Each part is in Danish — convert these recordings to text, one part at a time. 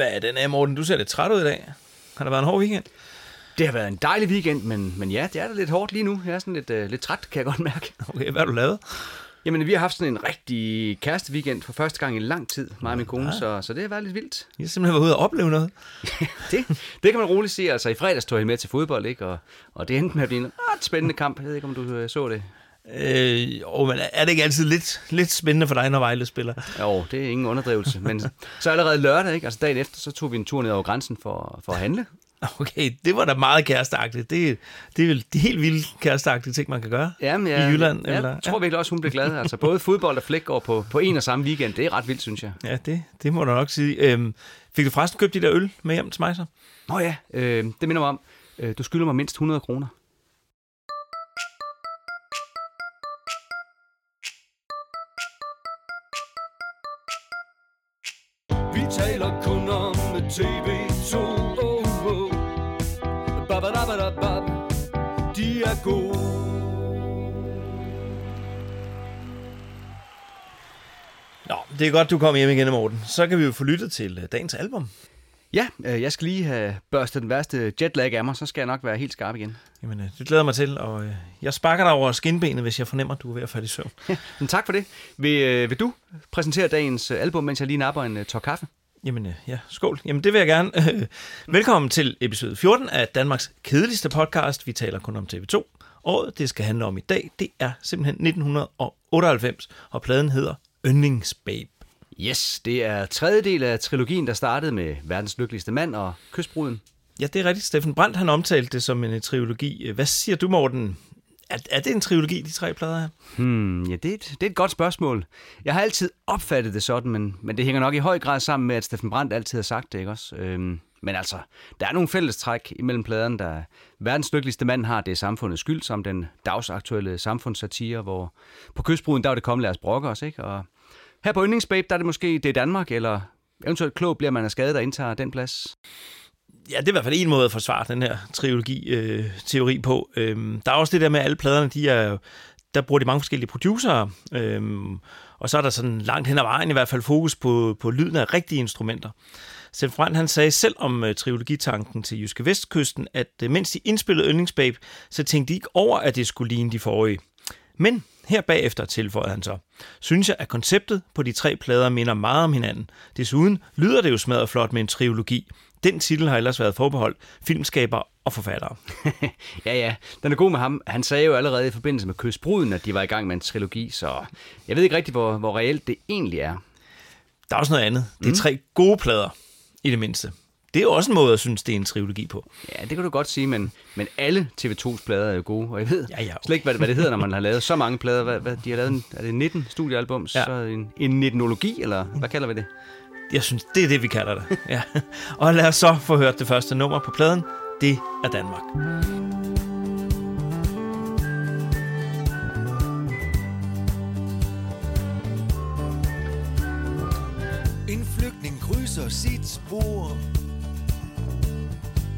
Hvad er den af, Morten? Du ser lidt træt ud i dag. Har der været en hård weekend? Det har været en dejlig weekend, men, men ja, det er da lidt hårdt lige nu. Jeg er sådan lidt, uh, lidt træt, kan jeg godt mærke. Okay, hvad har du lavet? Jamen, vi har haft sådan en rigtig kæreste weekend for første gang i lang tid, mig og min kone, så, så det har været lidt vildt. Jeg har simpelthen været ude og opleve noget. det, det kan man roligt sige. Altså, i fredags tog jeg med til fodbold, ikke? Og, og det endte med at blive en ret spændende kamp. Jeg ved ikke, om du øh, så det. Øh, oh, men er det ikke altid lidt, lidt spændende for dig, når Vejle spiller? Jo, det er ingen underdrivelse. Men så allerede lørdag, ikke? altså dagen efter, så tog vi en tur ned over grænsen for, for at handle. Okay, det var da meget kæresteagtigt. Det, det er vel de helt vilde kæresteagtige ting, man kan gøre Jamen, ja, i Jylland. Jeg, eller? jeg tror virkelig også, hun blev glad. Altså, både fodbold og flæk går på, på en og samme weekend. Det er ret vildt, synes jeg. Ja, det, det må du nok sige. Øhm, fik du forresten købt de der øl med hjem til mig så? Nå ja, øh, det minder mig om. Øh, du skylder mig mindst 100 kroner. Taler kun om TV2 oh, oh. Babadabadabab. De er gode Nå, det er godt, du kom hjem igen, Morten. Så kan vi jo få lyttet til øh, dagens album. Ja, øh, jeg skal lige have børstet den værste jetlag af mig, så skal jeg nok være helt skarp igen. Jamen, øh, det glæder mig til, og øh, jeg sparker dig over skinbenet, hvis jeg fornemmer, at du er ved at falde i søvn. Ja, men tak for det. Vil, øh, vil du præsentere dagens album, mens jeg lige napper en tår kaffe? Jamen, øh, ja, skål. Jamen, det vil jeg gerne. Velkommen til episode 14 af Danmarks kedeligste podcast. Vi taler kun om TV2. Året, det skal handle om i dag, det er simpelthen 1998, og pladen hedder Yndlingsbabe. Yes, det er tredje del af trilogien, der startede med Verdens Lykkeligste Mand og Kystbruden. Ja, det er rigtigt. Steffen Brandt han omtalte det som en trilogi. Hvad siger du, Morten? Er, er det en trilogi, de tre plader her? Hmm, ja, det er, et, det er et godt spørgsmål. Jeg har altid opfattet det sådan, men, men det hænger nok i høj grad sammen med, at Steffen Brandt altid har sagt det, ikke også? Øhm, men altså, der er nogle fællestræk imellem pladerne, der verdens lykkeligste mand har, det er samfundets skyld, som den dagsaktuelle samfundssatire, hvor på kystbruden, der var det kommet lad os brokke os, ikke? Og her på Yndlingsbabe, der er det måske det er Danmark, eller eventuelt klog bliver man af skade, der indtager den plads. Ja, det er i hvert fald en måde at forsvare den her trilogi-teori øh, på. Øhm, der er også det der med, at alle pladerne, de er, der bruger de mange forskellige producerer, øhm, og så er der sådan langt hen ad vejen i hvert fald fokus på, på lyden af rigtige instrumenter. Steffen Brandt, han sagde selv om øh, trilogitanken til Jyske Vestkysten, at øh, mens de indspillede Yndlingsbabe, så tænkte de ikke over, at det skulle ligne de forrige. Men her bagefter tilføjede han så, synes jeg, at konceptet på de tre plader minder meget om hinanden. Desuden lyder det jo smadret flot med en trilogi. Den titel har ellers været forbeholdt filmskaber og forfattere. ja, ja. Den er god med ham. Han sagde jo allerede i forbindelse med Kystbruden, at de var i gang med en trilogi, så jeg ved ikke rigtig, hvor, hvor reelt det egentlig er. Der er også noget andet. Det er mm. tre gode plader, i det mindste. Det er jo også en måde at synes, det er en trilogi på. Ja, det kan du godt sige, men, men alle TV2's plader er jo gode, og jeg ved ja, ja, okay. slet ikke, hvad, hvad det hedder, når man har lavet så mange plader. Hvad, hvad, de har lavet, en, er det 19 studiealbums? Ja. Så en, en 19-ologi, eller hvad kalder vi det? Jeg synes, det er det, vi kalder det. Ja. Og lad os så få hørt det første nummer på pladen. Det er Danmark. En flygtning krydser sit spor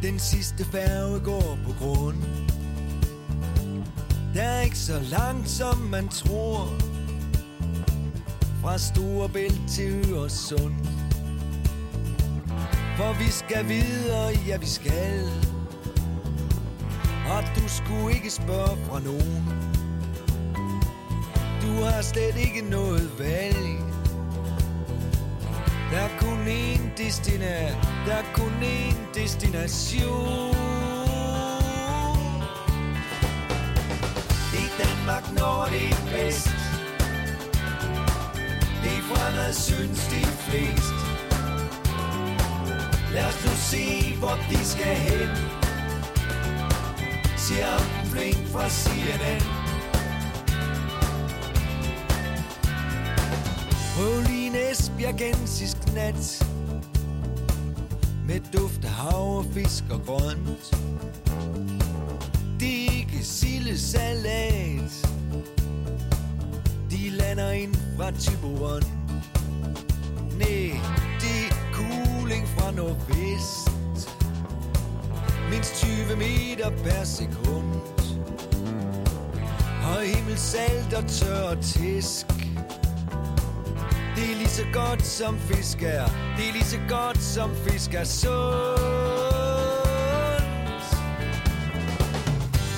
Den sidste færge går på grund Der er ikke så langt, som man tror Fra Storebælt til Øresund for vi skal videre, ja vi skal Og du skulle ikke spørge fra nogen Du har slet ikke noget valg der er kun én destina, der er kun én destination. I Danmark når det er bedst. De er fremad synes de flest. Lad os nu se, hvor de skal hen. Siger flink fra CNN. Prøv lige en esbjergensisk nat Med duft af hav, fisk og grønt Det er ikke sildesalat De lander ind fra Tiburon Næh fra nordvest. Mindst 20 meter per sekund. Og himmel salt og tør tisk Det er lige så godt som fisk er. Det er lige så godt som fisk er sundt.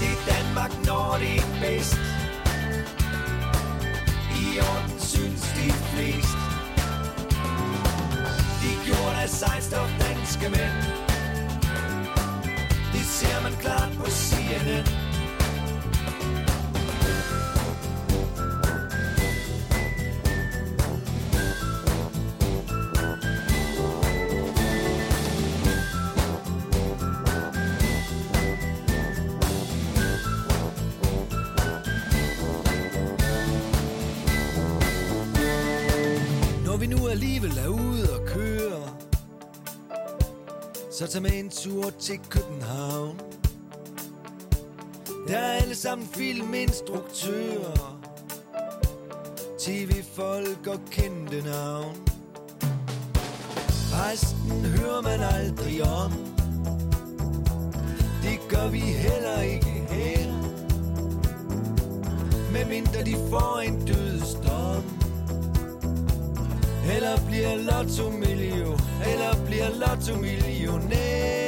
Det er Danmark, når det er bedst. I orden synes de flest af sejstof danske mænd. Det ser man klart på CNN tur til København. Der er alle sammen filminstruktører. TV-folk og kendte navn. Resten hører man aldrig om. Det gør vi heller ikke her. Medmindre de får en dødsdom eller bliver lotto million Eller bliver lotto-millionær.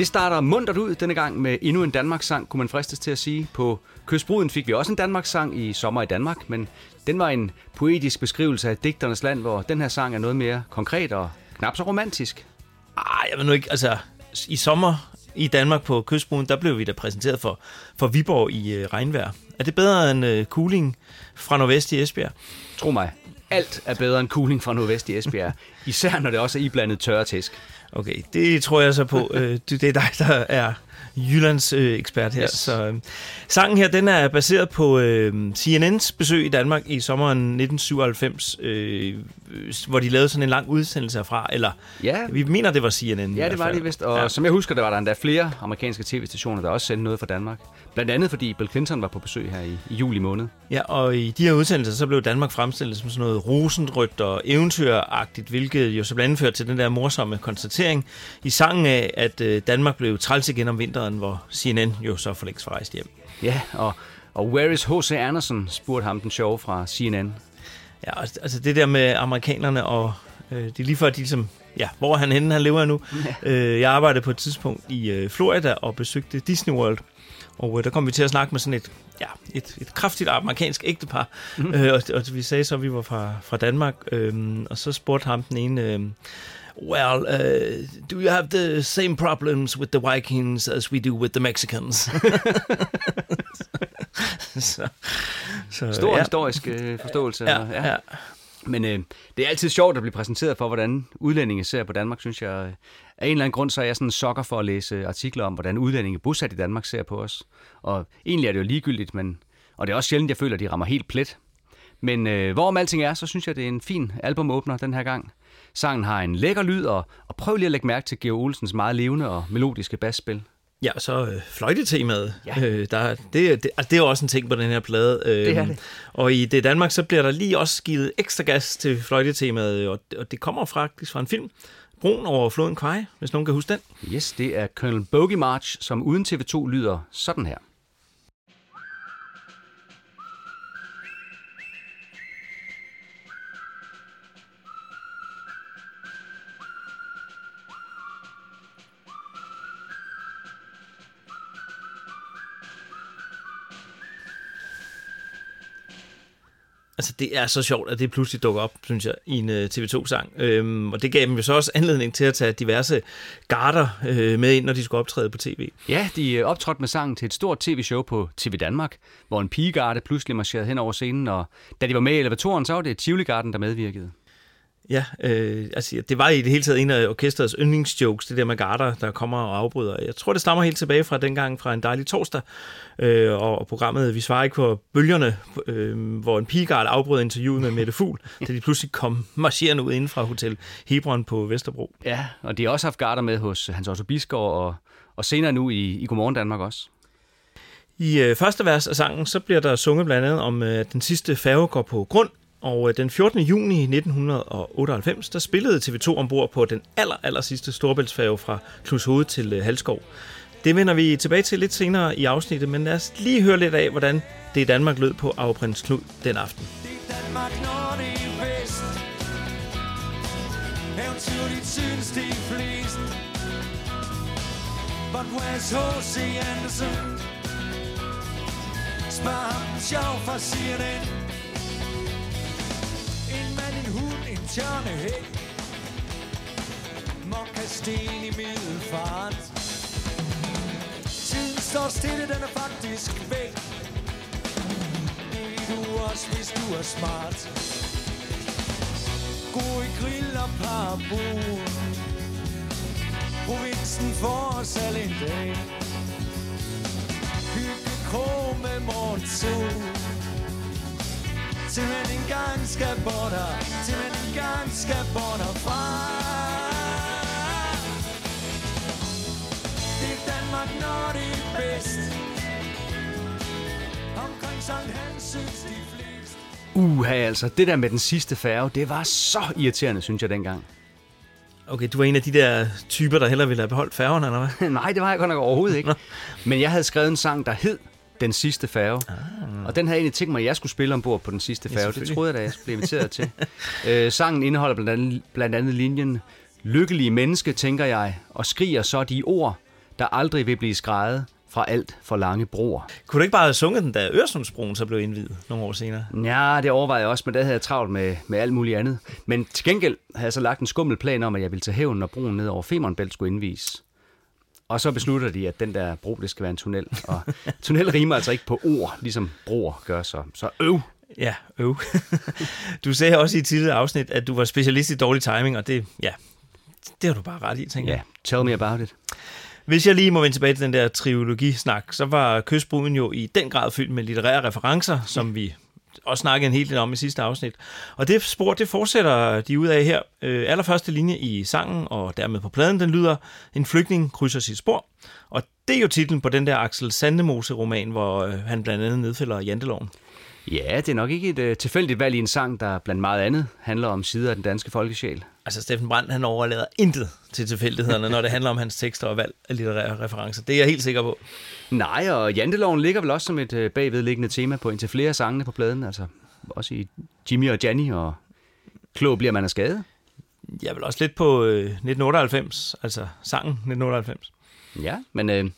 Det starter muntert ud denne gang med endnu en Danmarks-sang, kunne man fristes til at sige. På Kystbruden fik vi også en Danmarks-sang i Sommer i Danmark, men den var en poetisk beskrivelse af digternes land, hvor den her sang er noget mere konkret og knap så romantisk. Ah, jeg ved nu ikke, altså i sommer i Danmark på Kystbroen, der blev vi da præsenteret for, for Viborg i øh, regnvejr. Er det bedre end øh, cooling fra nordvest i Esbjerg? Tro mig, alt er bedre end cooling fra nordvest i Esbjerg. Især når det også er iblandet tørre tæsk. Okay, det tror jeg så på. Øh, det det er dig, der er Jyllands øh, ekspert her. Yes. Så øh, sangen her, den er baseret på øh, CNN's besøg i Danmark i sommeren 1997, øh, hvor de lavede sådan en lang udsendelse herfra. Eller Ja, vi mener, det var CNN. Ja, det var det vist. Og ja. som jeg husker, der var der endda flere amerikanske tv-stationer, der også sendte noget fra Danmark. Blandt andet fordi Bill Clinton var på besøg her i, i juli måned. Ja, og i de her udsendelser, så blev Danmark fremstillet som sådan noget rosenrødt og eventyragtigt, hvilket jo så blandt andet førte til den der morsomme konstatering i sangen af, at øh, Danmark blev træls igen om vinteren, hvor CNN jo så for længst var rejst hjem. Ja, og, og Where is H.C. Anderson, spurgte ham den sjove fra CNN. Ja, og- altså det der med amerikanerne, og øh, det er lige før, de ligesom, ja, hvor han henne, han lever nu. Øh, jeg arbejdede på et tidspunkt i øh, Florida og besøgte Disney World, og øh, der kom vi til at snakke med sådan et, ja, et, et kraftigt amerikansk ægtepar, mm. øh, og, og vi sagde så, at vi var fra, fra Danmark, øh, og så spurgte ham den ene, øh, Well, uh, do you have the same problems with the Vikings as we do with the Mexicans? så, så, Stor ja. ja. historisk øh, forståelse. Ja, og- ja. Men øh, det er altid sjovt at blive præsenteret for, hvordan udlændinge ser på Danmark, synes jeg. Af en eller anden grund, så er jeg sådan en sokker for at læse artikler om, hvordan udlændinge bosat i Danmark ser på os. Og egentlig er det jo ligegyldigt, men, og det er også sjældent, jeg føler, at de rammer helt plet. Men øh, hvorom alting er, så synes jeg, det er en fin albumåbner den her gang. Sangen har en lækker lyd, og, og prøv lige at lægge mærke til Georg Olsens meget levende og melodiske basspil. Ja, og så øh, fløjtetemaet. Ja. Øh, der, det, det, altså, det er også en ting på den her plade. Øh, Det er det. Og i det Danmark, så bliver der lige også givet ekstra gas til fløjtetemaet, og, og det kommer faktisk fra en film, Broen over floden Kwai, hvis nogen kan huske den. Yes, det er Colonel Bogey March, som uden TV2 lyder sådan her. Altså, det er så sjovt, at det pludselig dukker op, synes jeg, i en øh, uh, TV2-sang. Øhm, og det gav dem jo så også anledning til at tage diverse garter øh, med ind, når de skulle optræde på tv. Ja, de øh, optrådte med sangen til et stort tv-show på TV Danmark, hvor en pigegarde pludselig marcherede hen over scenen, og da de var med i elevatoren, så var det Tivoli-garden, der medvirkede. Ja, øh, altså det var i det hele taget en af orkestrets yndlingsjokes, det der med garter, der kommer og afbryder. Jeg tror, det stammer helt tilbage fra dengang fra en dejlig torsdag, øh, og programmet Vi svarer ikke på bølgerne, øh, hvor en pigegard afbrød interviewet med Mette Fugl, da de pludselig kom marcherende ud inden fra Hotel Hebron på Vesterbro. Ja, og de har også haft garder med hos Hans Otto Bisgaard, og, og senere nu i, i Godmorgen Danmark også. I øh, første vers af sangen, så bliver der sunget blandt andet om, øh, at den sidste færge går på grund, og øh, den 14. juni 1998, der spillede TV2 ombord på den aller, aller sidste storbæltsfærge fra Knudshoved til øh, Halskov. Det vender vi tilbage til lidt senere i afsnittet, men lad os lige høre lidt af, hvordan det i Danmark lød på Arveprins Knud den aften. Det er Danmark, når det er bedst Eventyrligt synes de flest But where's H.C. Anderson? Spørg ham sjov fra CNN en mand, en hund, en tjørnehæk Mokkasten i middelfart. Tiden står stille, den er faktisk væk. Det er du også, hvis du er smart. Gode grill og parabol. Provinsen for os alle en dag. Hygge krog med morgensol. Til man engang skal bort her Til man engang skal bort herfra Det er Danmark, når det er bedst Omkring Sankt Hans synes de flest Uha, altså, det der med den sidste færge, det var så irriterende, synes jeg dengang. Okay, du var en af de der typer, der hellere ville have beholdt færgerne, eller hvad? Nej, det var jeg godt nok overhovedet ikke. Men jeg havde skrevet en sang, der hed Den sidste færge. Ah. Og den havde jeg egentlig tænkt mig, at jeg skulle spille ombord på den sidste færge. Ja, det troede jeg da, jeg blive inviteret til. Øh, sangen indeholder blandt andet, blandt andet linjen Lykkelige menneske, tænker jeg, og skriger så de ord, der aldrig vil blive skrejet fra alt for lange broer. Kunne du ikke bare have sunget den, da Øresundsbroen så blev indvidet nogle år senere? Ja, det overvejede jeg også, men der havde jeg travlt med, med alt muligt andet. Men til gengæld havde jeg så lagt en skummel plan om, at jeg ville tage hævn, når broen ned over Femernbælt skulle indvies. Og så beslutter de, at den der bro, det skal være en tunnel. Og tunnel rimer altså ikke på ord, ligesom broer gør så. Så øv! Ja, øv. du sagde også i et tidligere afsnit, at du var specialist i dårlig timing, og det, ja, det har du bare ret i, tænker Ja, jeg. tell me about it. Hvis jeg lige må vende tilbage til den der trilogisnak, så var Kystbruden jo i den grad fyldt med litterære referencer, som vi også snakkede en hel del om i sidste afsnit. Og det spor, det fortsætter de ud af her. Øh, allerførste linje i sangen, og dermed på pladen, den lyder, en flygtning krydser sit spor. Og det er jo titlen på den der Axel Sandemose-roman, hvor øh, han blandt andet nedfælder janteloven. Ja, det er nok ikke et uh, tilfældigt valg i en sang, der blandt meget andet handler om sider af den danske folkesjæl. Altså, Steffen Brandt, han overlader intet til tilfældighederne, når det handler om hans tekster og valg af litterære referencer. Det er jeg helt sikker på. Nej, og janteloven ligger vel også som et uh, bagvedliggende tema på indtil flere sangene på pladen. Altså også i Jimmy og Janny og Klog bliver man af skade. Jeg vil også lidt på øh, 1998, altså sangen 1998. Ja, men øh,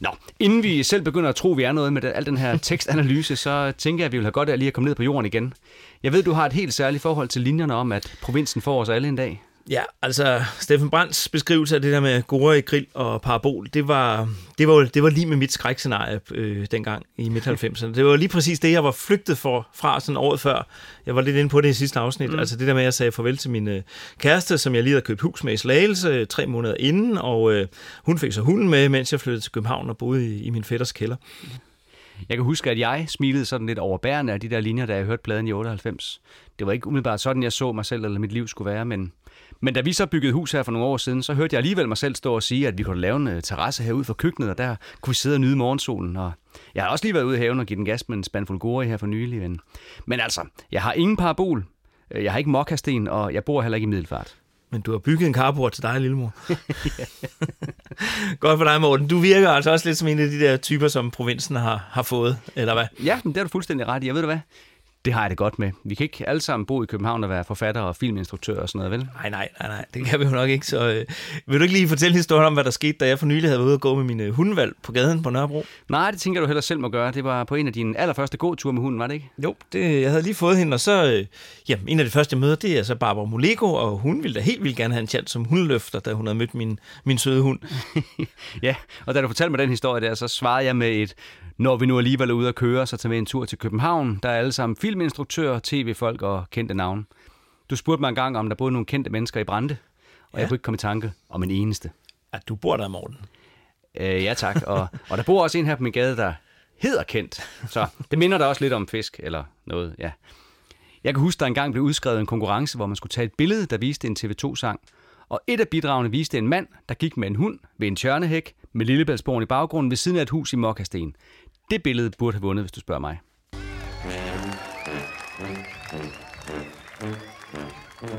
nå, inden vi selv begynder at tro, at vi er noget med al den her tekstanalyse, så tænker jeg, at vi vil have godt af lige at komme ned på jorden igen. Jeg ved, du har et helt særligt forhold til linjerne om, at provinsen får os alle en dag. Ja, altså Steffen Brandts beskrivelse af det der med gore i grill og parabol, det var, det var, det var lige med mit skrækscenarie øh, dengang i midt-90'erne. Det var lige præcis det, jeg var flygtet for, fra sådan året før. Jeg var lidt inde på det i sidste afsnit. Mm. Altså det der med, at jeg sagde farvel til min øh, kæreste, som jeg lige havde købt hus med i Slagelse øh, tre måneder inden, og øh, hun fik så hunden med, mens jeg flyttede til København og boede i, i min fætters kælder. Jeg kan huske, at jeg smilede sådan lidt overbærende af de der linjer, da jeg hørte pladen i 98. Det var ikke umiddelbart sådan, jeg så mig selv eller mit liv skulle være, men, men da vi så byggede hus her for nogle år siden, så hørte jeg alligevel mig selv stå og sige, at vi kunne lave en øh, terrasse herude for køkkenet, og der kunne vi sidde og nyde morgensolen. Og jeg har også lige været ude i haven og give den gas med en spand gori her for nylig. Men, men altså, jeg har ingen parabol, øh, jeg har ikke mokkasten, og jeg bor heller ikke i middelfart. Men du har bygget en carport til dig, lillemor. Godt for dig, Morten. Du virker altså også lidt som en af de der typer, som provinsen har, har fået, eller hvad? Ja, men det er du fuldstændig ret i. Jeg ved du hvad? Det har jeg det godt med. Vi kan ikke alle sammen bo i København og være forfatter og filminstruktør og sådan noget, vel? Nej, nej, nej, nej, det kan vi jo nok ikke. Så øh, vil du ikke lige fortælle historien om, hvad der skete, da jeg for nylig havde været ude og gå med min øh, hundevalg på gaden på Nørrebro? Nej, det tænker du heller selv må gøre. Det var på en af dine allerførste gåture med hunden, var det ikke? Jo, det, jeg havde lige fået hende, og så, øh, jamen, en af de første møder, det er så Barbara Moleko, og hun ville da helt vildt gerne have en chance som hundeløfter, da hun havde mødt min, min søde hund. ja, og da du fortalte mig den historie der, så svarede jeg med et, når vi nu alligevel er ude at køre, så tager vi en tur til København. Der er alle sammen filminstruktører, tv-folk og kendte navne. Du spurgte mig engang, om der boede nogle kendte mennesker i Brande, og ja. jeg kunne ikke komme i tanke om en eneste. At du bor der, Morten. Øh, ja tak, og, og der bor også en her på min gade, der hedder Kendt. Så det minder da også lidt om fisk eller noget, ja. Jeg kan huske, der engang blev udskrevet en konkurrence, hvor man skulle tage et billede, der viste en TV2-sang. Og et af bidragene viste en mand, der gik med en hund ved en tjørnehæk med Lillebæltsborgen i baggrunden ved siden af et hus i Mokkasten. Det billede burde have vundet, hvis du spørger mig. Hyggeligt,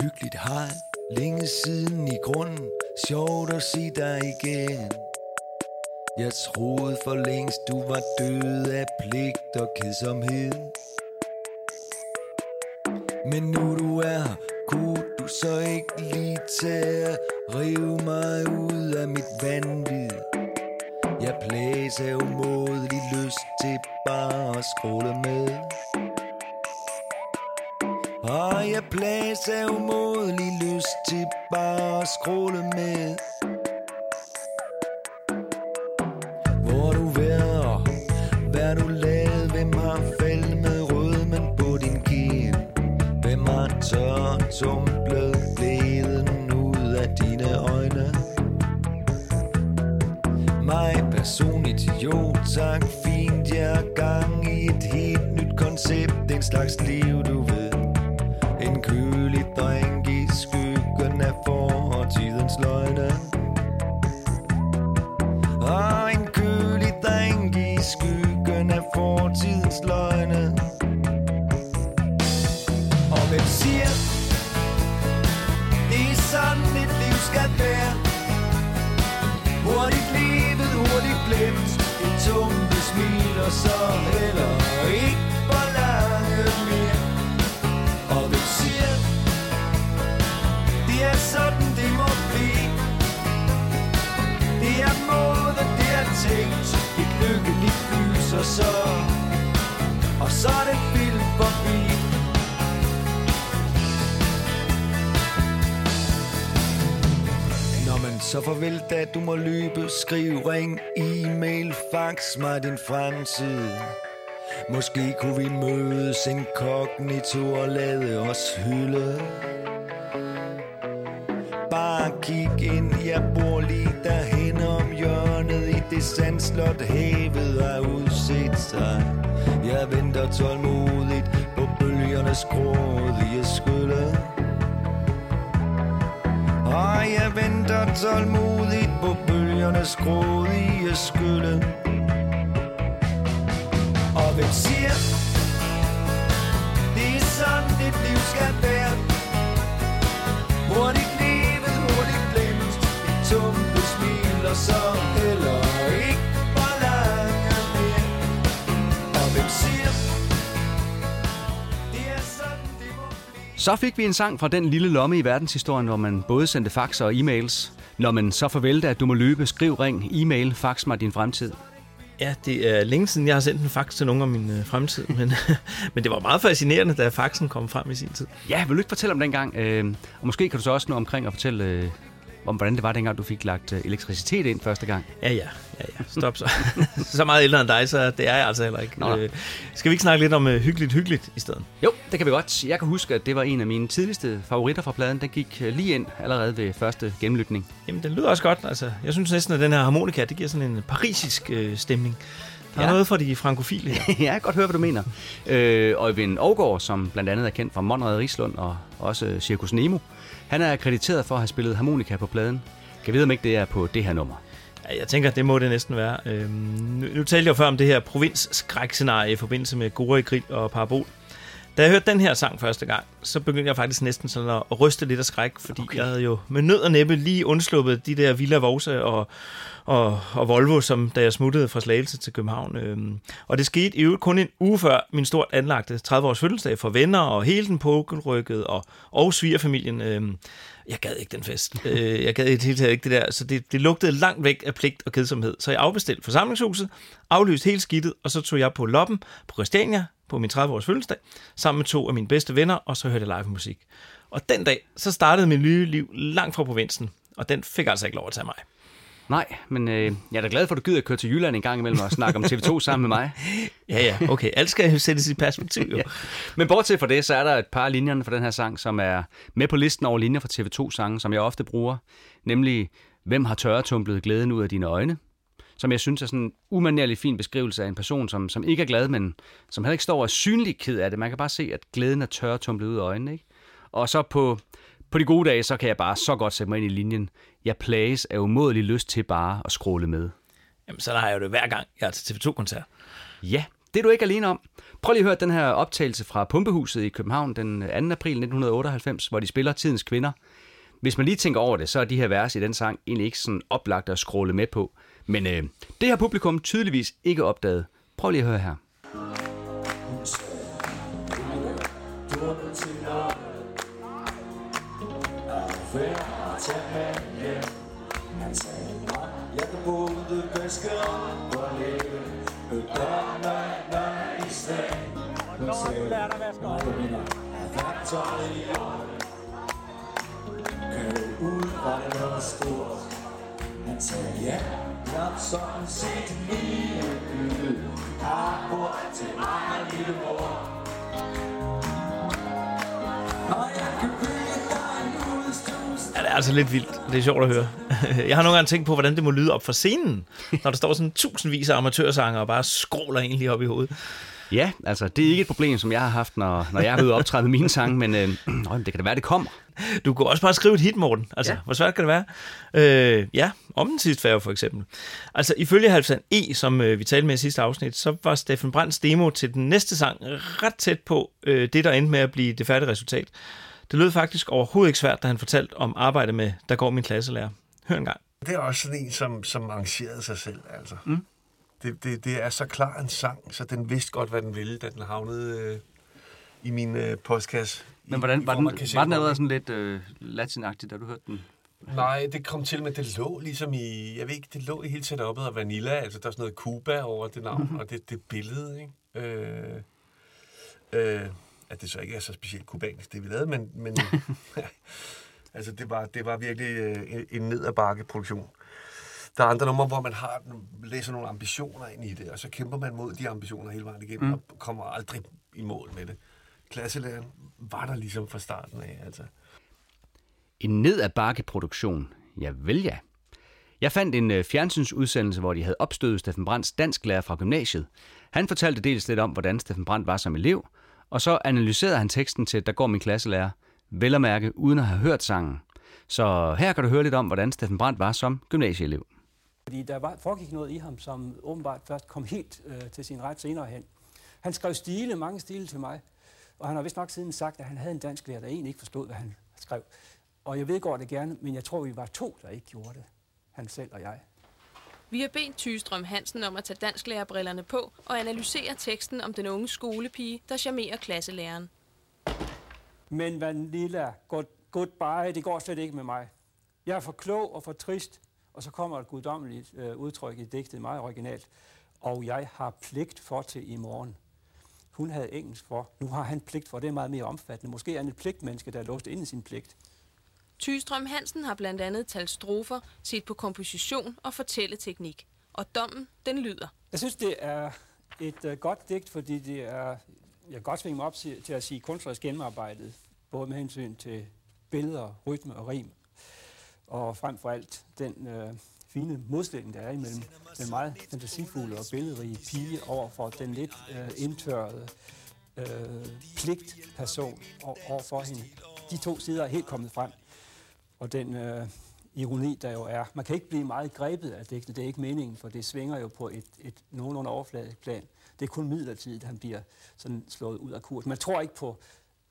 hyggeligt hej, længe siden i grunden, sjovt at se dig igen. Jeg troede for længst, du var død af pligt og kedsomhed. Men nu du er her, kunne du så ikke lige tage at rive mig ud af mit vanvid? Jeg plages af umådelig lyst til bare at skråle med. Og jeg plages af umådelig lyst til bare at skråle med. Hvem har tør ud af dine øjne? Mig personligt, jo tak, fint, jeg er gang i et helt nyt koncept, en slags liv, du ved. En kølig dreng så. Og så er det film forbi Nå, men så farvel da du må løbe. Skriv, ring, e-mail, fax mig din fremtid. Måske kunne vi mødes inkognito og lade os hylde. Bare kig ind, jeg bor lige sandslot havet har udset sig Jeg venter tålmodigt på bølgernes grådige skylde og jeg venter tålmodigt på bølgernes grådige skylde Og hvem siger Det er sådan et liv skal være? Hurtigt levet, hurtigt glemt Et tumpe smil og så heller Så fik vi en sang fra den lille lomme i verdenshistorien, hvor man både sendte fax og e-mails. Når man så farvel at du må løbe, skriv, ring, e-mail, fax mig din fremtid. Ja, det er længe siden, jeg har sendt en fax til nogen om min øh, fremtid, men, men det var meget fascinerende, da faxen kom frem i sin tid. Ja, vil du ikke fortælle om dengang? Øh, og måske kan du så også nå omkring at fortælle øh, om, hvordan det var dengang, du fik lagt øh, elektricitet ind første gang. Ja, ja, ja, ja. Stop så. så meget ældre end dig, så det er jeg altså heller ikke. Nå. Øh, skal vi ikke snakke lidt om øh, hyggeligt, hyggeligt i stedet? Jo, det kan vi godt. Jeg kan huske, at det var en af mine tidligste favoritter fra pladen. Den gik øh, lige ind allerede ved første gennemlytning. Jamen, den lyder også godt. Altså, jeg synes næsten, at den her harmonika, det giver sådan en parisisk øh, stemning. Der er Ja. noget for de frankofile her. ja, jeg kan godt høre, hvad du mener. Øh, Øjvind Ågaard, som blandt andet er kendt fra Monrad Rislund og også Circus Nemo, han er akkrediteret for at have spillet harmonika på pladen. Kan vide, om ikke det er på det her nummer. Ja, jeg tænker, det må det næsten være. Øhm, nu, nu talte jeg jo før om det her provinsskrækscenarie i forbindelse med Gore Grill og Parabol. Da jeg hørte den her sang første gang, så begyndte jeg faktisk næsten sådan at, ryste lidt af skræk, fordi okay. jeg havde jo med nød og næppe lige undsluppet de der Villa Vosa og, og, og Volvo, som da jeg smuttede fra Slagelse til København. Øhm, og det skete i øvrigt kun en uge før min stort anlagte 30-års fødselsdag for venner og hele den pårykket og, og svigerfamilien. Øhm, jeg gad ikke den fest. Øh, jeg gad i det hele taget ikke det der. Så det, det lugtede langt væk af pligt og kedsomhed. Så jeg afbestilte forsamlingshuset, aflyste hele skidtet, og så tog jeg på Loppen på Christiania på min 30-års fødselsdag, sammen med to af mine bedste venner, og så hørte jeg live musik. Og den dag, så startede mit nye liv langt fra provinsen, og den fik altså ikke lov at tage mig. Nej, men øh, jeg er da glad for, at du gider at køre til Jylland en gang imellem og snakke om TV2 sammen med mig. Ja, ja, okay. Alt skal jo sættes i perspektiv. Jo. Ja. Men bortset fra det, så er der et par linjer for den her sang, som er med på listen over linjer fra TV2-sange, som jeg ofte bruger. Nemlig, hvem har tørretumplet glæden ud af dine øjne? Som jeg synes er sådan en umanerlig fin beskrivelse af en person, som, som ikke er glad, men som heller ikke står og er synlig ked af det. Man kan bare se, at glæden er tørretumplet ud af øjnene. Ikke? Og så på, på de gode dage, så kan jeg bare så godt sætte mig ind i linjen. Jeg plages af umådelig lyst til bare at scrolle med. Jamen, så har jeg jo det hver gang, jeg er til TV2-koncert. Ja, det er du ikke alene om. Prøv lige at høre den her optagelse fra Pumpehuset i København den 2. april 1998, hvor de spiller Tidens Kvinder. Hvis man lige tænker over det, så er de her vers i den sang egentlig ikke sådan oplagt at scrolle med på. Men øh, det har publikum tydeligvis ikke opdaget. Prøv lige at høre her. Jeg kan både vaske op og leve Og gøre mig, mig i stand Hun sagde, nej, mener, at værktøj i år Kan du ud, var det noget stort Han sagde, ja, nok sådan set lige ud Har bord til mig og lille mor Og jeg kan bygge dig en udstue Ja, det er altså lidt vildt. Det er sjovt at høre. Jeg har nogle gange tænkt på, hvordan det må lyde op for scenen, når der står sådan tusindvis af amatørsanger og bare skråler egentlig op i hovedet. Ja, altså det er ikke et problem, som jeg har haft, når, når jeg har været optræde med mine sange, men øh, nøj, det kan da være, det kommer. Du kunne også bare skrive et hit, Morten. Altså, ja. Hvor svært kan det være? Øh, ja, om den sidste færge for eksempel. Altså, ifølge Halvstand E, som øh, vi talte med i sidste afsnit, så var Steffen Brands demo til den næste sang ret tæt på øh, det, der endte med at blive det færdige resultat. Det lød faktisk overhovedet ikke svært, da han fortalte om arbejdet med Der går min klasselærer. Hør en gang. Det er også sådan en, som, som arrangerede sig selv, altså. Mm. Det, det, det er så klar en sang, så den vidste godt, hvad den ville, da den havnede øh, i min øh, postkasse. Men hvordan, I var, den, var den allerede sådan lidt øh, latinagtig, da du hørte den? Nej, det kom til med, det lå ligesom i, jeg ved ikke, det lå i hele setup'et af Vanilla, altså der er sådan noget Cuba over det navn, mm-hmm. og det, det billede, ikke? Øh, øh, at det så ikke er så specielt kubansk, det vi lavede, men, men altså det var, det var virkelig øh, en, en ned ad bakke produktion. Der er andre numre, hvor man har, læser nogle ambitioner ind i det, og så kæmper man mod de ambitioner hele vejen igennem, mm. og kommer aldrig i mål med det. Klasselæreren var der ligesom fra starten af, altså. En ned ad bakke produktion. Ja, vel ja. Jeg fandt en øh, fjernsynsudsendelse, hvor de havde opstødet Steffen Brands dansklærer fra gymnasiet. Han fortalte dels lidt om, hvordan Steffen Brandt var som elev, og så analyserede han teksten til Der går min klasselærer, vel at mærke uden at have hørt sangen. Så her kan du høre lidt om, hvordan Steffen Brandt var som gymnasieelev. Fordi der var, foregik noget i ham, som åbenbart først kom helt øh, til sin ret senere hen. Han skrev stile, mange stile til mig, og han har vist nok siden sagt, at han havde en dansk lærer, der egentlig ikke forstod, hvad han skrev. Og jeg vedgår det gerne, men jeg tror, vi var to, der ikke gjorde det. Han selv og jeg. Vi har bedt Tystrøm Hansen om at tage dansklærebrillerne på og analysere teksten om den unge skolepige, der charmerer klasselæreren. Men Vanilla, good, goodbye, det går slet ikke med mig. Jeg er for klog og for trist, og så kommer et guddommeligt øh, udtryk i digtet, meget originalt. Og jeg har pligt for til i morgen. Hun havde engelsk for. Nu har han pligt for. Det er meget mere omfattende. Måske er han et pligtmenneske, der er låst inde i sin pligt. Tystrøm Hansen har blandt andet talt strofer, set på komposition og fortælleteknik. Og dommen, den lyder. Jeg synes, det er et uh, godt digt, fordi det er, jeg kan godt svinge mig op til, til at sige kunstnerisk gennemarbejdet, både med hensyn til billeder, rytme og rim, og frem for alt den øh, fine modstilling, der er imellem den meget fantasifulde og billedrige pige over for den lidt øh, indtørrede øh, pligtperson og- over for hende. De to sider er helt kommet frem, og den øh, ironi, der jo er. Man kan ikke blive meget grebet af digtet, det er ikke meningen, for det svinger jo på et, et nogenlunde overfladisk plan. Det er kun midlertidigt, han bliver sådan slået ud af kurs. Man tror ikke på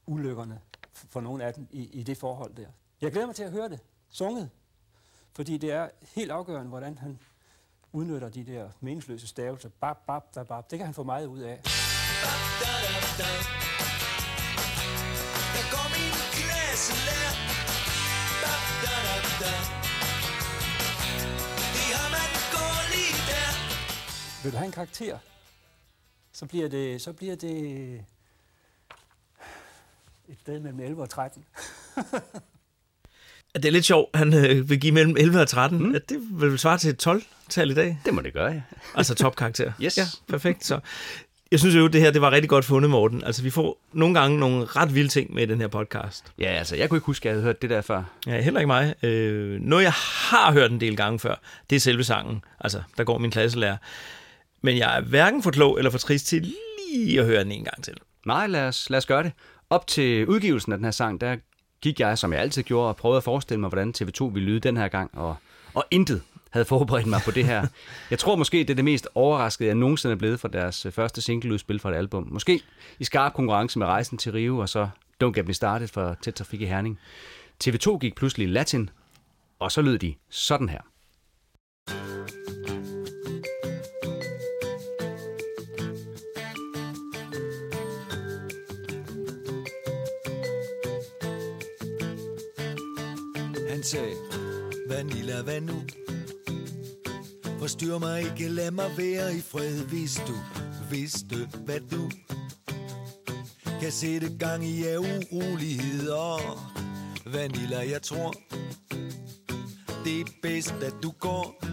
ulykkerne for nogen af dem i, i det forhold der. Jeg glæder mig til at høre det sunget, fordi det er helt afgørende, hvordan han udnytter de der meningsløse stavelser. Bab, bab, bab, bab. Det kan han få meget ud af. Der går min klasselærer da, da, da, da. Det har man gået lige der Vil du have en karakter, så bliver det, så bliver det et sted mellem 11 og 13. Det er lidt sjovt, han øh, vil give mellem 11 og 13. Mm. Det vil svare til et 12-tal i dag. Det må det gøre, ja. Altså topkarakter. Yes. Ja, perfekt. Så jeg synes jo, det her det var rigtig godt fundet, Morten. Altså, vi får nogle gange nogle ret vilde ting med den her podcast. Ja, altså, jeg kunne ikke huske, at jeg havde hørt det der før. Ja, heller ikke mig. Øh, noget, jeg har hørt en del gange før, det er selve sangen. Altså, der går min klasselærer. Men jeg er hverken for klog eller for trist til lige at høre den en gang til. Nej, lad os, lad os gøre det. Op til udgivelsen af den her sang, der gik jeg, som jeg altid gjorde, og prøvede at forestille mig, hvordan TV2 ville lyde den her gang, og, og intet havde forberedt mig på det her. Jeg tror måske, det er det mest overraskede, jeg nogensinde er blevet for deres øh, første singleudspil fra et album. Måske i skarp konkurrence med Rejsen til Rio, og så Don't Get Me Started for Tæt Trafik i Herning. TV2 gik pludselig latin, og så lød de sådan her. Han sagde, Vanilla, hvad nu? Forstyr mig ikke, lad mig være i fred, hvis du vidste, hvad du kan sætte gang i af uroligheder. Vanilla, jeg tror, det er bedst, at du går.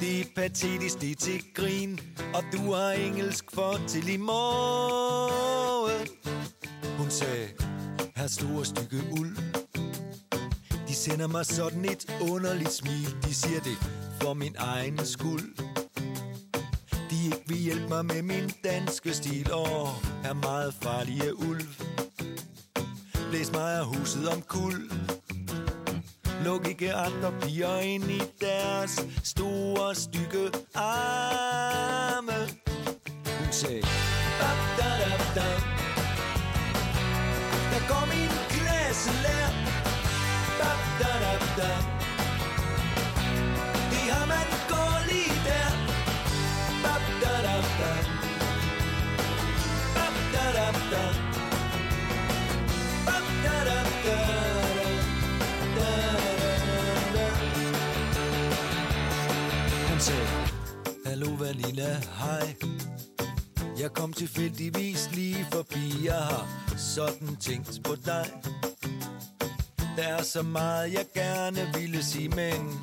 Det er patetisk, det er til grin, og du har engelsk for til i morgen. Hun sagde, her store stykke uld. Sender mig sådan et underligt smil. De siger det for min egen skuld. De ikke vil hjælpe mig med min danske stil og er meget farlige ulv. Blæs mig af huset om kul. Luk ikke andre piger ind i deres store stykke arme. Hun sagde, bap, da, da, da. Der går min klasselærer der da, da, da. Det har man gået lige der. Bap, da, da, da. Bap, da, da, da. Bap, da, da. Da, da, da. Han sagde, Hallo Vanilla, hej. Jeg kom tilfældigvis lige forbi, jeg har sådan tænkt på dig. Der er så meget, jeg gerne ville sige, men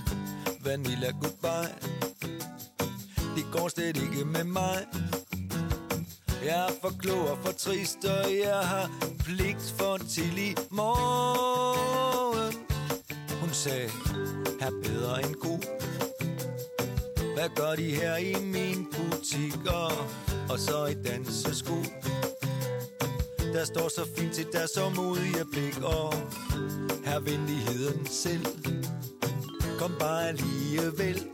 Vanilla, goodbye. Det går slet ikke med mig. Jeg er for klog og for trist, og jeg har pligt for til i morgen. Hun sagde, her bedre end god. Hvad gør de her i min butik? Og, og så i dansesko. Der står så fint til der så modige blik Og her venligheden selv. Kom bare alligevel.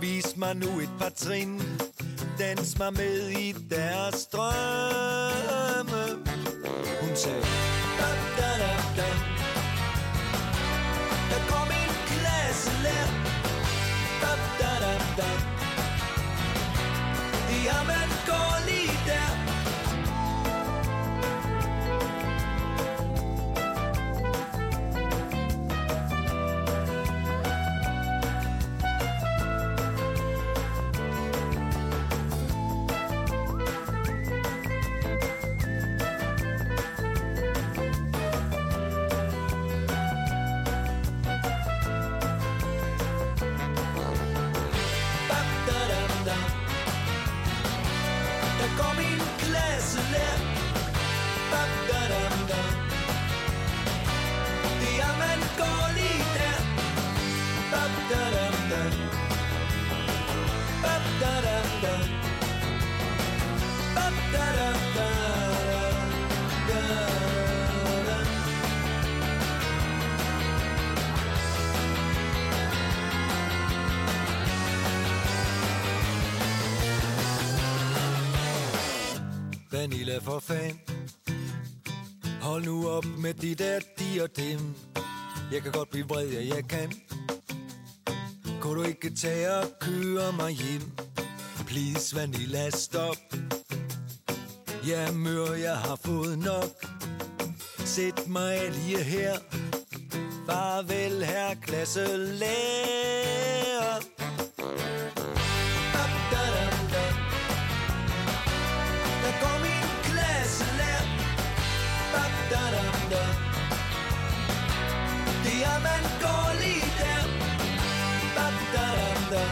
Vis mig nu et par trin. Dans mig med i deres drømme. Hun sagde da, da, da, da. Der går min klasselærer. Da, da, da, da. Jamen har lige Vanilla for fan. Hold nu op med de der de og dem. Jeg kan godt blive vred, ja jeg kan. Kunne du ikke tage og køre mig hjem? Please Vanilla stop. Ja mør jeg har fået nok. Sæt mig lige her. Farvel her klasselærer. Man går lige der. Bap, da, da, da.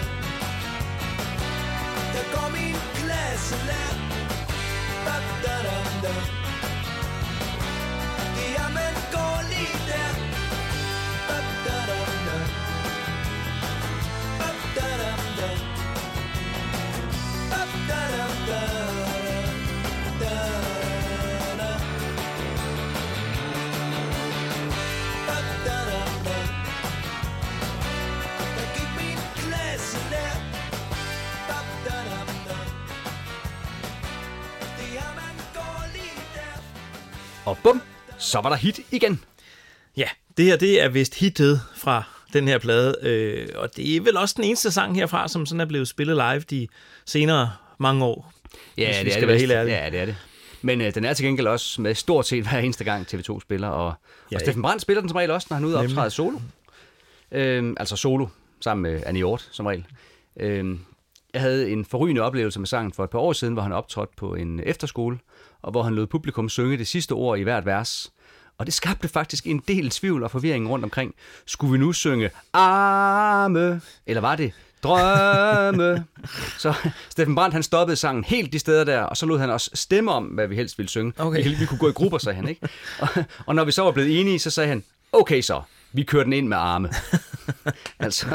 Der går min klasselærer. da, da, da, da. Og bum, Så var der hit igen. Ja, det her det er vist hittet fra den her plade, øh, og det er vel også den eneste sang herfra, som sådan er blevet spillet live de senere mange år. Ja, vi det er skal det være helt ærlige. Ja, det er det. Men øh, den er til gengæld også med stort set hver eneste gang TV2 spiller, og, Ja, og Steffen Brandt spiller den som regel også, når han er ude og optræde solo. Øhm, altså solo, sammen med Annie Hjort som regel. Øhm, jeg havde en forrygende oplevelse med sangen for et par år siden, hvor han optrådte på en efterskole, og hvor han lod publikum synge det sidste ord i hvert vers. Og det skabte faktisk en del tvivl og forvirring rundt omkring. Skulle vi nu synge arme, eller var det drømme? Så Steffen Brandt han stoppede sangen helt de steder der, og så lod han os stemme om, hvad vi helst ville synge. Okay. Vi, vi kunne gå i grupper, sagde han. Ikke? Og, og når vi så var blevet enige, så sagde han, okay så, vi kører den ind med arme. altså,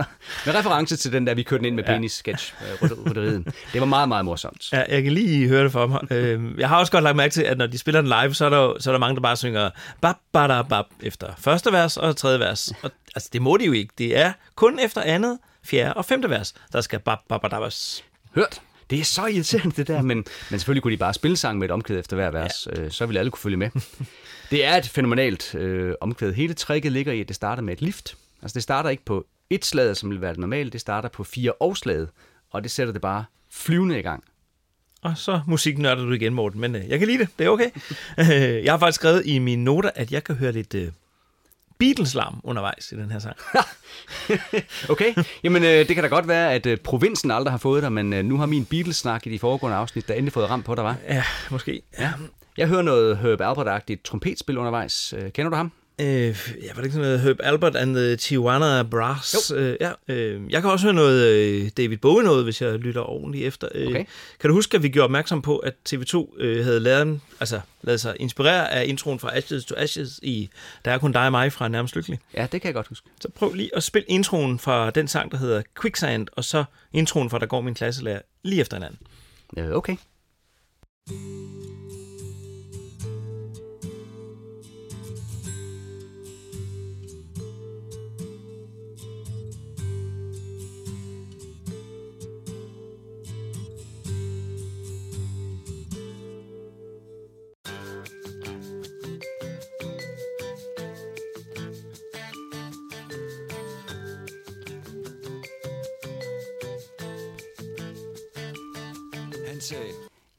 med reference til den der, vi kørte den ind med penis-sketch, øh, rytteriet. Det var meget, meget morsomt. Ja, jeg kan lige høre det for mig. Øh, jeg har også godt lagt mærke til, at når de spiller den live, så er der, så er der mange, der bare synger bap, bap, bap efter første vers og tredje vers. Og, altså, det må de jo ikke. Det er kun efter andet, fjerde og femte vers, der skal bap, bap, bap. Hørt? Det er så irriterende, det der, men, men selvfølgelig kunne de bare spille sang med et omkvæd efter hver vers, ja. øh, så ville alle kunne følge med. Det er et fænomenalt øh, omkvæd. Hele tricket ligger i, at det starter med et lift. Altså det starter ikke på et slag, som vil være det normale, det starter på fire årslaget, og det sætter det bare flyvende i gang. Og så musiknørder du igen, Morten, men øh, jeg kan lide det. Det er okay. Øh, jeg har faktisk skrevet i mine noter, at jeg kan høre lidt øh, Beatles-larm undervejs i den her sang. Okay, jamen øh, det kan da godt være, at øh, provinsen aldrig har fået dig, men øh, nu har min Beatles-snak i de foregående afsnit da endelig fået ramt på dig, var. Ja, måske. Ja. Jeg hører noget Herb Albert-agtigt trompetspil undervejs. Øh, kender du ham? Øh, ja, var det ikke sådan noget Herb Albert and the Tijuana Brass? Øh, ja, øh, jeg kan også høre noget øh, David Bowie noget, hvis jeg lytter ordentligt efter. Øh, Okay. Kan du huske, at vi gjorde opmærksom på, at TV2 øh, havde lavet, altså, lavet sig inspirere af introen fra Ashes to Ashes i Der er kun dig og mig fra Nærmest Lykkelig? Ja, det kan jeg godt huske. Så prøv lige at spille introen fra den sang, der hedder Quicksand, og så introen fra Der går min klasselærer lige efter hinanden. Øh, okay. Han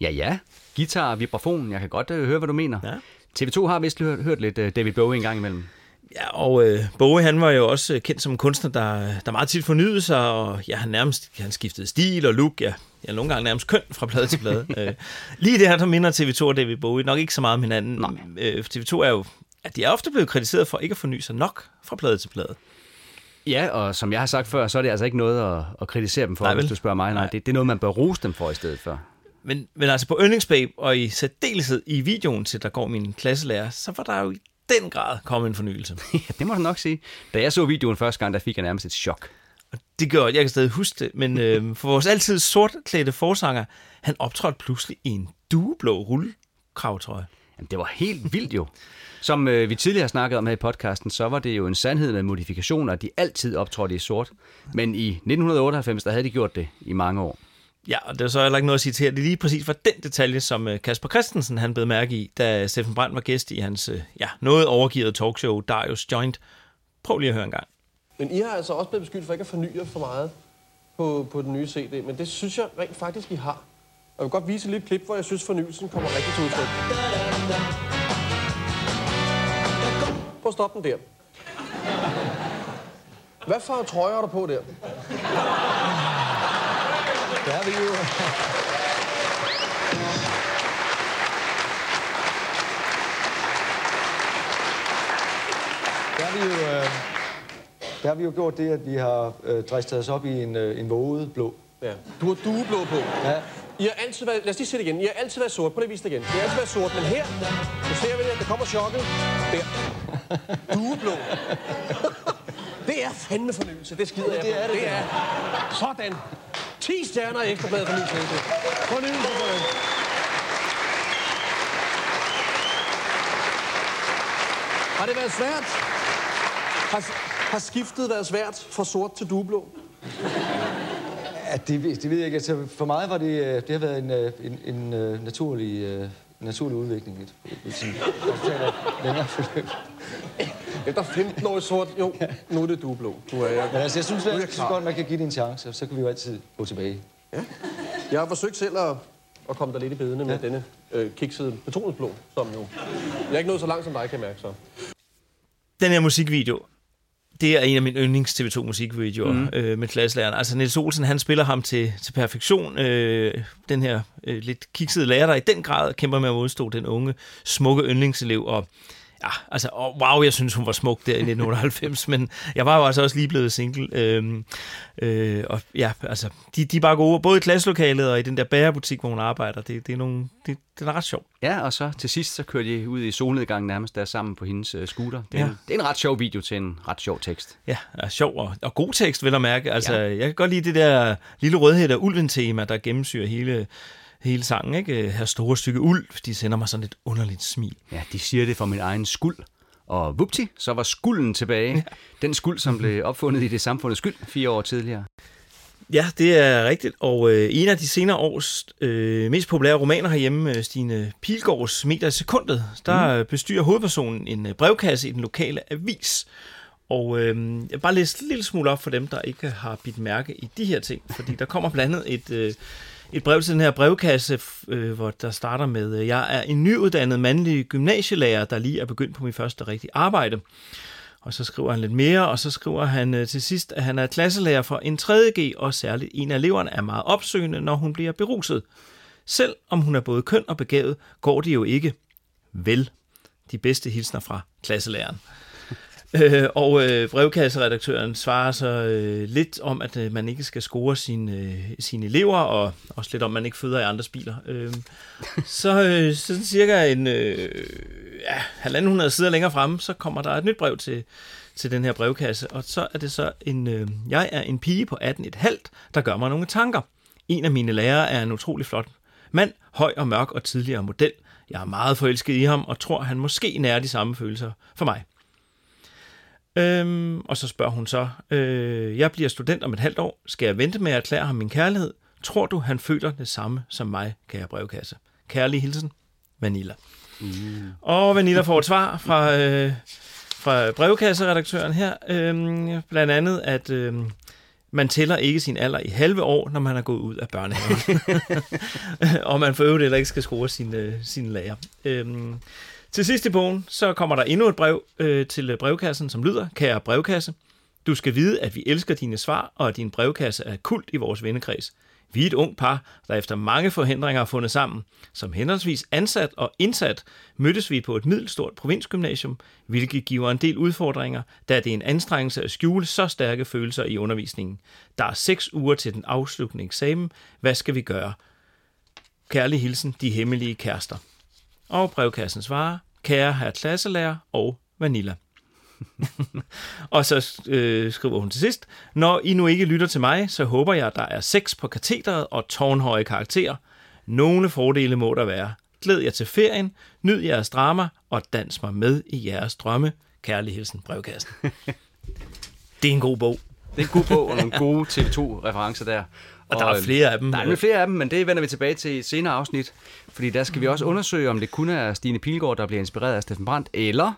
Ja, ja. Guitar, vibrafon, jeg kan godt øh, høre, hvad du mener. Ja. TV2 har vist hørt, hørt lidt øh, David Bowie en gang imellem. Ja, og øh, Bowie, han var jo også øh, kendt som en kunstner, der, der meget tit fornyede sig, og ja, han nærmest han skiftede stil og look, ja, ja nogle gange nærmest køn fra plade til plade. øh, lige det her, der minder TV2 og David Bowie nok ikke så meget om hinanden. Nej. Øh, TV2 er jo, at de er ofte blevet kritiseret for ikke at forny sig nok fra plade til plade. Ja, og som jeg har sagt før, så er det altså ikke noget at, at kritisere dem for, Nej, hvis du spørger mig. Nej, Nej. det, det er noget, man bør rose dem for i stedet for. Men, men altså på Yndlingsbabe, og i særdeleshed i videoen til Der går min klasselærer, så var der jo i den grad kommet en fornyelse. ja, det må du nok sige. Da jeg så videoen første gang, der fik jeg nærmest et chok. Det gør, jeg kan stadig huske det, men øh, for vores altid sortklædte forsanger, han optrådte pludselig i en dueblå rullekravtrøje. Jamen, det var helt vildt jo. Som øh, vi tidligere har snakket om her i podcasten, så var det jo en sandhed med modifikationer, at de altid optrådte i sort. Men i 1998, der havde de gjort det i mange år. Ja, og det er så heller ikke noget at sige til her. Det er lige præcis for den detalje, som øh, Kasper Christensen han blev mærke i, da Steffen Brandt var gæst i hans øh, ja, noget overgivet talkshow, Darius Joint. Prøv lige at høre en gang. Men I har altså også blevet beskyldt for ikke at forny jer for meget på, på den nye CD, men det synes jeg rent faktisk, I har. Og jeg vil godt vise et lille klip, hvor jeg synes, fornyelsen kommer rigtig til udtryk. Prøv at stoppe den der. Hvad for trøjer er på der? Der er vi jo... Der har vi jo, øh, der har vi jo gjort det, at vi har øh, dristet os op i en, øh, en våget blå. Ja. Du har dueblå på. Ja. I har altid været, lad os lige se det igen. I har altid været sort. Prøv lige at vise det igen. I har altid været sort, men her, nu ser vi det, der kommer chokket. Der. Dueblå. Det er fandme fornyelse. Det skider jeg det på. er det, det er sådan. 10 stjerner ekstra bladet fornyelse. Fornyelse på den. Har det været svært? Har, har skiftet været svært fra sort til dueblå? Ja, det, ved- det ved jeg ikke. Altså, for mig var det, øh, det har været en, øh, en, en øh, naturlig øh, naturlig udvikling i et, et sådan resultat af længere forløb. Efter 15 år i sort, jo, nu er det dublå. Nu er jeg, Men altså, jeg synes, er at, jeg jeg synes godt, man kan give det en chance, og så kan vi jo altid gå tilbage. Jeg har forsøgt selv at, at komme der lidt i bedene med denne øh, kiksede petroleumsblå, som jo... Jeg er ikke nået så langt som dig, kan jeg mærke så. Den her musikvideo, det er en af mine yndlings TV2 musikvideoer mm. øh, med klasselæreren. Altså Niels Olsen, han spiller ham til, til perfektion. Øh, den her øh, lidt kiksede lærer, der i den grad kæmper med at modstå den unge, smukke yndlingselev. Og ja, altså, og wow, jeg synes, hun var smuk der i 1998, men jeg var jo altså også lige blevet single. Øh, øh, og ja, altså, de, de er bare gode, både i klasselokalet og i den der bærebutik, hvor hun arbejder. Det, det, er, nogle, det, det er ret sjovt. Ja, og så til sidst, så kørte de ud i solnedgangen nærmest der sammen på hendes uh, scooter. Det er, Ja. en, det er en ret sjov video til en ret sjov tekst. Ja, er sjov og, og god tekst, vil jeg mærke. Altså, ja. jeg kan godt lide det der lille rødhætte ulven-tema, der gennemsyrer hele, hele sangen. Ikke? Her store stykke ulv, de sender mig sådan et underligt smil. Ja, de siger det for min egen skuld. Og vupti, så var skulden tilbage. Ja. Den skuld, som blev opfundet i det samfundets skyld fire år tidligere. Ja, det er rigtigt. Og øh, en af de senere års øh, mest populære romaner herhjemme, øh, Stine Pilgaards Meter i sekundet, der mm. bestyrer hovedpersonen en øh, brevkasse i den lokale avis. Og øh, jeg vil bare læse en lille smule op for dem, der ikke har bidt mærke i de her ting. Fordi der kommer blandt andet et, øh, et brev til den her brevkasse, øh, hvor der starter med, øh, jeg er en nyuddannet mandlig gymnasielærer, der lige er begyndt på mit første rigtige arbejde. Og så skriver han lidt mere, og så skriver han øh, til sidst, at han er klasselærer for en 3.G, og særligt en af eleverne er meget opsøgende, når hun bliver beruset. Selv om hun er både køn og begavet, går det jo ikke. Vel, de bedste hilsner fra klasselæreren. Øh, og øh, brevkasseredaktøren svarer så øh, lidt om, at øh, man ikke skal score sine, øh, sine elever, og også lidt om, at man ikke føder i andres biler. Øhm, øh, så øh, sådan cirka en øh, ja, halvanden hundrede sider længere fremme, så kommer der et nyt brev til, til den her brevkasse, og så er det så en, øh, jeg er en pige på 18,5, der gør mig nogle tanker. En af mine lærere er en utrolig flot mand, høj og mørk og tidligere model. Jeg er meget forelsket i ham, og tror, han måske nærer de samme følelser for mig. Øhm, og så spørger hun så, øh, jeg bliver student om et halvt år. Skal jeg vente med at erklære ham min kærlighed? Tror du, han føler det samme som mig, kære brevkasse? Kærlig hilsen, Vanilla. Mm. Og Vanilla får et svar fra, øh, fra brevkasseredaktøren her. Øh, blandt andet, at øh, man tæller ikke sin alder i halve år, når man er gået ud af børnehaven. og man for øvrigt heller ikke skal score sin, øh, sin lærer. Øhm, til sidst i bogen, så kommer der endnu et brev øh, til øh, brevkassen, som lyder, kære brevkasse, du skal vide, at vi elsker dine svar, og at din brevkasse er kult i vores vennekreds. Vi er et ung par, der efter mange forhindringer har fundet sammen. Som henholdsvis ansat og indsat mødtes vi på et middelstort provinsgymnasium, hvilket giver en del udfordringer, da det er en anstrengelse at skjule så stærke følelser i undervisningen. Der er seks uger til den afsluttende eksamen. Hvad skal vi gøre? Kærlig hilsen, de hemmelige kærester. Og brevkassen svarer, kære herr klasselærer og Vanilla. og så øh, skriver hun til sidst, når I nu ikke lytter til mig, så håber jeg, at der er sex på katheteret og tårnhøje karakterer. Nogle fordele må der være. Glæd jer til ferien, nyd jeres drama og dans mig med i jeres drømme. Kærlig hilsen, brevkassen. det er en god bog. Det er en god bog og nogle gode TV2-referencer der. Og der er flere af dem. Der er flere af dem, men det vender vi tilbage til i et senere afsnit. Fordi der skal vi også undersøge, om det kun er Stine Pilgaard, der bliver inspireret af Steffen Brandt, eller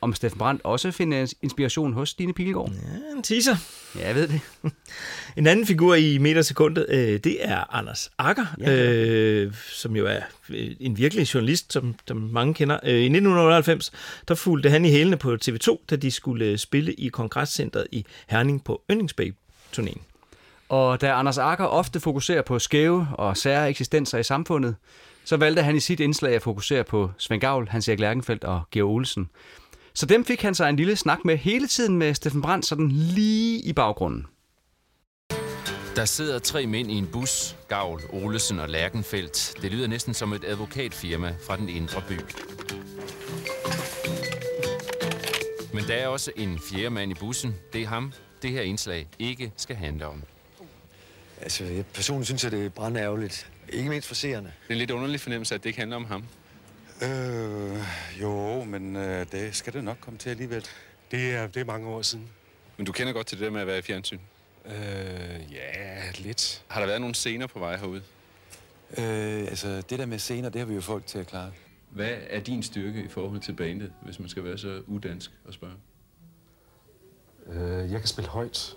om Steffen Brandt også finder inspiration hos Stine Pilgaard. Ja, en teaser. Ja, jeg ved det. En anden figur i metersekundet, øh, det er Anders Akker, ja. øh, som jo er øh, en virkelig journalist, som, som mange kender. Øh, I 1998, der fulgte han i hælene på TV2, da de skulle øh, spille i kongresscentret i Herning på Yndlingsbæk-turnéen. Og da Anders Akker ofte fokuserer på skæve og sære eksistenser i samfundet, så valgte han i sit indslag at fokusere på Svend Gavl, Hans Erik Lærkenfeldt og Georg Olsen. Så dem fik han sig en lille snak med hele tiden med Steffen Brandt, sådan lige i baggrunden. Der sidder tre mænd i en bus, Gavl, Olesen og Lærkenfeldt. Det lyder næsten som et advokatfirma fra den indre by. Men der er også en fjerde mand i bussen. Det er ham, det her indslag ikke skal handle om. Altså, jeg personligt synes, at det er brandærgerligt. Ikke mindst for seerne. Det er en lidt underlig fornemmelse, at det ikke handler om ham. Øh, jo, men øh, det skal det nok komme til alligevel. Det er, det er mange år siden. Men du kender godt til det der med at være i fjernsyn. Øh, ja, lidt. Har der været nogle scener på vej herude? Øh, altså, det der med scener, det har vi jo folk til at klare. Hvad er din styrke i forhold til bandet, hvis man skal være så udansk og spørge? Øh, jeg kan spille højt,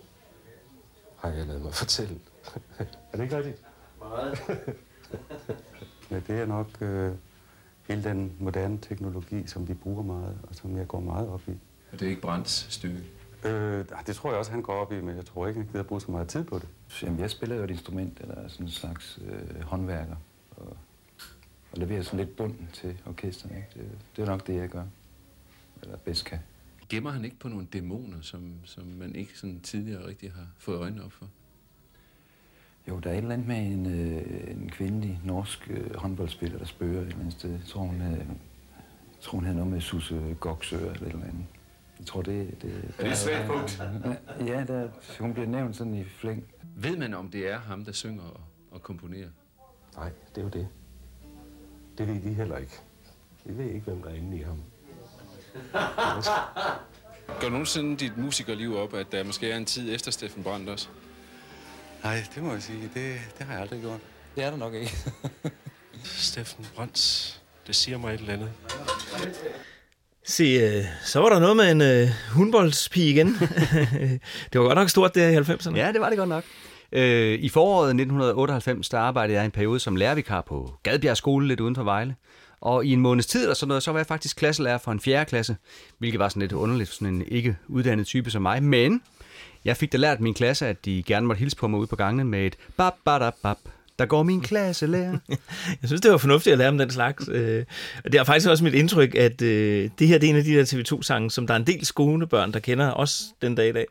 har jeg lavet mig fortælle. er det ikke rigtigt? Meget. ja, det er nok øh, hele den moderne teknologi, som vi bruger meget, og som jeg går meget op i. Og det er ikke Brands styrke? Øh, det tror jeg også, han går op i, men jeg tror ikke, han gider bruge så meget tid på det. Jamen, jeg spiller jo et instrument, eller sådan en slags øh, håndværker, og, og leverer sådan lidt bund til orkestret. Ikke? Det, det er nok det, jeg gør, eller bedst kan. Gemmer han ikke på nogle dæmoner, som, som man ikke sådan tidligere rigtig har fået øjnene op for? Jo, der er et eller andet med en, øh, en kvindelig norsk øh, håndboldspiller, der spørger et eller andet sted. Jeg tror, hun, øh, jeg tror, hun havde noget med Susse Goksø eller et eller andet. Jeg tror, det... det Er det et svært punkt? Ja, der, hun bliver nævnt sådan i flæng. Ved man, om det er ham, der synger og, og komponerer? Nej, det er jo det. Det ved vi heller ikke. Vi ved ikke, hvem der er inde i ham. Går nogensinde dit musikerliv op, at der måske er en tid efter Steffen Brandt også? Nej, det må jeg sige. Det, det har jeg aldrig gjort. Det er der nok ikke. Steffen Brands, det siger mig et eller andet. Se, øh, så var der noget med en øh, hundboldspige igen. det var godt nok stort, det her i 90'erne. Ja, det var det godt nok. Øh, I foråret 1998, der arbejdede jeg en periode som lærervikar på Gadbjerg Skole, lidt uden for Vejle. Og i en måneds tid eller sådan noget, så var jeg faktisk klasselærer for en fjerde klasse, hvilket var sådan lidt underligt for sådan en ikke uddannet type som mig. Men jeg fik da lært min klasse, at de gerne måtte hilse på mig ude på gangene med et bap, bap, bap. Der går min klasselærer. Jeg synes, det var fornuftigt at lære om den slags. Øh, og det er faktisk også mit indtryk, at øh, det her det er en af de der TV2-sange, som der er en del skolebørn, der kender også den dag i dag.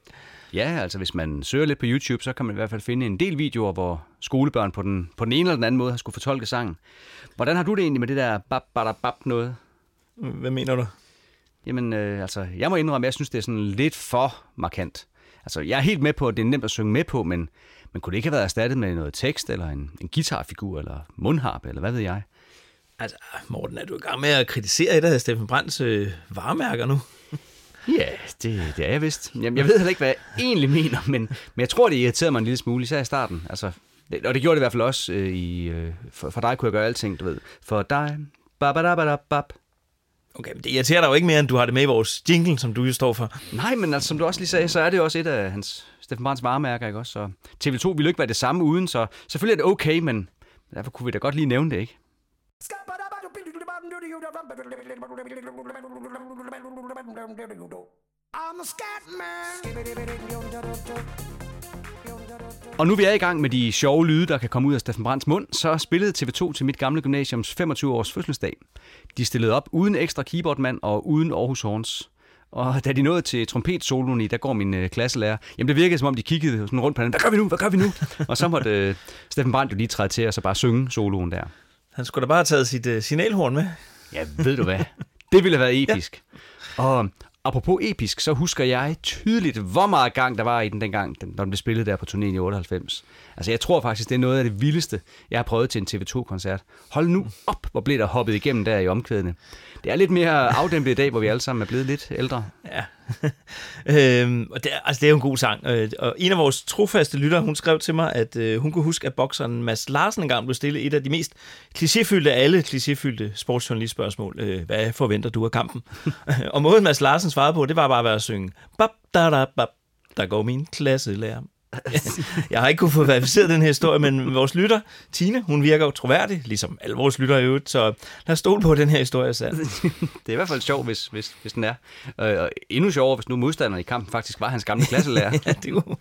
Ja, altså hvis man søger lidt på YouTube, så kan man i hvert fald finde en del videoer, hvor skolebørn på den, på den ene eller den anden måde har skulle fortolke sangen. Hvordan har du det egentlig med det der bap, bap, bap noget? Hvad mener du? Jamen, øh, altså, jeg må indrømme, at jeg synes, det er sådan lidt for markant. Altså, jeg er helt med på, at det er nemt at synge med på, men, men kunne det ikke have været erstattet med noget tekst, eller en, en guitarfigur, eller mundharp, eller hvad ved jeg? Altså, Morten, er du i gang med at kritisere et af Steffen Brands øh, varemærker nu? Ja, det, det er jeg vist. Jamen, jeg ved heller ikke, hvad jeg egentlig mener, men, men jeg tror, det irriterede mig en lille smule, især i starten. Altså, det, og det gjorde det i hvert fald også øh, i... Øh, for, for dig kunne jeg gøre alting, du ved. For dig... Bap. Okay, men det irriterer dig jo ikke mere, end du har det med i vores jingle, som du jo står for. Nej, men altså, som du også lige sagde, så er det jo også et af hans Steffen Brands varemærker, ikke også? Så TV2 ville jo ikke være det samme uden, så selvfølgelig er det okay, men derfor kunne vi da godt lige nævne det, ikke? Og nu vi er i gang med de sjove lyde, der kan komme ud af Steffen Brands mund, så spillede TV2 til mit gamle gymnasiums 25-års fødselsdag. De stillede op uden ekstra keyboardmand og uden Aarhus Horns. Og da de nåede til trompetsoloen i, der går min øh, klasselærer, jamen det virkede som om, de kiggede sådan rundt på hinanden. Hvad gør vi nu? Hvad gør vi nu? og så måtte øh, Steffen Brandt jo lige træde til og så bare synge soloen der. Han skulle da bare have taget sit øh, signalhorn med. Ja, ved du hvad? Det ville have været episk. Ja. Og apropos episk, så husker jeg tydeligt, hvor meget gang der var i den dengang, den, når den blev spillet der på turnéen i 98. Altså jeg tror faktisk, det er noget af det vildeste, jeg har prøvet til en TV2-koncert. Hold nu op, hvor blev der hoppet igennem der i omkvædene. Det er lidt mere afdæmpet i dag, hvor vi alle sammen er blevet lidt ældre. Ja. øhm, og det, er, altså, det er jo en god sang. Øh, Og en af vores trofaste lyttere, hun skrev til mig, at øh, hun kunne huske, at bokseren Mads Larsen engang blev stillet et af de mest klichéfyldte af alle klichéfyldte sportsjournalistspørgsmål. Øh, hvad forventer du af kampen? og måden Mads Larsen svarede på, det var bare ved at synge, bap, da, da, bap, der går min klasselærer. jeg har ikke kunne få verificeret den her historie, men vores lytter, Tine, hun virker jo troværdig, ligesom alle vores lyttere i øvrigt, så lad os stole på, at den her historie er sand. det er i hvert fald sjovt, hvis, hvis, hvis den er. Og endnu sjovere, hvis nu modstanderen i kampen faktisk var hans gamle klasselærer. ja, det, kunne.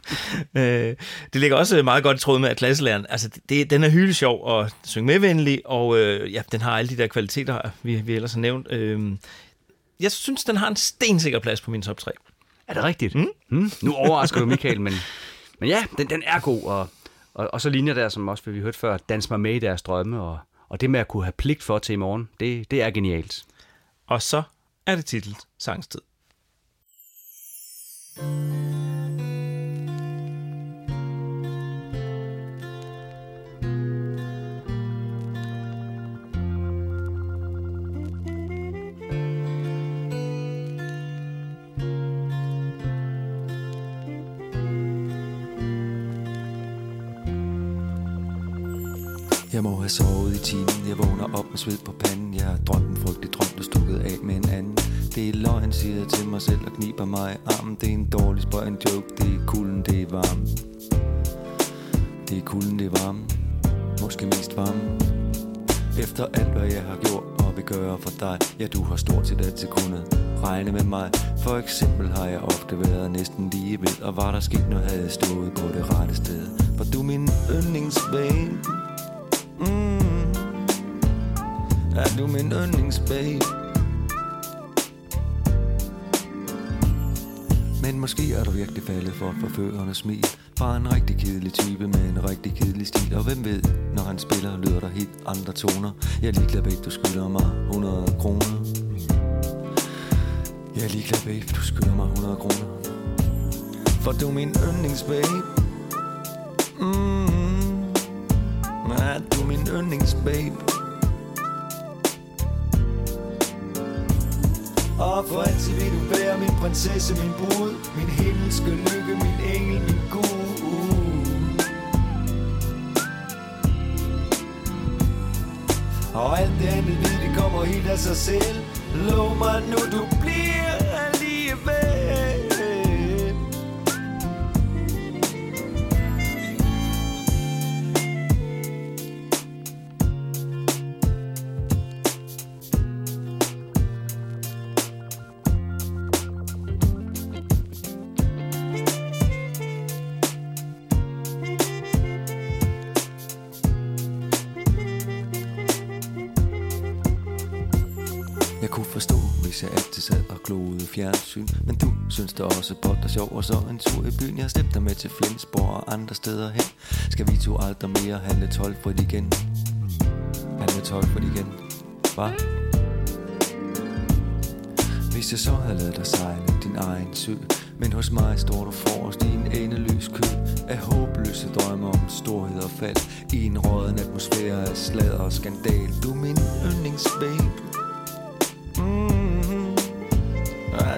Øh, det ligger også meget godt i tråd med, at klasselæreren, altså det, den er hyldesjov og synge medvenlig, og øh, ja, den har alle de der kvaliteter, vi, vi ellers har nævnt. Øh, jeg synes, den har en stensikker plads på min top 3. Er det rigtigt? Mm? Mm? Nu overrasker du Michael, men, men ja, den, den er god. Og, og, og så ligner der, som også vi hørte før, dans mig med i deres drømme, og, og det med at kunne have pligt for til i morgen, det, det er genialt. Og så er det titlet Sangstid. Jeg må have sovet i timen, jeg vågner op med sved på panden. Jeg har drømt en frygtelig drøm, du stukket af med en anden. Det er løgn, siger jeg til mig selv og kniber mig i armen. Det er en dårlig spøj, en joke, det er kulden, det er varme Det er kulden, det er varme Måske mest varme Efter alt, hvad jeg har gjort og vil gøre for dig. Ja, du har stort set altid kunnet regne med mig. For eksempel har jeg ofte været næsten lige ved Og var der sket noget, havde jeg stået på det rette sted. For du er min yndlingsbabe er du min yndlingsbabe? Men måske er du virkelig faldet for forførernes smil. Fra en rigtig kedelig type med en rigtig kedelig stil. Og hvem ved, når han spiller, lyder der helt andre toner. Jeg er ligeglad, babe, du skylder mig 100 kroner. Jeg er ligeglad, babe, du skylder mig 100 kroner. For du er min yndlingsbabe. Mm. Er du min yndlingsbabe? For altid vil du være min prinsesse, min brud Min himmelske lykke, min engel, min gud. Og alt det andet ved, det kommer helt af sig selv. Lov mig nu, du bliver der synes det også bot og sjov Og så en tur i byen. Jeg har dig med til Flensborg og andre steder hen. Skal vi to aldrig mere handle tolvfrit igen? Handle tolvfrit igen. Hva? Hvis jeg så havde lavet dig sejle din egen sø Men hos mig står du forrest i en endeløs kø Af håbløse drømme om storhed og fald. I en råden atmosfære af sladder og skandal. Du er min yndlingsbabe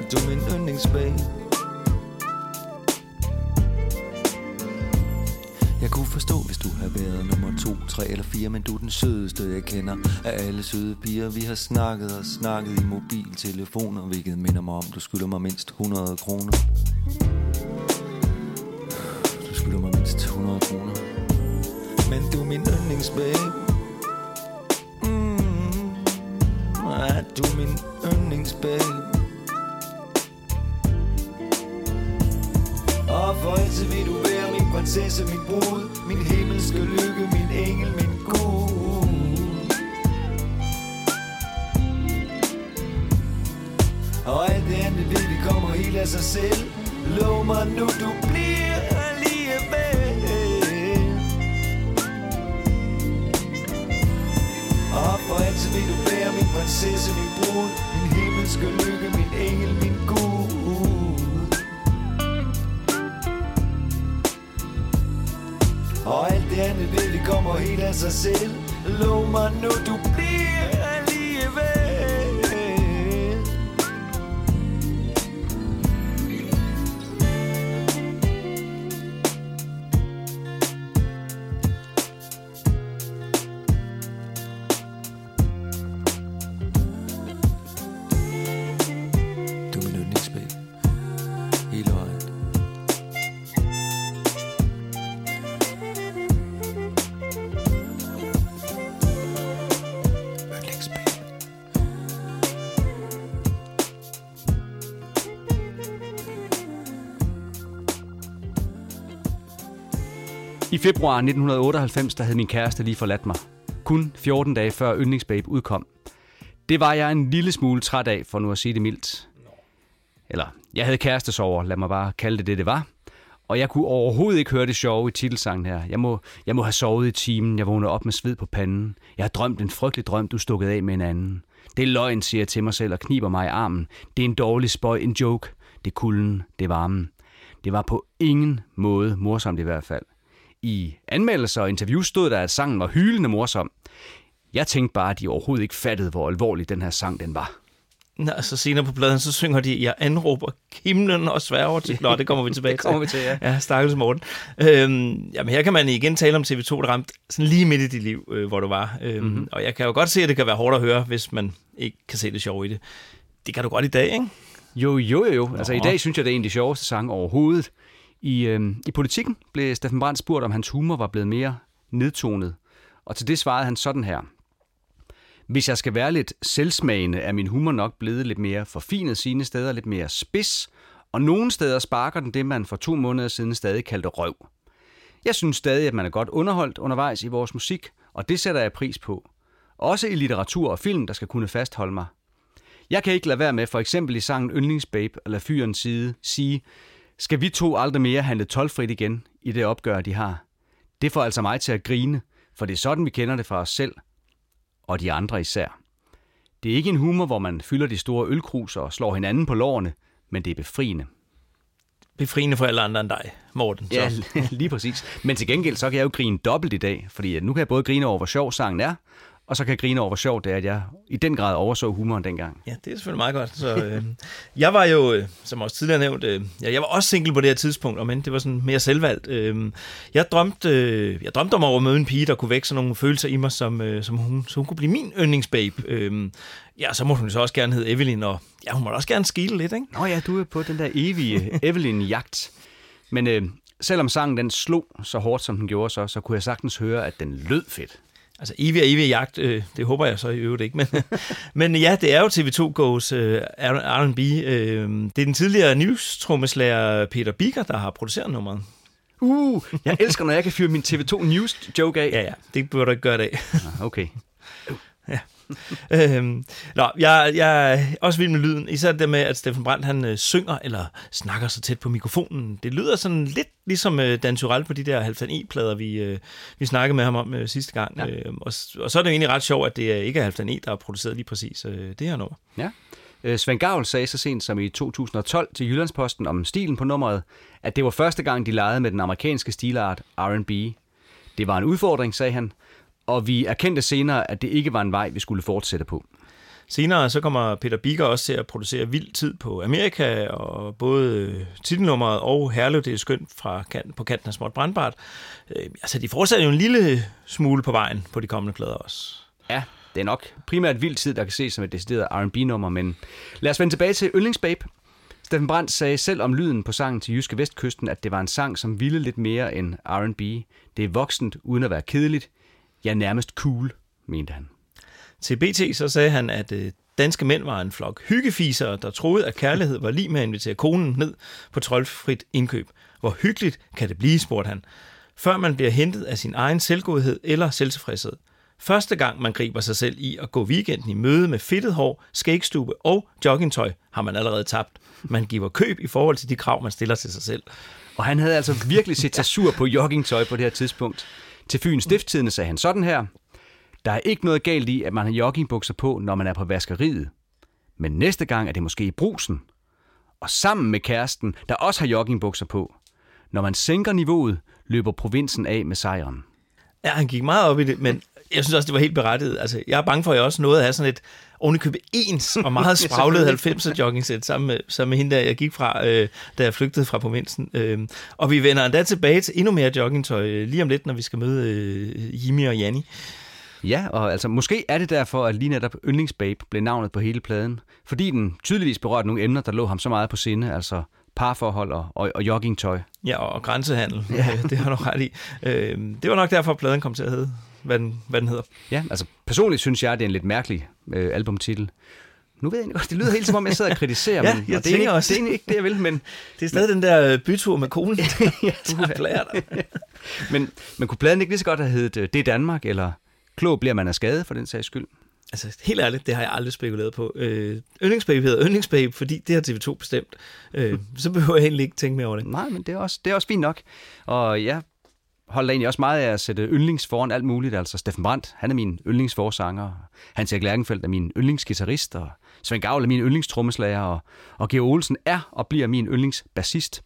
Er du min yndlingsbabe. Jeg kunne forstå, hvis du havde været nummer to, tre eller fire Men du er den sødeste, jeg kender af alle søde piger. Vi har snakket og snakket i mobiltelefoner Hvilket minder mig om, du skylder mig mindst 100 kroner. Du skylder mig mindst 100 kroner. Men du er min yndlingsbabe. Mm. ja, du min yndlingsbabe. For altid vil du være min prinsesse, min brud Min himmelske lykke, min engel, min gud. Og alt det andet ved, det kommer helt af sig selv. Lov mig nu, du bliver alligevel. Og for altid vil du være min prinsesse, min brud Min himmelske lykke, min engel, min gud. Og alt det andet ved, det kommer helt af sig selv. Lov mig nu, du februar 1998, der havde min kæreste lige forladt mig. Kun 14 dage før Yndlingsbabe udkom. Det var jeg en lille smule træt af, for nu at sige det mildt. Eller, jeg havde kærestesover, lad mig bare kalde det det, det var. Og jeg kunne overhovedet ikke høre det sjove i titelsangen her. Jeg må, jeg må have sovet i timen, jeg vågnede op med sved på panden. Jeg har drømt en frygtelig drøm, du stukkede af med en anden. Det er løgn, siger jeg til mig selv og kniber mig i armen. Det er en dårlig spøj, en joke. Det er kulden, det er varmen. Det var på ingen måde morsomt i hvert fald. I anmeldelser og interviews stod der, at sangen var hylende morsom. Jeg tænkte bare, at de overhovedet ikke fattede, hvor alvorlig den her sang den var. Nå, så senere på pladen, så synger de, jeg anråber himlen og sværger til... Nå, det kommer vi tilbage Det kommer vi til, ja. Ja, stakkels Morten. Øhm, jamen, her kan man igen tale om TV2, der ramte sådan lige midt i dit liv, øh, hvor du var. Øhm, Mhm. mm-hmm. Og jeg kan jo godt se, at det kan være hårdt at høre, hvis man ikke kan se det sjove i det. Det kan du godt i dag, ikke? Jo, jo, jo, jo. Altså Nå. i dag synes jeg, det er en af de sjoveste sange overhovedet. I, øh, I politikken blev Steffen Brandt spurgt, om hans humor var blevet mere nedtonet. Og til det svarede han sådan her. Hvis jeg skal være lidt selvsmagende, er min humor nok blevet lidt mere forfinet sine steder, lidt mere spids, og nogle steder sparker den det, man for to måneder siden stadig kaldte røv. Jeg synes stadig, at man er godt underholdt undervejs i vores musik, og det sætter jeg pris på. Også i litteratur og film, der skal kunne fastholde mig. Jeg kan ikke lade være med for eksempel i sangen Yndlingsbabe eller Fyrens side sige, skal vi to aldrig mere handle tolvfrit igen i det opgør, de har. Det får altså mig til at grine, for det er sådan, vi kender det fra os selv, og de andre især. Det er ikke en humor, hvor man fylder de store ølkruser og slår hinanden på lårene, men det er befriende. Befriende for alle andre end dig, Morten. Så. Ja, lige præcis. Men til gengæld, så kan jeg jo grine dobbelt i dag, fordi nu kan jeg både grine over, hvor sjov sangen er, og så kan jeg grine over, hvor sjovt det er, at jeg i den grad overså humoren dengang. Ja, det er selvfølgelig meget godt. Så, øh, jeg var jo, øh, som også tidligere nævnt, øh, ja, jeg var også single på det her tidspunkt, men det var sådan mere selvvalgt. Øh, jeg, drømte, øh, jeg drømte om at møde en pige, der kunne vække sådan nogle følelser i mig, som, øh, som hun, så hun kunne blive min yndlingsbabe. Øh, ja, så må hun så også gerne hedde Evelyn, og ja, hun må også gerne skile lidt, ikke? Nå ja, du er på den der evige Evelyn-jagt. Men øh, selvom sangen den slog så hårdt, som den gjorde, så, så kunne jeg sagtens høre, at den lød fedt. Altså evig og evig jagt, øh, det håber jeg så i øvrigt ikke, men, men ja, det er jo TV2 Go's øh, R&B. Øh, det er den tidligere news-trommeslager Peter Biker, der har produceret nummeret. Uh, jeg elsker, når jeg kan fyre min TV2 News-joke af. Ja, ja, det burde du ikke gøre i dag. Ah, Okay. Ja. øhm, nå, jeg, jeg er også vild med lyden. Især det med, at Steffen Brandt han øh, synger eller snakker så tæt på mikrofonen. Det lyder sådan lidt ligesom øh, Dan Tyrell på de der Halvdan E-plader, vi, øh, vi snakkede med ham om øh, sidste gang. Ja. Øh, og, og så er det jo egentlig ret sjovt, at det er ikke er Halvdan E, der har produceret lige præcis øh, det her nummer. Ja. Øh, Svend Gavl sagde så sent som i 2012 til Jyllandsposten om stilen på nummeret, at det var første gang, de legede med den amerikanske stilart R&B. Det var en udfordring, sagde han, og vi erkendte senere, at det ikke var en vej, vi skulle fortsætte på. Senere så kommer Peter Biker også til at producere Vild Tid på Amerika, og både øh, titelnummeret og Herlev, det er skønt fra kanten, på kanten af Småt Brandbart. Øh, altså, de fortsætter jo en lille smule på vejen på de kommende plader også. Ja, det er nok primært vild tid, der kan ses som et decideret R&B-nummer, men lad os vende tilbage til Yndlingsbabe. Steffen Brandt sagde selv om lyden på sangen til Jyske Vestkysten, at det var en sang, som ville lidt mere end R&B. Det er voksent, uden at være kedeligt. Ja, nærmest cool, mente han. Til BT så sagde han, at øh, danske mænd var en flok hyggefiser, der troede, at kærlighed var lige med at invitere konen ned på troldfrit indkøb. Hvor hyggeligt kan det blive, spurgte han, før man bliver hentet af sin egen selvgodhed eller selvtilfredshed. Første gang man griber sig selv i at gå weekenden i møde med fedtet hår, skægstube og joggingtøj, har man allerede tabt. Man giver køb i forhold til de krav, man stiller til sig selv. Og han havde altså virkelig set sig sur på joggingtøj på det her tidspunkt. Til Fyns Stifttidende sagde han sådan her. Der er ikke noget galt i, at man har joggingbukser på, når man er på vaskeriet. Men næste gang er det måske i brusen. Og sammen med kæresten, der også har joggingbukser på. Når man sænker niveauet, løber provinsen af med sejren. Ja, han gik meget op i det, men jeg synes også, det var helt berettiget. Altså, jeg er bange for, at jeg også nåede at have sådan et ovenikøbet ens og meget spraglet 90'er joggingsæt sammen med, sammen med hende, der jeg gik fra, øh, da jeg flygtede fra provinsen. Øh, og vi vender endda tilbage til endnu mere joggingtøj øh, lige om lidt, når vi skal møde øh, Jimmy og Janni. Ja, og altså måske er det derfor, at lige netop Yndlingsbabe blev navnet på hele pladen. Fordi den tydeligvis berørte nogle emner, der lå ham så meget på sinde, altså parforhold og, og, og joggingtøj. Ja, og grænsehandel. Ja. det har du ret i. Øh, det var nok derfor, at pladen kom til at hedde, hvad den, hvad den hedder. Ja, altså personligt synes jeg, det er en lidt mærkelig øh, albumtitel. Nu ved jeg ikke godt, det lyder helt som om, jeg sidder og kritiserer, Ja, men jeg og det, er ikke, også. det er ikke det, jeg vil, men... Det er stadig den der øh, bytur med konen, ja, du har blæret dig. men, men kunne pladen ikke lige så godt have heddet øh, Det er Danmark, eller Klog bliver man af skade, for den sags skyld? Altså, helt ærligt, det har jeg aldrig spekuleret på. Øh, yndlingsbabe hedder yndlingsbabe, fordi det har TV2 bestemt. Øh, så behøver jeg egentlig ikke tænke mere over det. Nej, men det er også, det er også fint nok. Og jeg holder egentlig også meget af at sætte yndlings foran alt muligt. Altså Steffen Brandt, han er min yndlingsforsanger. Hans Erik Lærkenfeldt er min yndlingsgitarrist. Og Svend Gavl er min yndlingstrommeslager. Og, og Georg Olsen er og bliver min yndlingsbassist.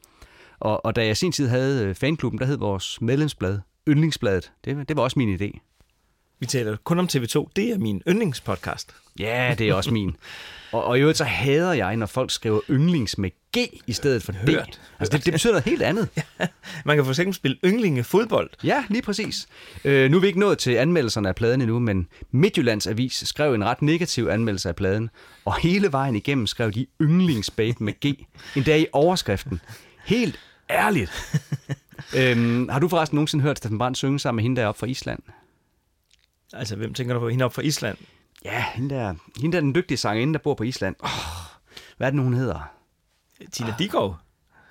Og, og da jeg sin tid havde øh, fanklubben, der hed vores medlemsblad Yndlingsbladet. Det, det var også min idé. Vi taler kun om TV2. Det er min yndlingspodcast. Ja, det er også min. Og, og i øvrigt så hader jeg, når folk skriver yndlings med G i stedet for D. Hørt. Altså, det, det betyder noget helt andet. Man kan for eksempel spille yndlinge fodbold. Ja, lige præcis. Øh, nu er vi ikke nået til anmeldelserne af pladen endnu, men Midtjyllands Avis skrev en ret negativ anmeldelse af pladen, og hele vejen igennem skrev de yndlingsbabe med G. En dag i overskriften. Helt ærligt. øhm, har du forresten nogensinde hørt Steffen Brandt synge sammen med hende deroppe fra Island? Altså, hvem tænker du på? Hende op fra Island? Ja, hende der, hende der den dygtige sangerinde, der bor på Island. Oh, hvad er det nu, hun hedder? Tina oh. Dikov?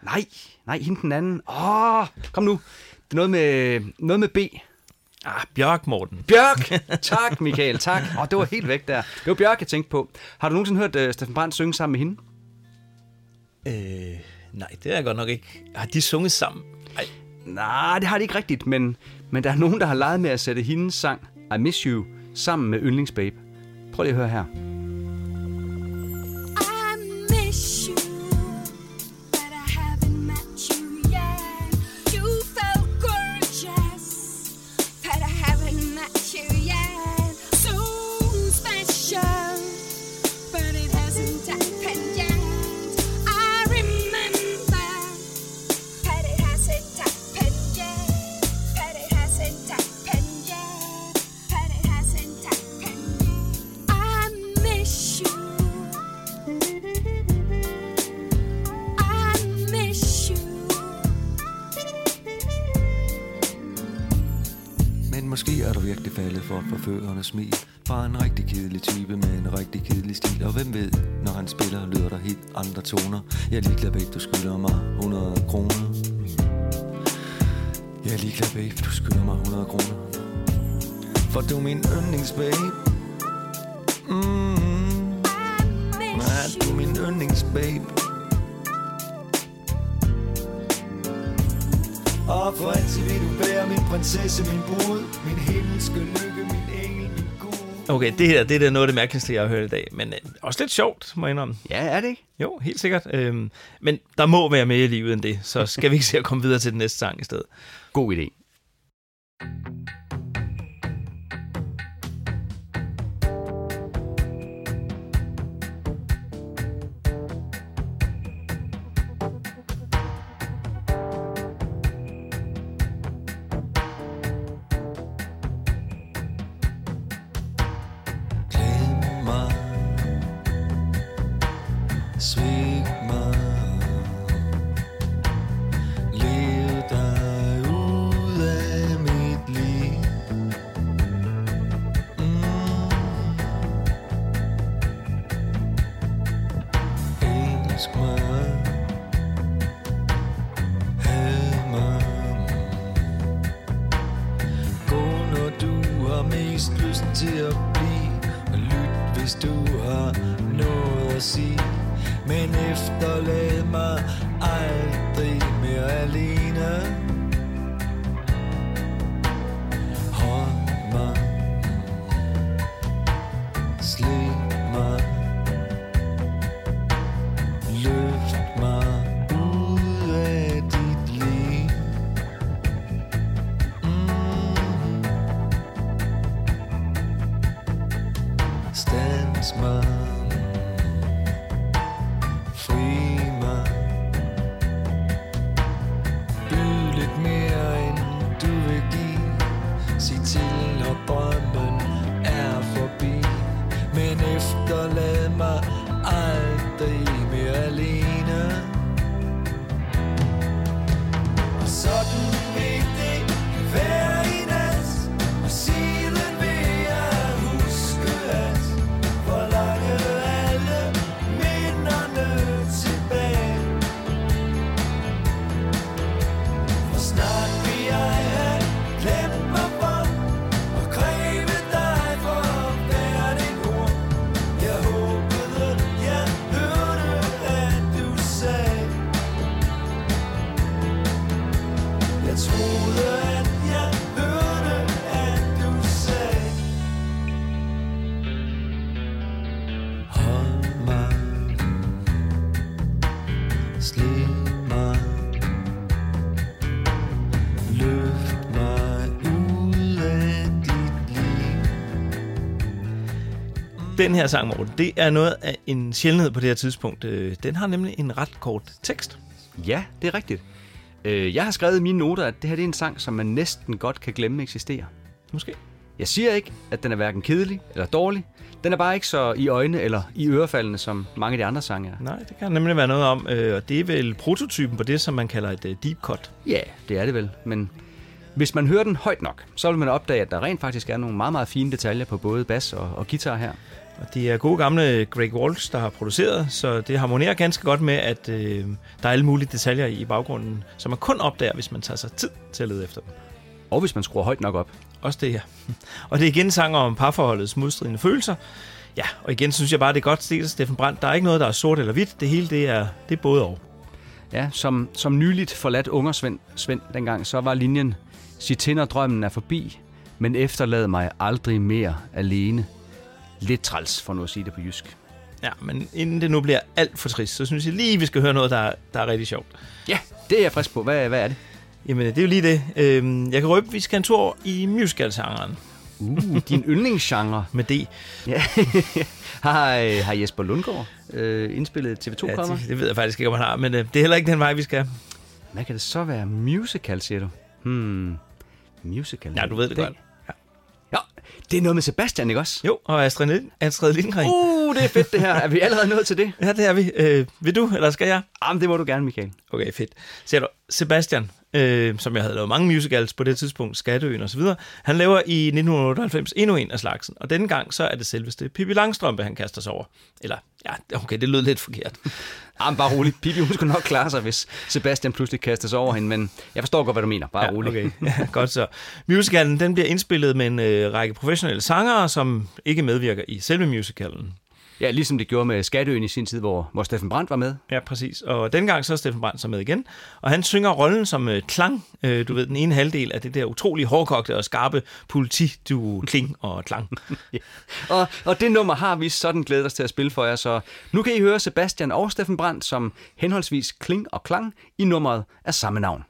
Nej, nej, hende den anden. Åh, oh, kom nu. Det er noget med, noget med B. Ah, Bjørk, Morten. Bjørk! Tak, Michael, tak. Åh, oh, det var helt væk der. Det var Bjørk, jeg tænkte på. Har du nogensinde hørt uh, Steffen Brandt synge sammen med hende? Øh, nej, det er jeg godt nok ikke. Har de sunget sammen? Ej. Nej, det har de ikke rigtigt, men, men der er nogen, der har leget med at sætte hendes sang I Miss You sammen med Yndlingsbabe. Prøv lige at Okay, det her det er da noget af det mærkeligste, jeg har hørt i dag. Men øh, også lidt sjovt, må jeg indrømme. Ja, er det ikke? Jo, helt sikkert. Øhm, men der må være mere i livet end det, så skal vi ikke se at komme videre til den næste sang i stedet. God idé. Den her sang, Morten, det er noget af en sjældenhed på det her tidspunkt. Øh, Den har nemlig en ret kort tekst. Ja, det er rigtigt. Øh, Jeg har skrevet i mine noter, at det her det er en sang, som man næsten godt kan glemme eksisterer. Måske. Jeg siger ikke, at den er hverken kedelig eller dårlig. Den er bare ikke så i øjne eller i ørefaldene, som mange af de andre sange er. Nej, det kan nemlig være noget om, øh, og det er vel prototypen på det, som man kalder et deep cut. Ja, det er det vel. Men hvis man hører den højt nok, så vil man opdage, at der rent faktisk er nogle meget, meget fine detaljer på både bas og, og guitar her. Og det er gode gamle Greg Walsh, der har produceret, så det harmonerer ganske godt med, at øh, der er alle mulige detaljer i baggrunden, som man kun opdager, hvis man tager sig tid til at lede efter dem. Og hvis man skruer højt nok op. Også det her. Og det er igen sanger om parforholdets modstridende følelser. Ja, og igen synes jeg bare, det er godt af Steffen Brandt. Der er ikke noget, der er sort eller hvidt. Det hele, det er, det er både og. Ja, som, som nyligt forladt unger Svend, Svend dengang, så var linjen, sig til, når drømmen er forbi, men efterlad mig aldrig mere alene. Lidt træls, for nu at sige det på jysk. Ja, men inden det nu bliver alt for trist, så synes jeg lige, vi skal høre noget, der, er- der er rigtig sjovt. Ja, det er jeg frisk på. Hvad, hvad er det? Jamen, det er jo lige det. Øhm, jeg kan røbe, at vi skal en tur i musicalsangeren. Uh, din yndlingsgenre. Med det. Ja. har, har Jesper Lundgaard øh, indspillet TV2 Ja, det, det ved jeg faktisk ikke, om han har, men øh, det er heller ikke den vej, vi skal. Hvad kan det så være? Musical, siger du? Hmm. Musical. Ja, du ved det godt. Det er noget med Sebastian, ikke også? Jo, og Astrid, Lind- Astrid Lindgren. Uh, det er fedt det her. Er vi allerede nået til det? Ja, det er vi. Øh, vil du, eller skal jeg? Jamen, det må du gerne, Michael. Okay, fedt. Ser du, Sebastian, øh, som jeg havde lavet mange musicals på det tidspunkt, Skatteøen og så videre, han laver i 1998 endnu en af slagsen, og denne gang så er det selveste Pippi Langstrømpe, han kaster sig over. Eller, ja, okay, det lød lidt forkert. Jamen, bare roligt. Pippi, hun skulle nok klare sig, hvis Sebastian pludselig kaster sig over hende, men jeg forstår godt, hvad du mener. Bare Ja, roligt. okay. Ja, godt så. Musicalen, den bliver indspillet med en øh, række professionelle sangere, som ikke medvirker i selve musicalen. Ja, ligesom det gjorde med Skatteøen i sin tid, hvor, hvor Steffen Brandt var med. Ja, præcis. Og dengang så er Steffen Brandt så med igen. Og han synger rollen som øh, Klang. Øh, du ved, den ene halvdel af det der utrolig hårdkogte og skarpe politi du Kling og Klang. Og, og det nummer har vi sådan glædet os til at spille for jer, så nu kan I høre Sebastian og Steffen Brandt som henholdsvis Kling og Klang i nummeret af samme navn.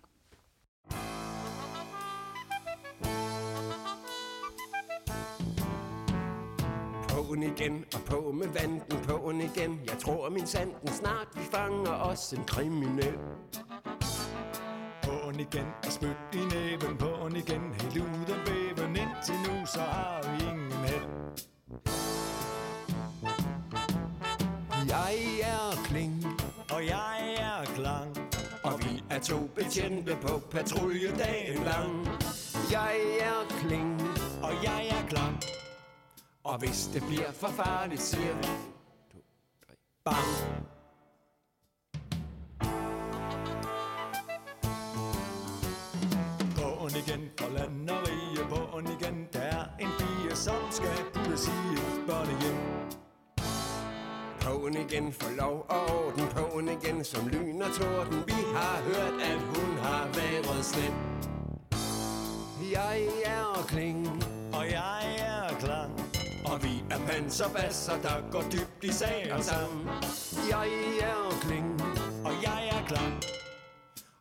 Påen igen og på med vanden, påen igen. Jeg tror min sanden snart vi fanger os en kriminel. På'n igen og spyt i næben, på'n igen, helt uden bæven. Indtil nu, så har vi ingen held. Jeg er Kling, Og jeg er klang, og vi er to betjente på patrulje dagen lang. Jeg er Kling, og jeg er klang. Og hvis det bliver for farligt, siger vi Bang! På'n igen for landeriet, på'n igen. Der er en pige, som skal puttes i et børnehjem. Påen igen for lov og orden, påen igen som lyn og torden. Vi har hørt, at hun har været slem. Jeg er Kling, Og jeg er klang, og vi er panserbasser, der går dybt i sagen sammen. Jeg er Kling, og jeg er klang.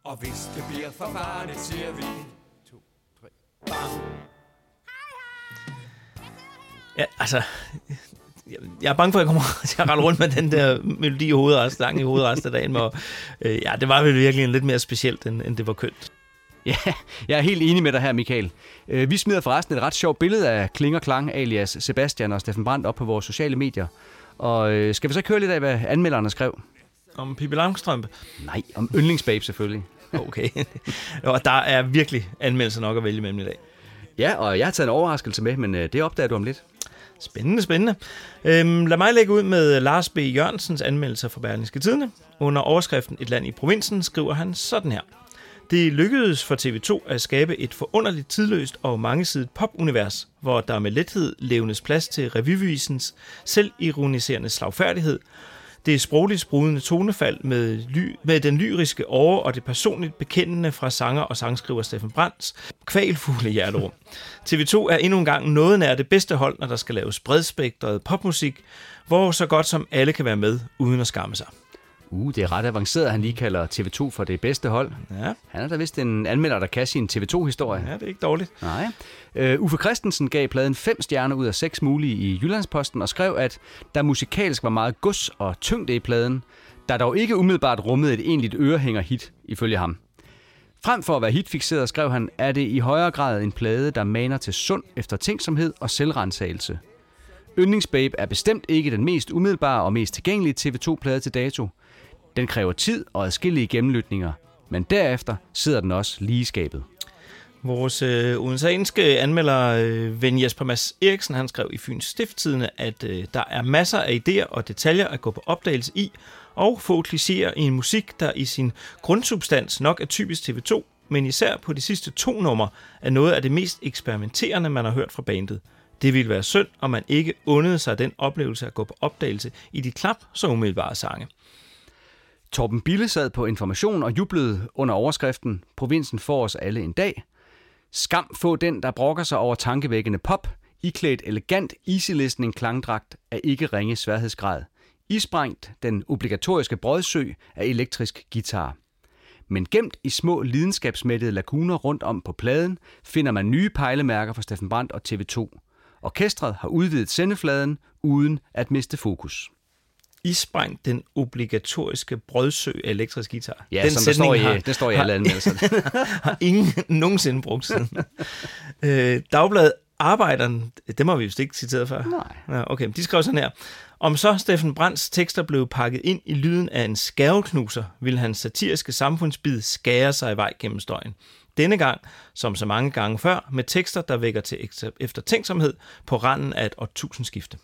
og hvis det bliver for farligt, siger vi to, tre, bang. Ja, altså... jeg- er bange for, at jeg kommer til at rette rundt med den der melodi i hovedet og sang i hovedet resten af dagen. Og, øh, ja, det var vel virkelig lidt mere specielt, end, end det var kønt. Ja, jeg er helt enig med dig her, Michael. Øh, Vi smider forresten et ret sjovt billede af Kling og Klang, alias Sebastian og Steffen Brandt op på vores sociale medier. Og øh, skal vi så ikke høre lidt af, hvad anmelderne skrev? Om Pippi Langstrømpe? Nej, om yndlingsbabe selvfølgelig. Okay. og der er virkelig anmeldelser nok at vælge mellem i dag. Ja, og jeg har taget en overraskelse med, men øh, det opdager du om lidt. Spændende, spændende. Øhm, lad mig lægge ud med Lars B. Jørgensens anmeldelse fra Berlingske Tidene. Under overskriften Et land i provinsen skriver han sådan her. Det lykkedes for TV2 at skabe et forunderligt tidløst og mangesidigt popunivers, hvor der med lethed levnes plads til revyvisens selvironiserende slagfærdighed, det sprogligt sprudende tonefald med, ly, med den lyriske over og det personligt bekendende fra sanger og sangskriver Steffen Brands kvalfulde hjerterum. TV2 er endnu en gang noget nær det bedste hold, når der skal laves bredspektret popmusik, hvor så godt som alle kan være med uden at skamme sig. Uh, det er ret avanceret, han lige kalder TV2 for det bedste hold. Ja. Han er da vist en anmelder, der kan sin TV2-historie. Ja, det er ikke dårligt. Nej. Uh, Uffe Christensen gav pladen 5 stjerner ud af 6 mulige i Jyllandsposten og skrev, at der musikalsk var meget gods og tyngde i pladen, der dog ikke umiddelbart rummede et egentligt ørehænger-hit, ifølge ham. Frem for at være hitfixeret, skrev han, er det i højere grad en plade, der maner til sund eftertænksomhed og selvrensagelse. Yndlingsbabe er bestemt ikke den mest umiddelbare og mest tilgængelige TV2-plade til dato. Den kræver tid og adskillige gennemlytninger, men derefter sidder den også lige i skabet. Vores øh, odenseanske anmelder, øh, ven Jesper Mads Eriksen, han skrev i Fyns Stifttidene, at øh, der er masser af idéer og detaljer at gå på opdagelse i, og få klichéer i en musik, der i sin grundsubstans nok er typisk TV2, men især på de sidste to numre er noget af det mest eksperimenterende, man har hørt fra bandet. Det ville være synd, om man ikke undede sig den oplevelse at gå på opdagelse i de klap så umiddelbare sange. Torben Bille sad på information og jublede under overskriften Provinsen får os alle en dag. Skam få den, der brokker sig over tankevækkende pop, iklædt elegant easy listening klangdragt af ikke ringe sværhedsgrad. Isprængt den obligatoriske brødsø af elektrisk guitar. Men gemt i små lidenskabsmættede lakuner rundt om på pladen, finder man nye pejlemærker for Steffen Brandt og TV2. Orkestret har udvidet sendefladen uden at miste fokus. Isprængt den obligatoriske brødsø af elektrisk guitar. Ja, som der står i- det står i alle anmeldelser. har ingen nogensinde brugt siden. øh, Dagbladet Arbejderen, dem har vi vist ikke citeret før. Nej. Ja, okay, de skrev sådan her. Om så Steffen Brands tekster blev pakket ind i lyden af en skærveknuser, ville hans satiriske samfundsbid skære sig i vej gennem støjen. Denne gang, som så mange gange før, med tekster, der vækker til eftertænksomhed på randen af et årtusindskifte.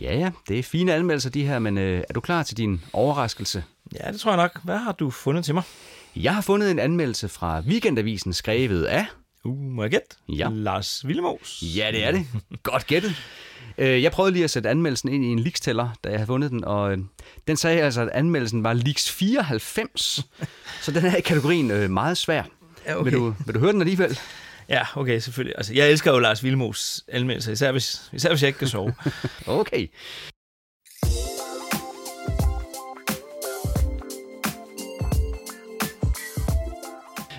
Ja, ja, det er fine anmeldelser de her, men øh, er du klar til din overraskelse? Ja, det tror jeg nok. Hvad har du fundet til mig? Jeg har fundet en anmeldelse fra Weekendavisen skrevet af... Uh, må jeg gætte? Ja. Lars Villemos. Ja, det er det. Godt gættet. Øh, Jeg prøvede lige at sætte anmeldelsen ind i en leaksteller, da jeg havde fundet den, og øh, den sagde altså, at anmeldelsen var leaks 94, så den er i kategorien øh, meget svær. Ja, okay. vil, du, vil du høre den alligevel? Ja, okay, selvfølgelig. Altså, jeg elsker jo Lars Vilmos anmeldelser, især hvis, især hvis jeg ikke kan sove. okay.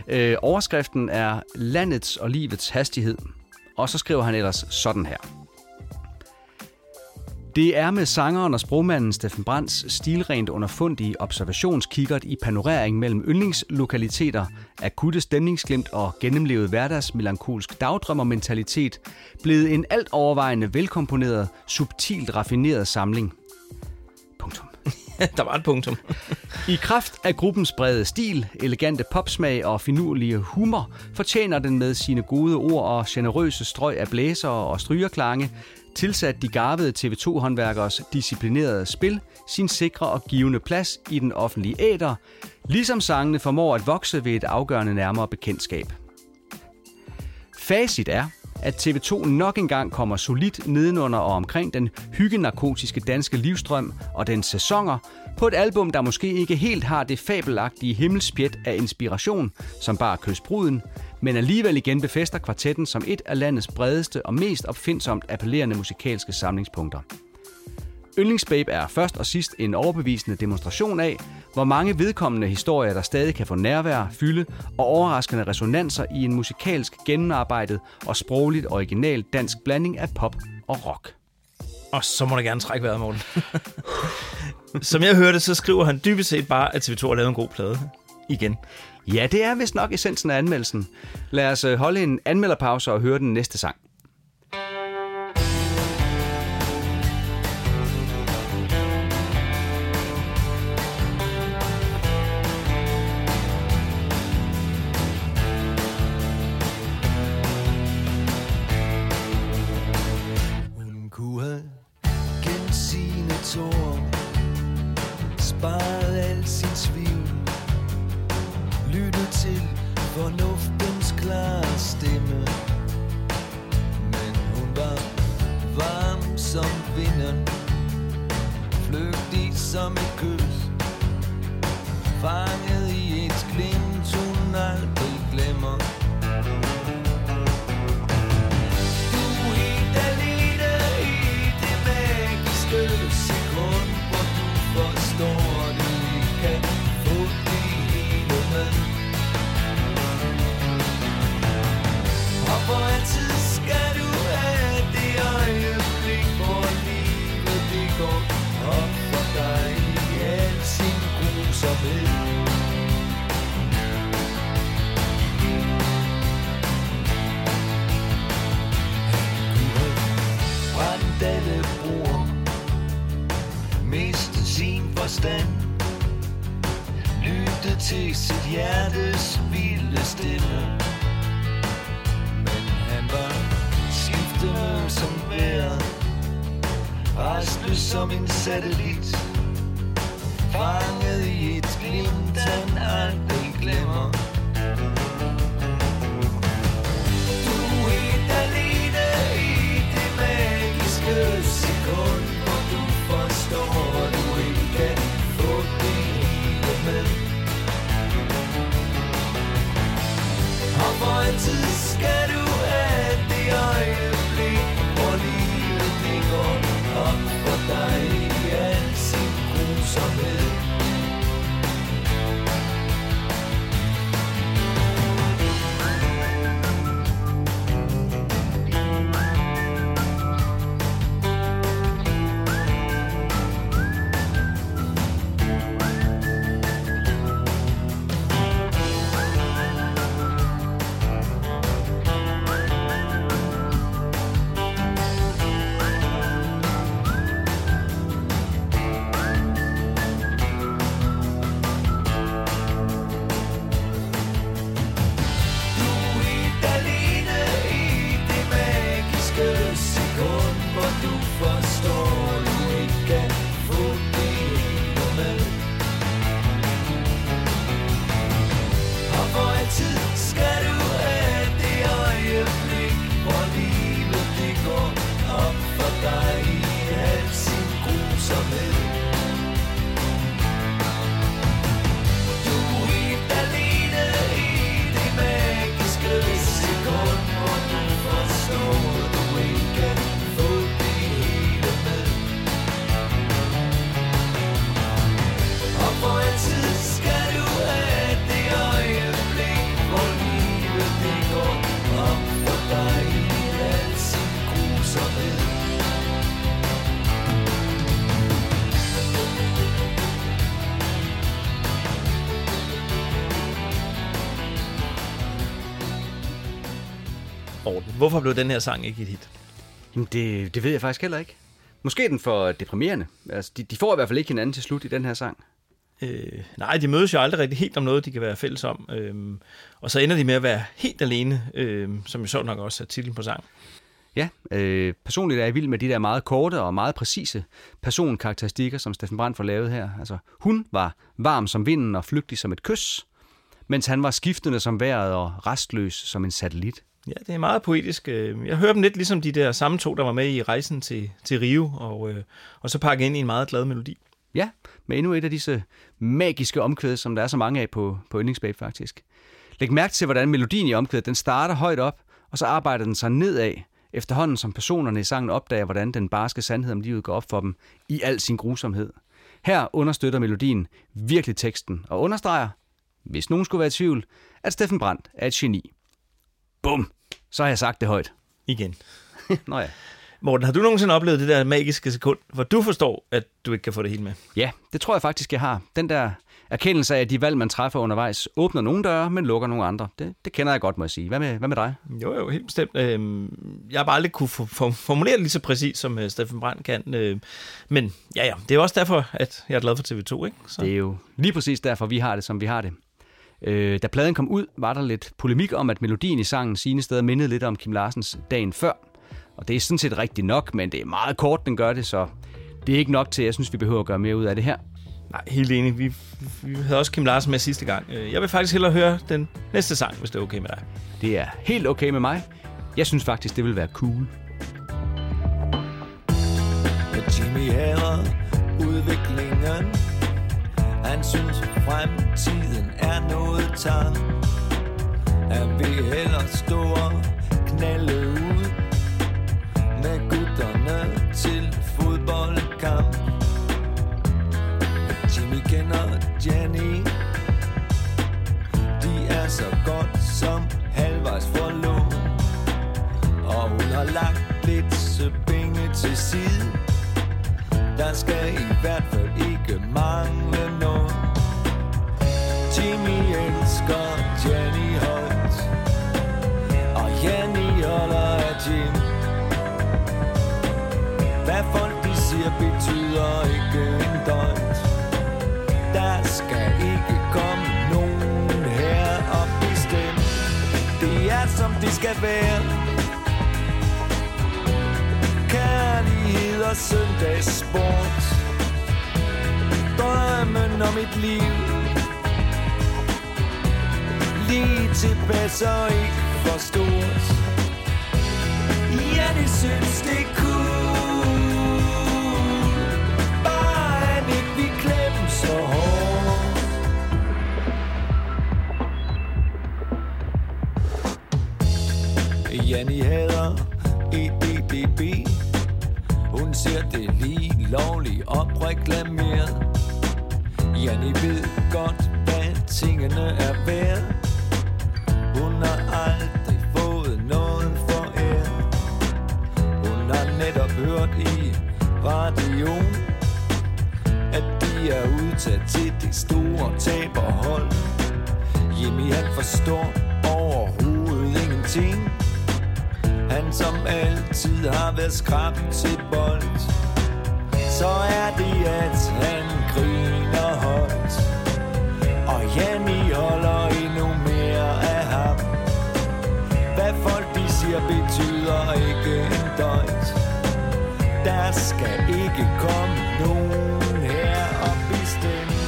Øh, overskriften er Landets og livets hastighed. Og så skriver han ellers sådan her. Det er med sangeren og sprogmanden Steffen Brands stilrent underfundige observationskikkert i panorering mellem yndlingslokaliteter, akutte stemningsglimt og gennemlevet hverdagsmelankolsk dagdrømmermentalitet blevet en alt overvejende velkomponeret, subtilt raffineret samling. Der var et punktum. I kraft af gruppens brede stil, elegante popsmag og finurlige humor, fortjener den med sine gode ord og generøse strøg af blæser og strygerklange, tilsat de garvede TV2-håndværkers disciplinerede spil, sin sikre og givende plads i den offentlige æder, ligesom sangene formår at vokse ved et afgørende nærmere bekendtskab. Facit er, at TV2 nok engang kommer solidt nedenunder og omkring den hyggenarkotiske danske livstrøm og dens sæsoner på et album, der måske ikke helt har det fabelagtige himmelspjæt af inspiration, som bare kysbruden, men alligevel igen befester kvartetten som et af landets bredeste og mest opfindsomt appellerende musikalske samlingspunkter. Yndlingsbabe er først og sidst en overbevisende demonstration af, hvor mange vedkommende historier, der stadig kan få nærvær, fylde og overraskende resonanser i en musikalsk gennemarbejdet og sprogligt original dansk blanding af pop og rock. Og så må du gerne trække vejret, Morten. Som jeg hørte, så skriver han dybest set bare, at TV2 har lavet en god plade. Igen. Ja, det er vist nok essensen af anmeldelsen. Lad os øh, holde en anmelderpause og høre den næste sang. Hvorfor blev den her sang ikke et hit? Jamen, det, det ved jeg faktisk heller ikke. Måske er den for deprimerende. Altså, de, de får i hvert fald ikke hinanden til slut i den her sang. Øh, nej, de mødes jo aldrig rigtig helt om noget, de kan være fælles om. Øhm, og så ender de med at være helt alene, øhm, som jo så nok også er titlen på sang. Ja, øh, personligt er jeg vild med de der meget korte og meget præcise personkarakteristikker, som Steffen Brandt får lavet her. Altså, hun var varm som vinden og flygtig som et kys, mens han var skiftende som vejret og restløs som en satellit. Ja, det er meget poetisk. Øh, jeg hører dem lidt ligesom de der samme to, der var med i rejsen til, til Rio, og, øh, og så pakket ind i en meget glad melodi. Ja, med endnu et af disse magiske omkvæd, som der er så mange af på, på Yndlingsbabe faktisk. Læg mærke til, hvordan melodien i omkvædet, den starter højt op, og så arbejder den sig nedad, efterhånden som personerne i sangen opdager, hvordan den barske sandhed om livet går op for dem i al sin grusomhed. Her understøtter melodien virkelig teksten og understreger, hvis nogen skulle være i tvivl, at Steffen Brandt er et geni. Bum! Så har jeg sagt det højt. Igen. Nå ja. Morten, har du nogensinde oplevet det der magiske sekund, hvor du forstår, at du ikke kan få det hele med? Ja, det tror jeg faktisk, jeg har. Den der erkendelse af, at de valg, man træffer undervejs, åbner nogle døre, men lukker nogle andre. Det, det kender jeg godt, må jeg sige. Hvad med, hvad med dig? Jo, jo, helt bestemt. Øhm, Jeg har bare aldrig kunne formulere det lige så præcis, som øh, Steffen Brandt kan. øh, Men ja, ja, det er også derfor, at jeg er glad for TV2, ikke? Så. Det er jo lige præcis derfor, vi har det, som vi har det. Øh, da pladen kom ud, var der lidt polemik om, at melodien i sangen sine steder mindede lidt om Kim Larsens dagen før. Og det er sådan set rigtigt nok, men det er meget kort, den gør det, så det er ikke nok til, at jeg synes, vi behøver at gøre mere ud af det her. Nej, helt enig. Vi, vi havde også Kim Larsen med sidste gang. Øh, Jeg vil faktisk hellere høre den næste sang, hvis det er okay med dig. Det er helt okay med mig. Jeg synes faktisk, det vil være cool. Jimmy hader udviklingen han synes fremtiden er noget tang. Han vil hellere stå og knalde ud Med gutterne til fodboldkamp. Jimmy kender Jenny De er så godt som halvvejs forlovet Og hun har lagt lidt penge til side. Der skal i hvert fald ikke mangle noget. Jimmy elsker Jenny højt Og Jenny holder af Jim Hvad folk de siger betyder ikke en døjt Der skal ikke komme nogen her og bestemme. Det er som det skal være. Kærlighed og søndagssport. Drømmen om et liv. Lige tilpas og ikke for stort. Ja, det synes det er cool. Bare at ikke vi klemme så hårdt. Janni hader EDDB hun ser det lige lovligt opreklameret Janni ved godt, hvad tingene er værd. Hun har aldrig fået noget for ære. Hun har netop hørt i radioen At de er udtaget til det store taberhold. Jimmy han forstår overhovedet ingenting. Han som altid har været skrab til bold. Så er det at han griner højt. Og Janni holder endnu mere af ham. Hvad folk de siger betyder ikke en døjt. Der skal ikke komme nogen her og bestemme.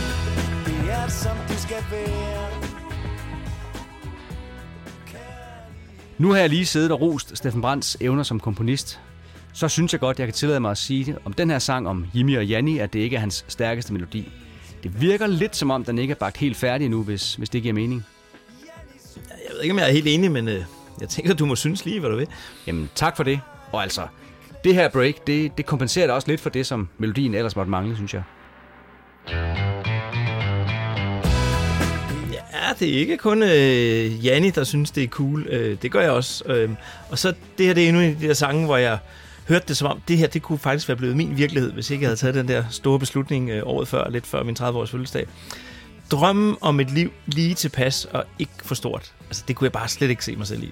Det er som det skal være. Nu har jeg lige siddet og rost Steffen Brands evner som komponist. Så synes jeg godt, jeg kan tillade mig at sige om den her sang om Jimmy og Janni, at det ikke er hans stærkeste melodi. Det virker lidt som om, den ikke er bagt helt færdig nu, hvis, hvis det giver mening. Jeg ved ikke, om jeg er helt enig, men øh, jeg tænker, du må synes lige, hvad du vil. Jamen, tak for det. Og altså, det her break, det, det kompenserer da også lidt for det, som melodien ellers måtte mangle, synes jeg. Det er ikke kun øh, Janni, der synes, det er cool. Øh, det gør jeg også. Øh, og så det her, det er endnu en af de der sange, hvor jeg hørte det som om, det her, det kunne faktisk være blevet min virkelighed, hvis ikke jeg havde taget den der store beslutning øh, året før, lidt før min 30-års fødselsdag. Drømmen om et liv lige tilpas og ikke for stort. Altså, det kunne jeg bare slet ikke se mig selv i.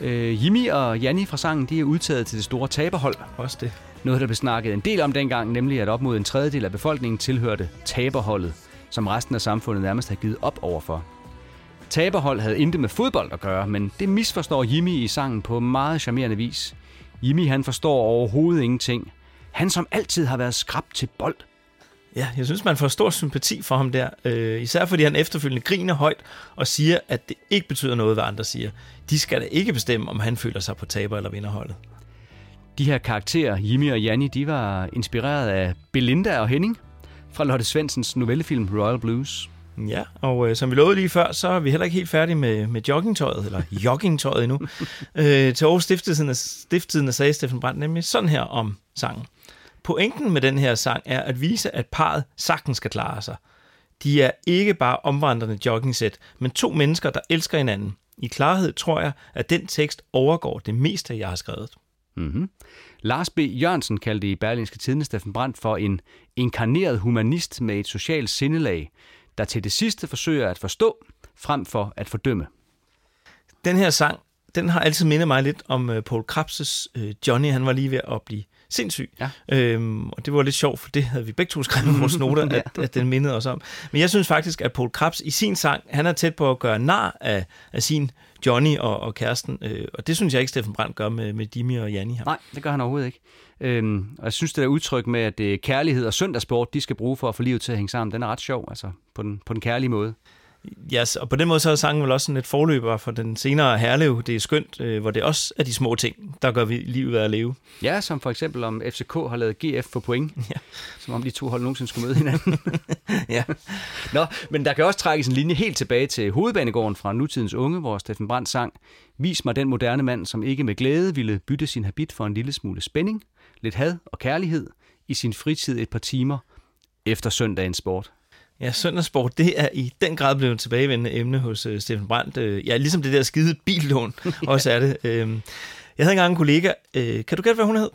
Øh, Jimmy og Janni fra sangen, de er udtaget til det store taberhold. Også det. Noget, der blev snakket en del om dengang, nemlig at op mod en tredjedel af befolkningen tilhørte taberholdet, som resten af samfundet nærmest havde givet op overfor. Taberhold havde intet med fodbold at gøre, men det misforstår Jimmy i sangen på meget charmerende vis. Jimmy han forstår overhovedet ingenting. Han som altid har været skrab til bold. Ja, jeg synes, man får stor sympati for ham der. Øh, især fordi han efterfølgende griner højt og siger, at det ikke betyder noget, hvad andre siger. De skal da ikke bestemme, om han føler sig på taber- eller vinderholdet. De her karakterer, Jimmy og Janni, de var inspireret af Belinda og Henning fra Lotte Svensens novellefilm Royal Blues. Ja, og øh, som vi lovede lige før, så er vi heller ikke helt færdige med, med joggingtøjet, eller joggingtøjet endnu. øh, til Aarhus Stifttiden, Stifttiden sagde Steffen Brandt nemlig sådan her om sangen. Pointen med den her sang er at vise, at parret sagtens skal klare sig. De er ikke bare omvandrende joggingsæt, men to mennesker, der elsker hinanden. I klarhed tror jeg, at den tekst overgår det meste, jeg har skrevet. Mm-hmm. Lars B. Jørgensen kaldte i Berlingske Tidende Steffen Brandt for en inkarneret humanist med et socialt sindelag, der til det sidste forsøger at forstå, frem for at fordømme. Den her sang, den har altid mindet mig lidt om uh, Paul Krabs' uh, Johnny. Han var lige ved at blive sindssyg. Ja. Øhm, og det var lidt sjovt, for det havde vi begge to skrevet i vores noter, Ja. at, at den mindede os om. Men jeg synes faktisk, at Paul Krabs i sin sang, han er tæt på at gøre nar af, af sin Johnny og, og kæresten. Øh, og det synes jeg ikke, Steffen Brandt gør med, med Jimmy og Janni her. Nej, det gør han overhovedet ikke. Øhm, og jeg synes, det der udtryk med, at øh, kærlighed og søndagssport, de skal bruge for at få livet til at hænge sammen, den er ret sjov, altså på den, på den kærlige måde. Yes, og på den måde så er sangen vel også sådan et forløber for den senere Herlev. Det er skønt, øh, hvor det også er de små ting, der gør vi livet at leve. Ja, som for eksempel om FCK har lavet GF for point. Ja. Som om de to hold nogensinde skulle møde hinanden. ja. Nå, men der kan også trækkes en linje helt tilbage til hovedbanegården fra nutidens unge, hvor Steffen Brandt sang Vis mig den moderne mand, som ikke med glæde ville bytte sin habit for en lille smule spænding, lidt had og kærlighed i sin fritid et par timer efter søndagens sport. Ja, søndagssport, det er i den grad blevet et tilbagevendende emne hos uh, Steffen Brandt. Uh, ja, ligesom det der skide billån også er det. Uh, jeg havde engang en kollega. Uh, kan du gætte, hvad hun hed?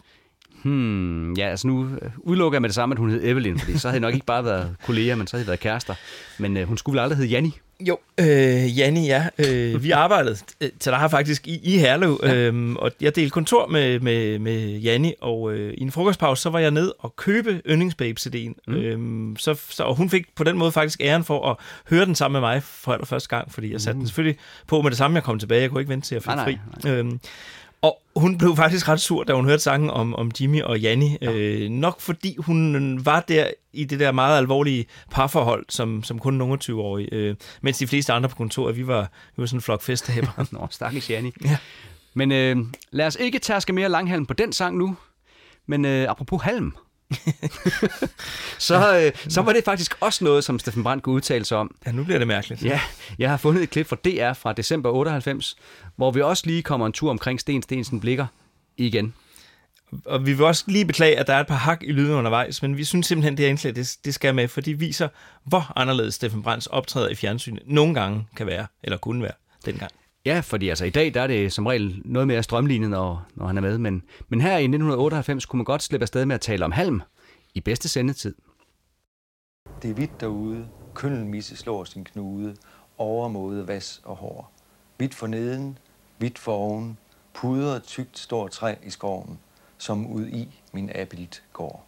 Hmm, ja, altså nu øh, udelukker jeg med det samme, at hun hed Evelyn, fordi så havde jeg nok ikke bare været kolleger, men så havde jeg været kærester. Men øh, hun skulle vel aldrig hedde Janni. Jo, øh, Janni, ja. Øh, vi arbejdede øh, til dig faktisk i, i Herlev, øh, og jeg delte kontor med, med, med Janni, og øh, i en frokostpause, så var jeg ned og købe Yndlingsbabe-CD'en. Mm. Øh, så, så, og hun fik på den måde faktisk æren for at høre den sammen med mig for allerførste gang, fordi jeg satte mm. den selvfølgelig på med det samme, jeg kom tilbage. Jeg kunne ikke vente til at få Nej, fri. nej, Øh, og hun blev faktisk ret sur, da hun hørte sangen om, om Jimmy og Janni. Øh, nok fordi hun var der i det der meget alvorlige parforhold, som, som kun nogle 20-årige. Øh, mens de fleste andre på kontoret, vi var, vi var sådan en flok festaber. Nå, stakkels Janni. Ja. Men øh, lad os ikke tærske mere langhalm på den sang nu. Men øh, apropos halm, så, øh, så var det faktisk også noget, som Steffen Brandt kunne udtale sig om. Ja, nu bliver det mærkeligt. Ja, jeg har fundet et klip fra DR fra december 98, hvor vi også lige kommer en tur omkring Sten Stensen Blikker igen. Og vi vil også lige beklage, at der er et par hak i lyden undervejs, men vi synes simpelthen, det er indslag, det, det skal med, for de viser, hvor anderledes Steffen Brandts optræder i fjernsynet nogle gange kan være, eller kunne være dengang. Ja, fordi altså i dag der er det som regel noget mere strømlignet, når, når han er med. Men, men her i 1998 kunne man godt slippe afsted med at tale om halm i bedste sendetid. Det er hvidt derude, køllen misse slår sin knude, overmåde vas og hår. Hvidt for neden, hvidt for oven, pudret tykt står træ i skoven, som ud i min abilt går.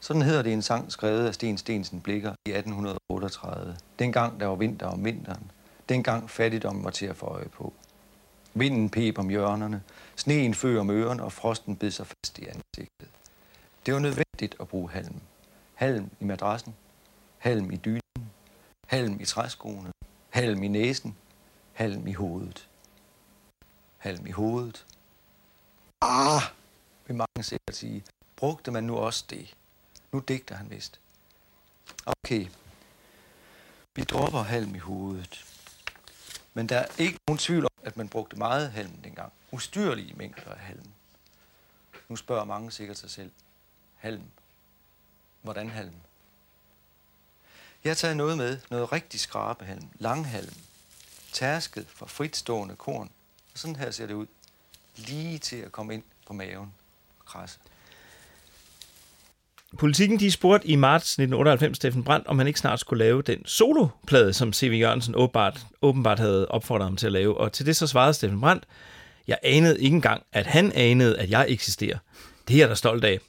Sådan hedder det en sang skrevet af Sten Stensen Blikker i 1838. Dengang der var vinter om vinteren. Dengang fattigdom var til at få øje på. Vinden pep om hjørnerne, sneen fø om ørerne, og frosten bed sig fast i ansigtet. Det var nødvendigt at bruge halm. Halm i madrassen, halm i dynen, halm i træskoene, halm i næsen, halm i hovedet. Halm i hovedet. Ah, vil mange sikkert sige. Brugte man nu også det? Nu digter han vist. Okay. Vi dropper halm i hovedet. Men der er ikke nogen tvivl om, at man brugte meget halm dengang. Ustyrlige mængder af halm. Nu spørger mange sikkert sig selv. Halm. Hvordan halm? Jeg har taget noget med. Noget rigtig skrabehalm. Langhalm. Tærsket for fritstående korn. Og sådan her ser det ud. Lige til at komme ind på maven og krasse. Politikken de spurgte i marts 1998 Steffen Brandt, om han ikke snart skulle lave den soloplade, som C.V. Jørgensen åbenbart, åbenbart havde opfordret ham til at lave. Og til det så svarede Steffen Brandt, jeg anede ikke engang, at han anede, at jeg eksisterer. Det er jeg da stolt af.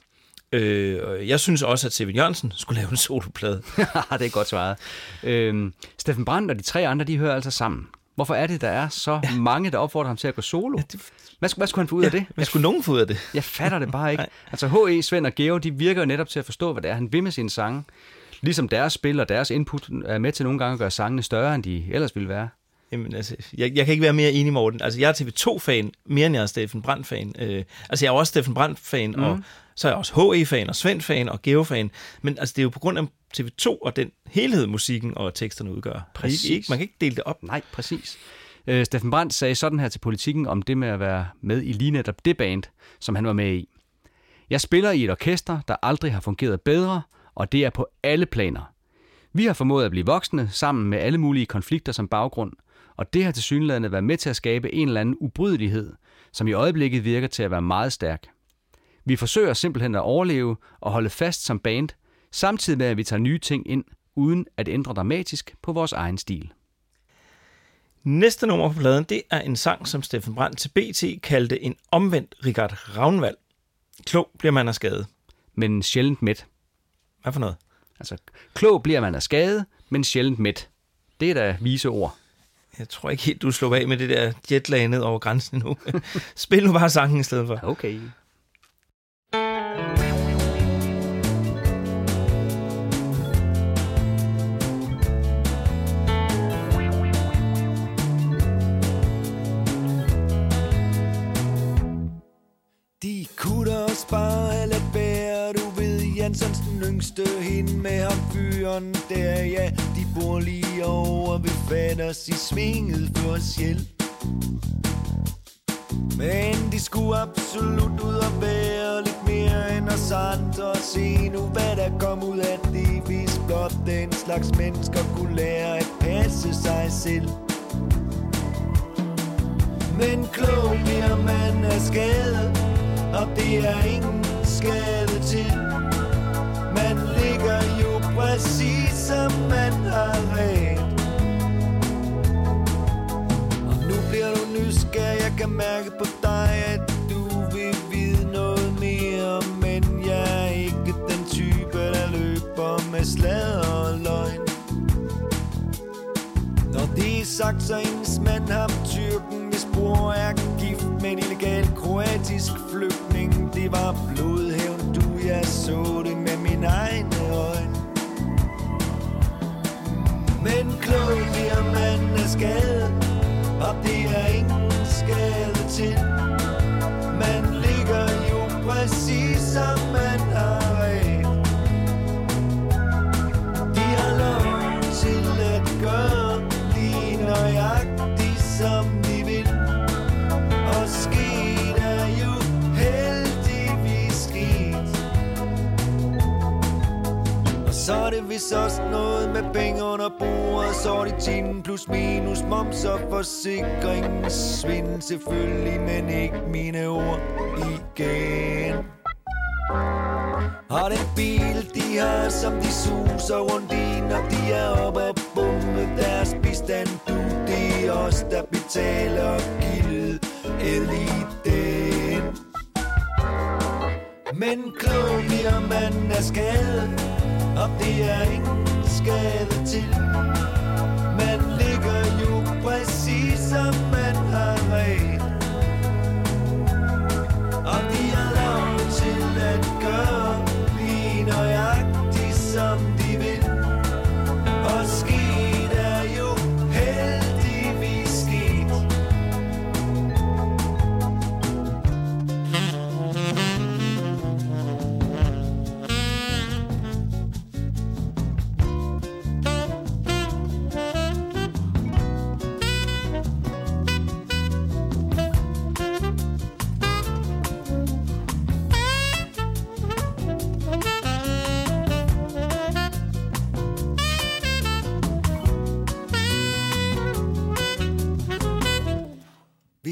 Øh, jeg synes også, at C.V. Jørgensen skulle lave en soloplade. det er godt svaret. Øhm, Steffen Brandt og de tre andre, de hører altså sammen. Hvorfor er det, der er så ja. mange, der opfordrer ham til at gå solo? Ja, det... hvad, hvad skulle han få ud ja, af det? Hvad skulle nogen få ud af det? Jeg fatter det bare ikke. altså H.E., Svend og Geo, de virker jo netop til at forstå, hvad det er, han vil med sine sange. Ligesom deres spil og deres input er med til nogle gange at gøre sangene større, end de ellers ville være. Jamen, altså, jeg, jeg kan ikke være mere enig, Morten. Altså, jeg er TV2-fan, mere end jeg er Steffen Brandt-fan. Øh, altså, jeg er også Steffen Brandt-fan, mm. og så er jeg også HE-fan, og Svend-fan, og Geo-fan. Men altså, det er jo på grund af TV2 og den helhed, musikken og teksterne udgør. Præcis. Ikke, man kan ikke dele det op. Nej, præcis. Øh, Steffen Brandt sagde sådan her til politikken om det med at være med i lige netop det band, som han var med i. Jeg spiller i et orkester, der aldrig har fungeret bedre, og det er på alle planer. Vi har formået at blive voksne sammen med alle mulige konflikter som baggrund, og det har til synligheden været med til at skabe en eller anden ubrydelighed, som i øjeblikket virker til at være meget stærk. Vi forsøger simpelthen at overleve og holde fast som band, samtidig med at vi tager nye ting ind, uden at ændre dramatisk på vores egen stil. Næste nummer på pladen, det er en sang, som Steffen Brandt til BT kaldte en omvendt Richard Ravnvald. Klog bliver man af skade. Men sjældent mæt. Hvad for noget? Altså, klog bliver man af skade, men sjældent mæt. Det er da vise ord. Jeg tror ikke helt, du slår af med det der jetlag ned over grænsen nu. Spil nu bare sangen i stedet for. Okay. De kunne da også yngste Hende med ham fyren der Ja, de bor lige over ved fatters I svinget for os hjælp Men de skulle absolut ud og være Lidt mere end os andre. Og se nu hvad der kom ud af det. Hvis blot den slags mennesker kunne lære At passe sig selv. Men klog bliver man af skade Og det er ingen skade til præcis som man har ret. Og nu bliver du nysgerrig, jeg kan mærke på dig, at du vil vide noget mere. Men jeg er ikke den type, der løber med slader og løgn. Når det er sagt, så ens mand ham tyrken, hvis bror er gift med en illegal kroatisk flygtning Det var blodhævn, du jeg så det med mine egne øjne. Men klog bliver man af skade, og det er ingen skade til. Så er det vist også noget med penge under bordet. Så er det 10 plus minus moms og forsikring Svind selvfølgelig, men ikke mine ord igen. Og den bil, de har, som de suser rundt i Når de er oppe og bumme deres bistand. Du, det er os, der betaler gild eliten. Men klog bliver man af skaden, og det er ingen skade til. Man ligger jo præcis som man har ret. Og de er lavet til at gøre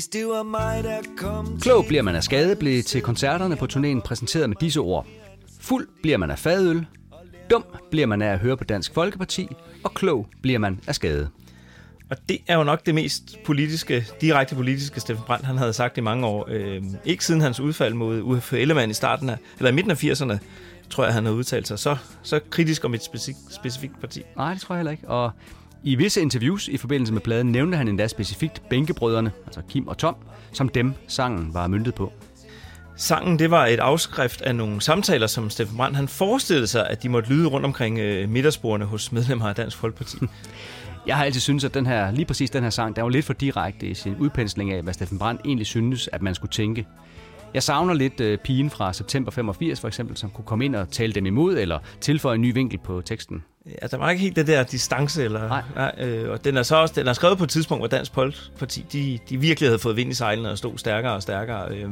Hvis det var mig, der kom Klog bliver man af skade blev til koncerterne på turnéen præsenteret med disse ord. Fuld bliver man af fadøl, dum bliver man af at høre på Dansk Folkeparti, og klog bliver man af skade. Og det er jo nok det mest politiske, direkte politiske, Steffen Brandt han havde sagt i mange år. Øh, ikke siden hans udfald mod Uffe Ellemann i starten af, eller i midten af 80'erne, tror jeg, han havde udtalt sig så, så kritisk om et specifikt, specifikt parti. Nej, det tror jeg heller ikke. Og i visse interviews i forbindelse med pladen nævnte han endda specifikt Bænkebrødrene, altså Kim og Tom, som dem sangen var myndet på. Sangen, det var et afskrift af nogle samtaler, som Steffen Brandt han forestillede sig, at de måtte lyde rundt omkring øh, middagsbordene hos medlemmer af Dansk Folkeparti. Jeg har altid syntes, at den her, lige præcis den her sang, der var lidt for direkte i sin udpensling af, hvad Steffen Brandt egentlig synes, at man skulle tænke. Jeg savner lidt øh, pigen fra september 85 for eksempel, som kunne komme ind og tale dem imod, eller tilføje en ny vinkel på teksten. Ja, der var ikke helt det der distance, eller, Nej. nej øh, og den er så også den er skrevet på et tidspunkt, hvor Dansk Folkeparti, de, de virkelig havde fået vind i sejlene og stod stærkere og stærkere. Øh,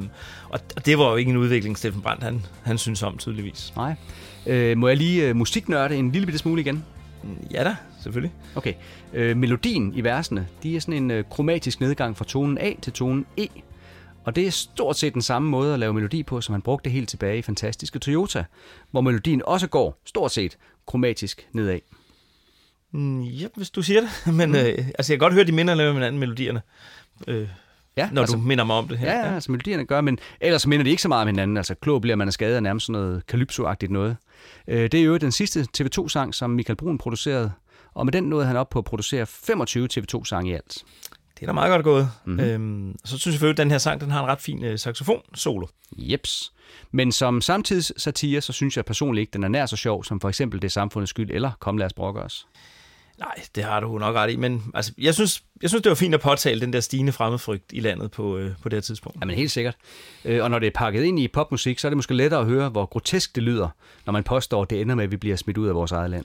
og, og det var jo ikke en udvikling, Steffen Brandt, han, han synes om tydeligvis. Nej. Øh, må jeg lige øh, musiknørde en lille bitte smule igen? Ja da, selvfølgelig. Okay. Øh, melodien i versene, de er sådan en øh, kromatisk nedgang fra tonen A til tonen E. Og det er stort set den samme måde at lave melodi på, som han brugte helt tilbage i Fantastiske Toyota, hvor melodien også går stort set kromatisk nedad. Mm, ja, hvis du siger det. Men øh, altså, jeg kan godt høre, de minder lidt om hinanden, melodierne. Øh, Ja, når altså- du minder mig om det her. Ja, ja, altså melodierne gør, men ellers minder de ikke så meget om hinanden. Altså klog bliver man af skade af nærmest sådan noget calypso-agtigt noget. Øh, det er jo den sidste TV2-sang, som Michael Brun producerede, og med den nåede han op på at producere 25 TV2-sange i alt. Det er da meget godt gået. Mhm. Mm-hmm. Øhm, så synes jeg selvfølgelig, at den her sang den har en ret fin øh, saxofon-solo. Jeps. Men som samtidssatire, så synes jeg personligt ikke, den er nær så sjov, som for eksempel Det samfundets skyld, eller Kom lad os brokke os. Nej, det har du nok ret i, men altså, jeg, synes, jeg synes, det var fint at påtale den der stigende fremmedfrygt i landet på, øh, på det her tidspunkt. Jamen helt sikkert. Øh, og når det er pakket ind i popmusik, så er det måske lettere at høre, hvor grotesk det lyder, når man påstår, at det ender med, at vi bliver smidt ud af vores eget land.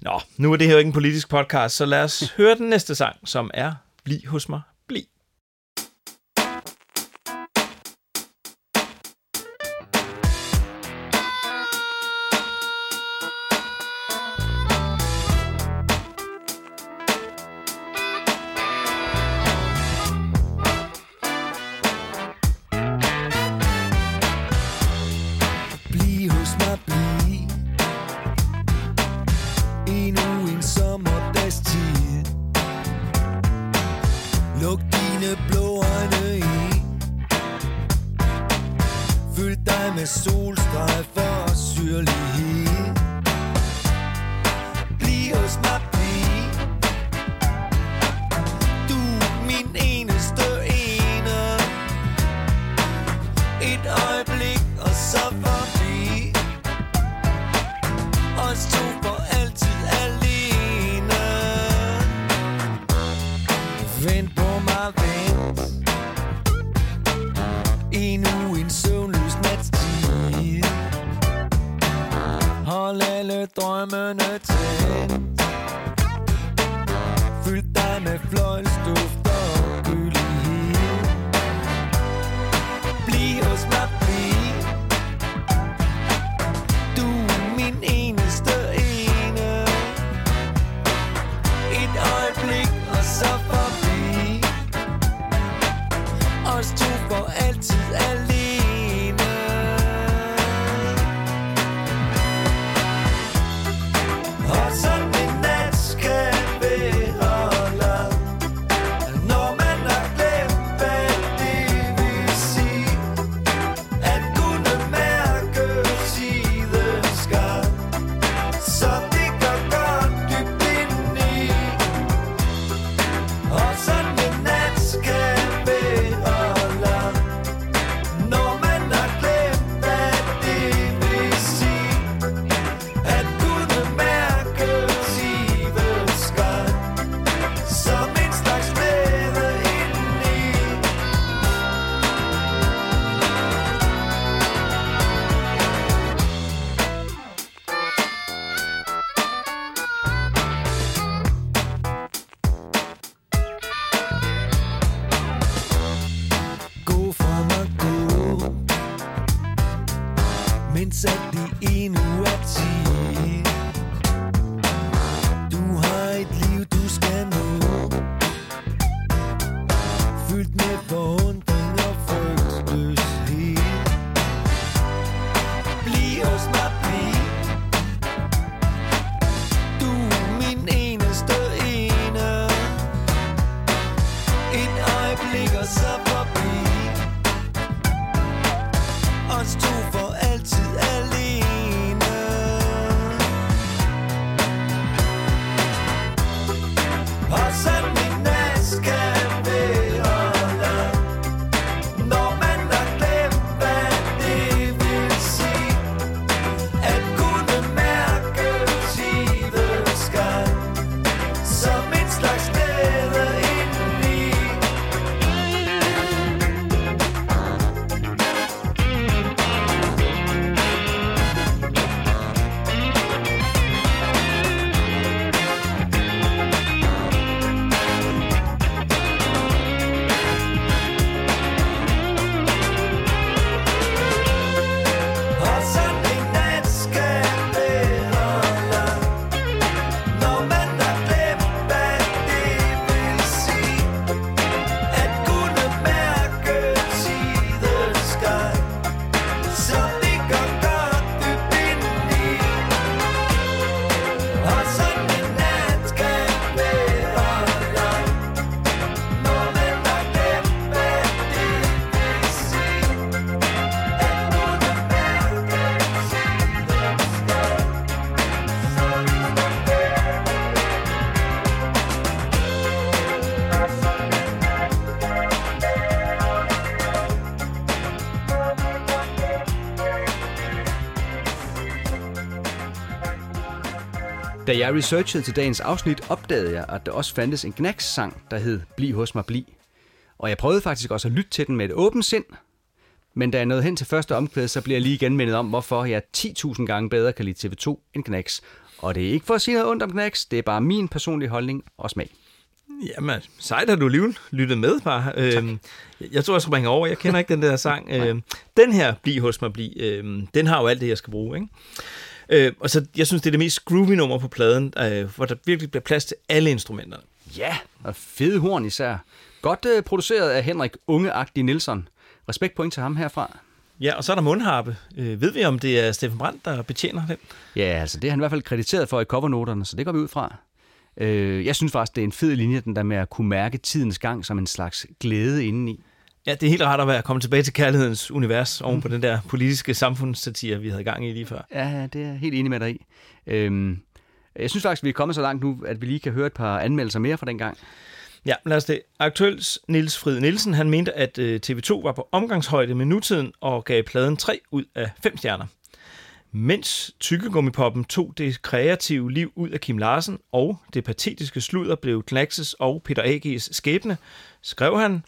Nå, nu er det her jo ikke en politisk podcast, så lad os høre den næste sang, som er Bliv hos mig, Da jeg researchede til dagens afsnit, opdagede jeg, at der også fandtes en Knacks-sang, der hed Bliv hos mig, bliv. Og jeg prøvede faktisk også at lytte til den med et åbent sind, men da jeg nåede hen til første omkvæd, så bliver jeg lige igen mindet om, hvorfor jeg 10.000 gange bedre kan lide TV2 end Knacks. Og det er ikke for at sige noget ondt om Knacks, det er bare min personlige holdning og smag. Jamen, sejt har du alligevel lyttet med, bare. Øhm, jeg tror, jeg springer over. Jeg kender ikke den der sang. øhm, den her, Bliv hos mig, bliv, øhm, den har jo alt det, jeg skal bruge, ikke? Øh, og så, jeg synes, det er det mest groovy nummer på pladen, øh, hvor der virkelig bliver plads til alle instrumenterne. Ja, og fede horn især. Godt øh, produceret af Henrik Ungeagtig Nielsen. Respekt point til ham herfra. Ja, og så er der mundharpe. Øh, ved vi, om det er Steffen Brandt, der betjener den? Ja, altså det er han i hvert fald krediteret for i covernoterne, så det går vi ud fra. Øh, jeg synes faktisk, det er en fed linje, den der med at kunne mærke tidens gang som en slags glæde indeni. Ja, det er helt rart at være kommet tilbage til kærlighedens univers oven på den der politiske samfundssatire, vi havde gang i lige før. Ja, det er jeg helt enig med dig i. Øhm, jeg synes faktisk, vi er kommet så langt nu, at vi lige kan høre et par anmeldelser mere fra den gang. Ja, lad os det. Aktuelt Niels Frid Nielsen, han mente, at øh, TV2 var på omgangshøjde med nutiden og gav pladen 3 ud af 5 stjerner. Mens tykkegummipoppen tog det kreative liv ud af Kim Larsen, og det patetiske sludder blev Knaxes og Peter A.G.'s skæbne, skrev han,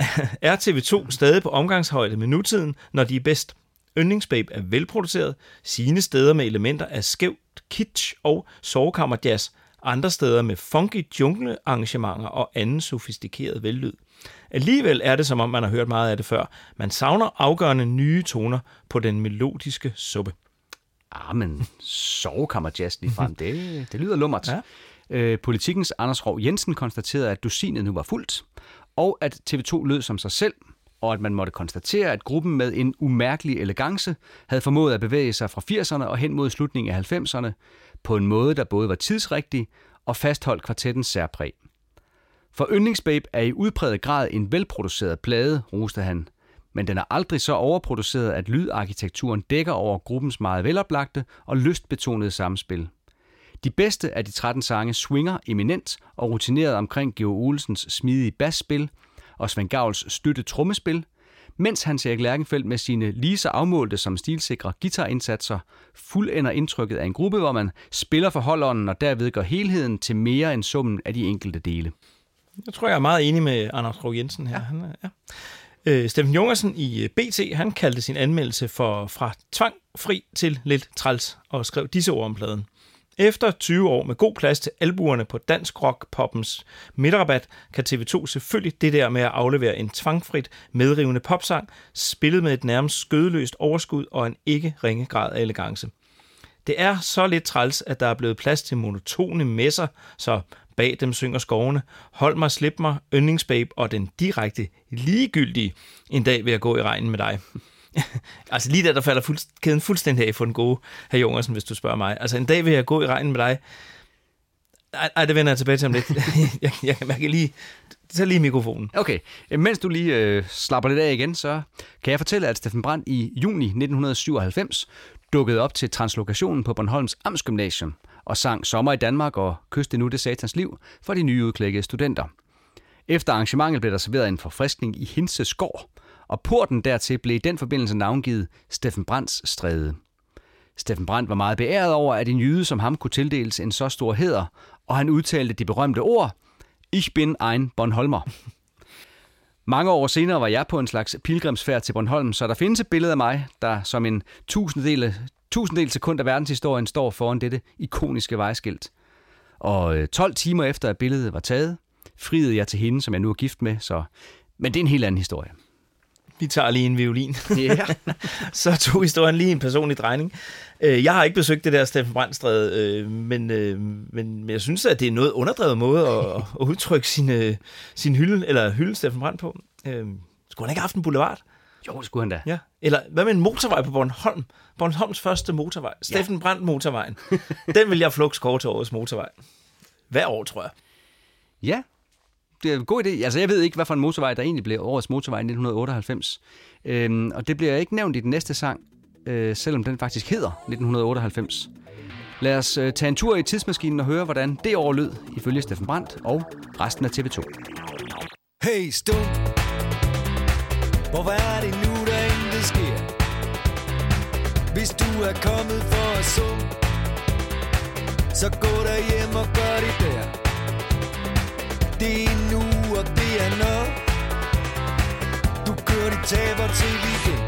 er TV2 stadig på omgangshøjde med nutiden, når de er bedst. Yndlingsbabe er velproduceret, sine steder med elementer af skævt kitsch og sovekammerjazz, andre steder med funky jungle-arrangementer og anden sofistikeret vellyd. Alligevel er det, som om man har hørt meget af det før. Man savner afgørende nye toner på den melodiske suppe. Ah, men sovekammerjazz lige frem, det, det lyder lummert. Ja. Øh, politikens Anders Rov Jensen konstaterede, at dusinet nu var fuldt, og at TV2 lød som sig selv, og at man måtte konstatere, at gruppen med en umærkelig elegance havde formået at bevæge sig fra 80'erne og hen mod slutningen af 90'erne på en måde, der både var tidsrigtig og fastholdt kvartettens særpræg. For Yndlingsbabe er i udpræget grad en velproduceret plade, roste han, men den er aldrig så overproduceret, at lydarkitekturen dækker over gruppens meget veloplagte og lystbetonede samspil. De bedste af de 13 sange swinger eminent og rutineret omkring Geo Olsens smidige basspil og Svend Gavls støtte trommespil, mens Hans Erik Lærkenfeldt med sine lige så afmålte som stilsikre guitarindsatser fuldender indtrykket af en gruppe, hvor man spiller for holdånden og derved gør helheden til mere end summen af de enkelte dele. Jeg tror, jeg er meget enig med Anders Krog Jensen her. Ja. Han, er- ja. Øh, Steffen Jungersen i øh, BT, han kaldte sin anmeldelse for fra tvang fri til lidt træls og skrev disse ord om pladen. Efter 20 år med god plads til albuerne på dansk rock poppens midterrabat, kan TV2 selvfølgelig det der med at aflevere en tvangfrit medrivende popsang, spillet med et nærmest skødeløst overskud og en ikke ringe grad af elegance. Det er så lidt træls, at der er blevet plads til monotone messer, så bag dem synger skovene, hold mig, slip mig, yndlingsbabe og den direkte ligegyldige, en dag vil jeg gå i regnen med dig. altså lige der, der falder fuld, kæden fuldstændig af for den gode herr Jungersen, hvis du spørger mig. Altså en dag vil jeg gå i regnen med dig. Ej, ej det vender jeg tilbage til om lidt. jeg, jeg kan mærke lige, tag lige mikrofonen. Okay, mens du lige øh, slapper lidt af igen, så kan jeg fortælle, at Steffen Brandt i juni 1997 dukkede op til translokationen på Bornholms Amtsgymnasium og sang Sommer i Danmark og Kyste nu det satans liv for de nyudklækkede studenter. Efter arrangementet blev der serveret en forfriskning i Hinse Skov, og porten dertil blev i den forbindelse navngivet Steffen Brands Stræde. Steffen Brandt var meget beæret over, at en jyde som ham kunne tildeles en så stor heder, og han udtalte de berømte ord, Ich bin ein Bornholmer. Mange år senere var jeg på en slags pilgrimsfærd til Bornholm, så der findes et billede af mig, der som en tusinddel, tusinddel sekund af verdenshistorien står foran dette ikoniske vejskilt. Og øh, 12 timer efter at billedet var taget, friede jeg til hende, som jeg nu er gift med, så... men det er en helt anden historie. Vi tager lige en violin. Ja. så tog historien lige en personlig drejning. Øh, Jeg har ikke besøgt det der Steffen Brandstræde, øh, men, øh, men, jeg synes, at det er noget underdrevet måde at, at udtrykke sin, sin hylde, eller hylde Steffen Brandt på. Skulle han ikke have haft en boulevard? Jo, det skulle han da. Ja. Eller hvad med en motorvej på Bornholm? Bornholms første motorvej. Steffen Brandt motorvejen. Den vil jeg flux kåre til årets motorvej. Hver år, tror jeg. Ja, det er en god idé. Altså, jeg ved ikke, hvad for en motorvej, der egentlig blev årets motorvej i 1998. Øhm, og det bliver ikke nævnt i den næste sang, øh, selvom den faktisk hedder 1998. Lad os øh, tage en tur i tidsmaskinen og høre, hvordan det år lød, ifølge Steffen Brandt og resten af TV2. Hey, stund. Hvor er det nu, der intet sker? Hvis du er kommet for at summe, så gå der hjem og gør det der. Det er nu, og det er nok. Du kører dit taber til weekend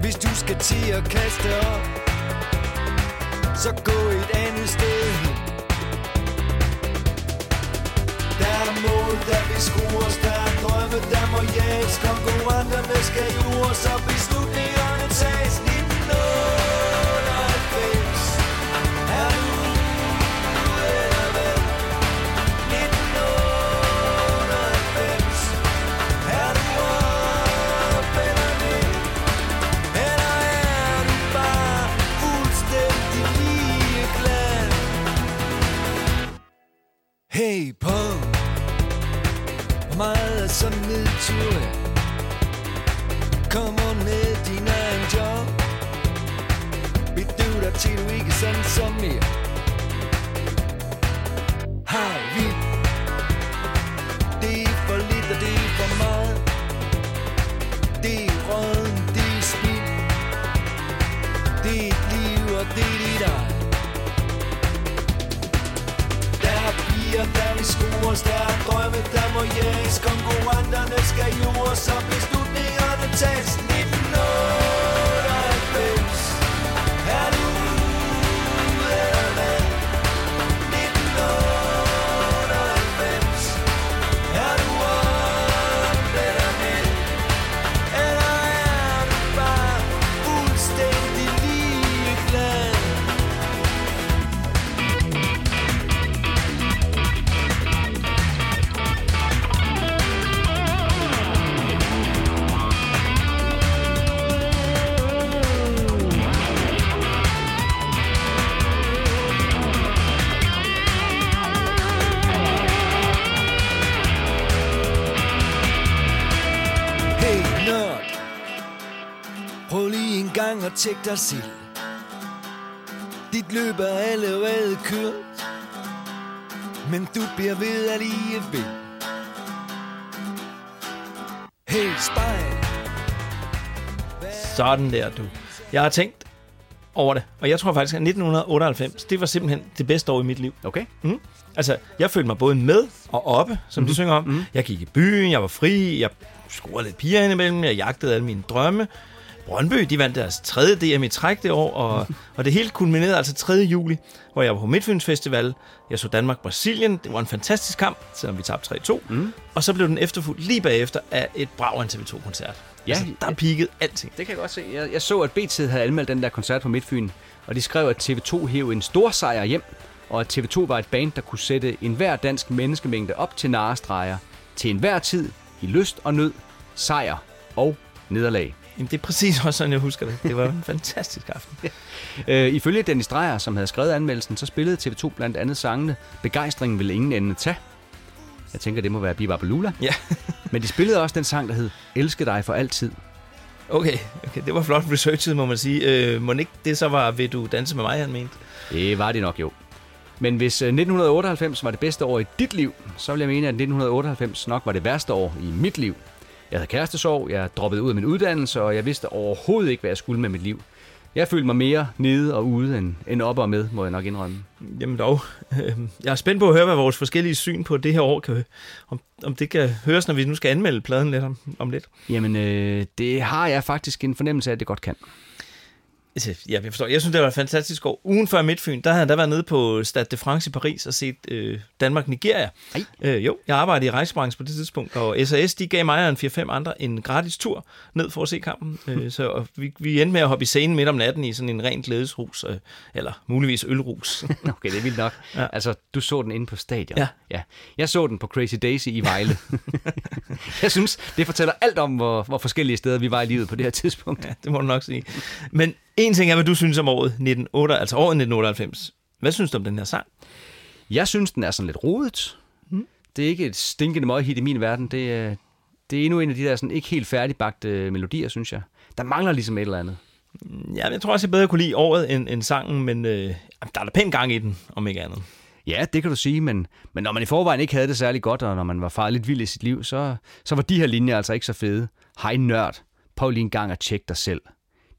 Hvis du skal til at kaste op, så gå et andet sted hen. Der er mål, der vil skrues, der er drømme, der må jages Konkurrenterne skal jures, og beslutningerne Hey, på Hvor meget er så nedtur Kom on med din egen job. Bedøv dig til du ikke er sådan som mere Hej vildt Det er for lidt og det er for meget. Det er råden, det er spild. Det er et liv og det er dit eget. Er piger, der vil score Der er drømme, der må jages. Konkurrenterne skal jures, Så beslutningerne tages gang at tjekke dig selv Dit løb er allerede kørt Men du bliver ved alligevel Hey spejl Sådan der, du. Jeg har tænkt over det, og jeg tror faktisk, at 1998, det var simpelthen det bedste år i mit liv. Okay. Mm. Altså, jeg følte mig både med og oppe, som mm-hmm. de synger om. Mm. Jeg gik i byen, jeg var fri, jeg scorede lidt piger indimellem, jeg jagtede alle mine drømme. Brøndby, de vandt deres tredje DM i træk det år, og, og det hele kulminerede altså 3. juli, hvor jeg var på Midtfyns Festival. Jeg så Danmark-Brasilien. Det var en fantastisk kamp, selvom vi tabte 3-2. Mm. Og så blev den efterfulgt lige bagefter af et brag en TV2-koncert. Ja, altså, der peakede alting. Det kan jeg godt se. Jeg, jeg så, at BT havde anmeldt den der koncert på Midtfyn, og de skrev, at TV2 hævde en stor sejr hjem, og at TV2 var et band, der kunne sætte enhver dansk menneskemængde op til narestreger, til enhver tid, i lyst og nød, sejr og nederlag. Jamen, det er præcis også sådan, jeg husker det. Det var en fantastisk aften. Øh, ifølge Dennis Dreyer, som havde skrevet anmeldelsen, så spillede TV2 blandt andet sangene Begejstringen vil ingen ende tage. Jeg tænker, det må være Biba Balula. Ja. Men de spillede også den sang, der hed Elske dig for altid. Okay, okay, det var flot researchet, må man sige. Øh, må ikke det så var, vil du danse med mig, han mente? Det var det nok jo. Men hvis øh, 1998 var det bedste år i dit liv, så vil jeg mene, at 1998 nok var det værste år i mit liv. Jeg havde kærestesorg, jeg droppede ud af min uddannelse, og jeg vidste overhovedet ikke, hvad jeg skulle med mit liv. Jeg følte mig mere nede og ude end, end op og med, må jeg nok indrømme. Jamen dog. Øh, Jeg er spændt på at høre, hvad vores forskellige syn på det her år kan... Om, om det kan høres, når vi nu skal anmelde pladen lidt om, om lidt. Jamen, øh, det har jeg faktisk en fornemmelse af, at det godt kan. Altså, Ja, jeg forstår. Jeg synes, det var et fantastisk år. Ugen før Midtfyn, der havde jeg da været nede på Stade de France i Paris og set øh, Danmark-Nigeria. Øh, jo, jeg arbejdede i rejsebranchen på det tidspunkt, og SAS de gav mig og en 4-5 andre en gratis tur ned for at se kampen. Øh, så og vi, vi endte med at hoppe i scenen midt om natten i sådan en ren glædesrus, øh, eller muligvis ølrus. Okay, det er vildt nok. Ja. Altså, du så den inde på stadion. Ja. ja. Jeg så den på Crazy Daisy i Vejle. jeg synes, det fortæller alt om, hvor, hvor forskellige steder vi var i livet på det her tidspunkt. Ja, det må du nok sige. Men en ting er, hvad du synes om året 1998, altså året 1998. Hvad synes du om den her sang? Jeg synes, den er sådan lidt rodet. Mm. Det er ikke et stinkende møghit i min verden. Det er, det er endnu en af de der sådan ikke helt færdigbagte melodier, synes jeg. Der mangler ligesom et eller andet. Ja, jeg tror også, jeg bedre kunne lide året end, end sangen, men øh, der er da pæn gang i den, om ikke andet. Ja, det kan du sige, men, men når man i forvejen ikke havde det særlig godt, og når man var faret lidt vild i sit liv, så, så var de her linjer altså ikke så fede. Hej nørd, prøv lige en gang at tjekke dig selv.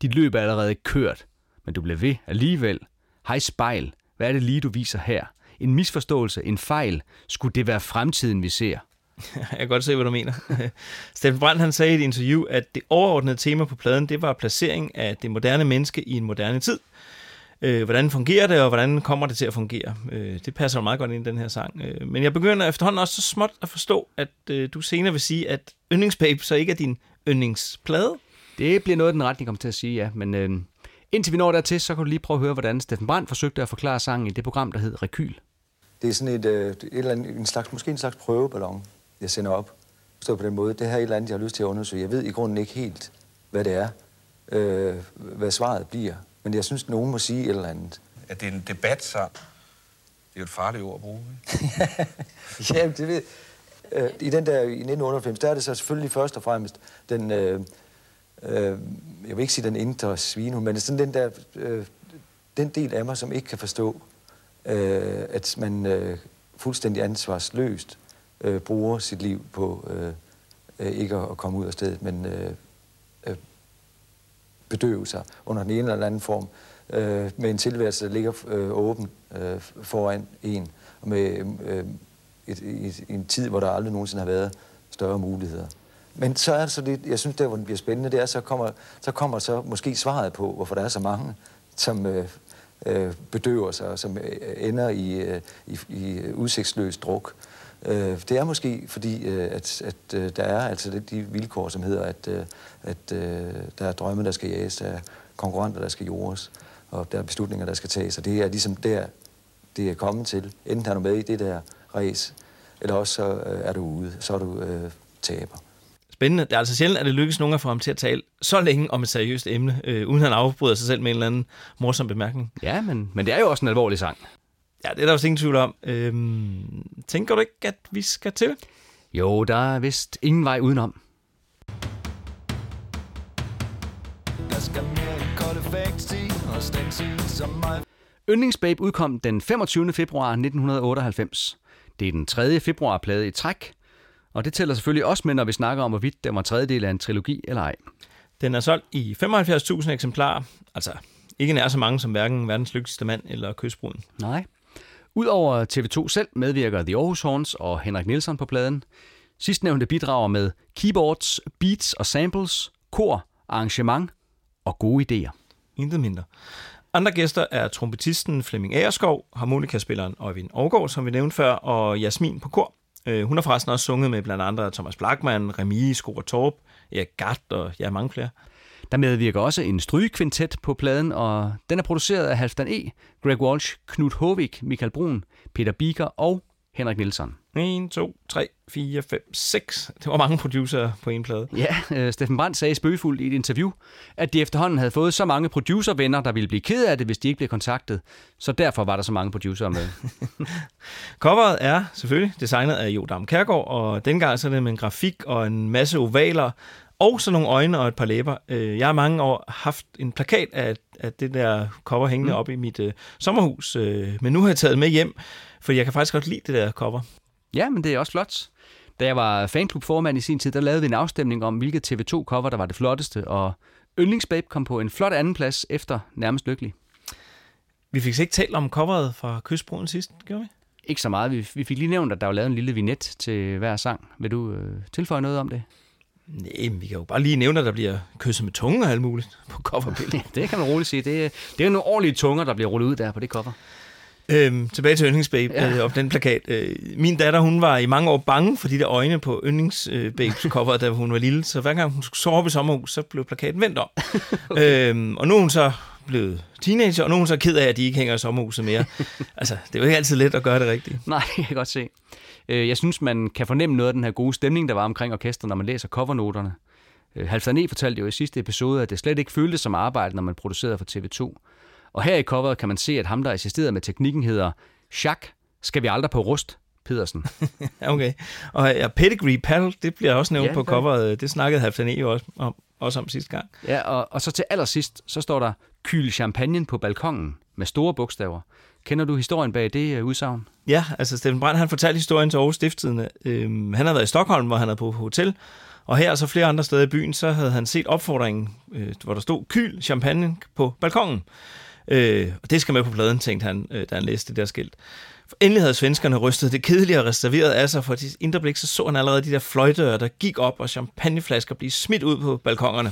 Dit løb er allerede kørt, men du bliver ved alligevel. Hej spejl, hvad er det lige, du viser her? En misforståelse, en fejl. Skulle det være fremtiden, vi ser? Jeg kan godt se, hvad du mener. Steffen Brandt han sagde i et interview, at det overordnede tema på pladen, det var placering af det moderne menneske i en moderne tid. Øh, hvordan fungerer det, og hvordan kommer det til at fungere? Øh, det passer jo meget godt ind i den her sang. Øh, men jeg begynder efterhånden også så småt at forstå, at øh, du senere vil sige, at Yndlingsbabe så ikke er din yndlingsplade. Det bliver noget, den retning kommer til at sige, ja. Men øh, indtil vi når dertil, så kan du lige prøve at høre, hvordan Steffen Brandt forsøgte at forklare sangen i det program, der hed Rekyl. Det er sådan et, øh, et eller andet, en slags, måske en slags prøveballon, jeg sender op. Stå på den måde. Det her er et eller andet, jeg har lyst til at undersøge. Jeg ved i grunden ikke helt, hvad det er, øh, hvad svaret bliver. Men jeg synes, nogen må sige et eller andet. At det er en debatsang. Det er jo et farligt ord at bruge. Ja, det ved øh, i den der i 1998, der er det så selvfølgelig først og fremmest den, øh, øh, jeg vil ikke sige den indre svine, men sådan den der, øh, den del af mig, som ikke kan forstå, øh, at man øh, fuldstændig ansvarsløst øh, bruger sit liv på øh, øh, ikke at, at komme ud af stedet, men øh, øh, bedøve sig under den ene eller anden form, øh, med en tilværelse, der ligger øh, åben øh, foran en, og med øh, et, et, en tid, hvor der aldrig nogensinde har været større muligheder. Men så er det så det, jeg synes, der hvor det bliver spændende, det er, så kommer, så kommer så måske svaret på, hvorfor der er så mange, som øh, øh, bedøver sig, og som øh, ender i, øh, i, i udsigtsløs druk. Øh, det er måske fordi, øh, at, at øh, der er altså det, de vilkår, som hedder, at, øh, at øh, der er drømme, der skal jages, der er konkurrenter, der skal jordes, og der er beslutninger, der skal tages. Og det er ligesom der, det er kommet til. Enten er du med i det der race, eller også så øh, er du ude, så er du øh, taber. Spændende. Det er altså sjældent, at det lykkes nogen at få ham til at tale så længe om et seriøst emne, øh, uden han afbryder sig selv med en eller anden morsom bemærkning. Ja, men, men det er jo også en alvorlig sang. Ja, det er der også ingen tvivl om. Øhm, tænker du ikke, at vi skal til? Jo, der er vist ingen vej udenom. Der skal mere end kold effekt i, og stencil som mig. Yndlingsbabe udkom den 25. februar 1998. Det er den tredje februarplade i træk, og det tæller selvfølgelig også med, når vi snakker om, hvorvidt den var tredjedel af en trilogi eller ej. Den er solgt i 75.000 eksemplarer, altså ikke nær så mange som hverken verdens lykkeligste mand eller kystbruden. Nej. Udover TV2 selv medvirker The Aarhus Horns og Henrik Nielsen på pladen. Sidstnævnte bidrager med keyboards, beats og samples, kor, arrangement og gode idéer. Intet mindre. Andre gæster er trompetisten Flemming Agerskov, harmonikaspilleren Øjvind Aargaard, som vi nævnte før, og Jasmin på kor. Øh, Hun har forresten også sunget med blandt andre Thomas Blackman, Remi, Skor Torp, Erik Gart og ja, mange flere. Der medvirker også en strygekvintet på pladen, og den er produceret af Halfdan E., Greg Walsh, Knut Hovik, Michael Brun, Peter Biker og Henrik Nielsen. 1, 2, 3, 4, 5, 6. Det var mange producer på en plade. Ja, øh, Steffen Brandt sagde spøgefuldt i et interview, at de efterhånden havde fået så mange producervenner, der ville blive ked af det, hvis de ikke blev kontaktet. Så derfor var der så mange producer med. Coveret er selvfølgelig designet af Jodam Kærgaard, og dengang så er det med en grafik og en masse ovaler, og så nogle øjne og et par læber. Øh, Jeg har mange år haft en plakat af, af det der cover hængende mm. op i mit øh, sommerhus, øh, men nu har jeg taget med hjem, for jeg kan faktisk godt lide det der cover. Ja, men det er også flot. Da jeg var fanklubformand i sin tid, der lavede vi en afstemning om, hvilket TV2-cover, der var det flotteste, og Yndlingsbabe kom på en flot andenplads efter Nærmest Lykkelig. Vi fik ikke talt om coveret fra Kystbroen sidst, gjorde vi? Ikke så meget. Vi, vi fik lige nævnt, at der var lavet en lille vignet til hver sang. Vil du øh, tilføje noget om det? Nej, vi kan jo bare lige nævne, at der bliver kysset med tunge og alt muligt på coverbilledet. det kan man roligt sige. Det, det er jo nogle ordentlige tunger, der bliver rullet ud der på det cover. Øhm, tilbage til Yndlingsbabe Ja. øh, og den plakat. Øh, min datter, hun var i mange år bange for de der øjne på Yndlingsbabes cover, da hun var lille. Så hver gang hun skulle sove i sommerhus, så blev plakaten vendt om. øhm, og nu er hun så blevet teenager, og nu er hun så ked af, at de ikke hænger i sommerhuset mere. altså, det er jo ikke altid let at gøre det rigtigt. Nej, jeg kan godt se. Øh, Jeg synes, man kan fornemme noget af den her gode stemning, der var omkring orkestret, når man læser covernoterne. Øh, Halvdan E. fortalte jo i sidste episode, at det slet ikke føltes som arbejde, når man producerede for TV2. Og her i coveret kan man se, at ham, der assisterede med teknikken, hedder Jacques, skal vi aldrig på rust, Pedersen. Okay. Og ja, Pedigree Paddle, det bliver også nævnt Ja, på det coveret. Det snakkede Halvdan E. også om, også om sidste gang. Ja, og, og så til allersidst, så står der Kyl champagne på balkongen med store bogstaver. Kender du historien bag det øh, udsagn? Ja, altså Steffen Brandt, han fortalte historien til Aarhus Stifttidende. Øhm, han havde været i Stockholm, hvor han havde på hotel, og her og så flere andre steder i byen, så havde han set opfordringen, øh, hvor der stod kyl champagne på balkongen. Øh, og det skal med på pladen, tænkte han, øh, da han læste det der skilt. For endelig havde svenskerne rystet det kedelige og reserveret af sig, for i indre blik, så så han allerede de der fløjtører, der gik op, og champagneflasker blive smidt ud på balkongerne.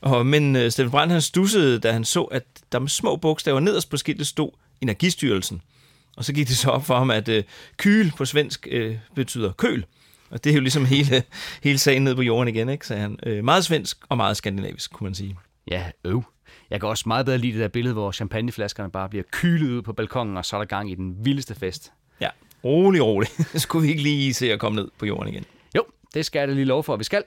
Og, men øh, Steffen Brandt, han stussede, da han så, at der med små bogstaver nederst på skiltet stod Energistyrelsen. Og så gik det så op for ham, at øh, kyl på svensk øh, betyder køl. Og det er jo ligesom hele, hele sagen ned på jorden igen, ikke, sagde han. Øh, meget svensk og meget skandinavisk, kunne man sige. Ja, øv. Jeg kan også meget bedre lide det der billede, hvor champagneflaskerne bare bliver kylet ud på balkongen, og så er der gang i den vildeste fest. Ja, rolig, rolig. Skulle vi ikke lige se at komme ned på jorden igen? Jo, det skal jeg da lige lov for, at vi skal.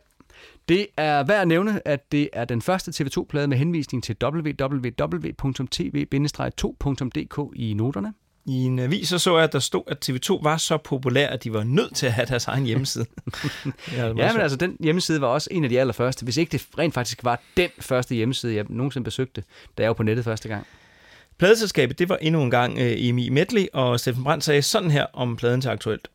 Det er værd at nævne, at det er den første TV2-plade med henvisning til www.tv-2.dk i noterne. I en avis så, så jeg, at der stod, at TV2 var så populær, at de var nødt til at have deres egen hjemmeside. Ja, ja, men altså, den hjemmeside var også en af de allerførste, hvis ikke det rent faktisk var den første hjemmeside, jeg nogensinde besøgte, da jeg var på nettet første gang. Pladeselskabet, det var endnu en gang øh, Emi Medley, og Steffen Brandt sagde sådan her om pladen til aktuelt.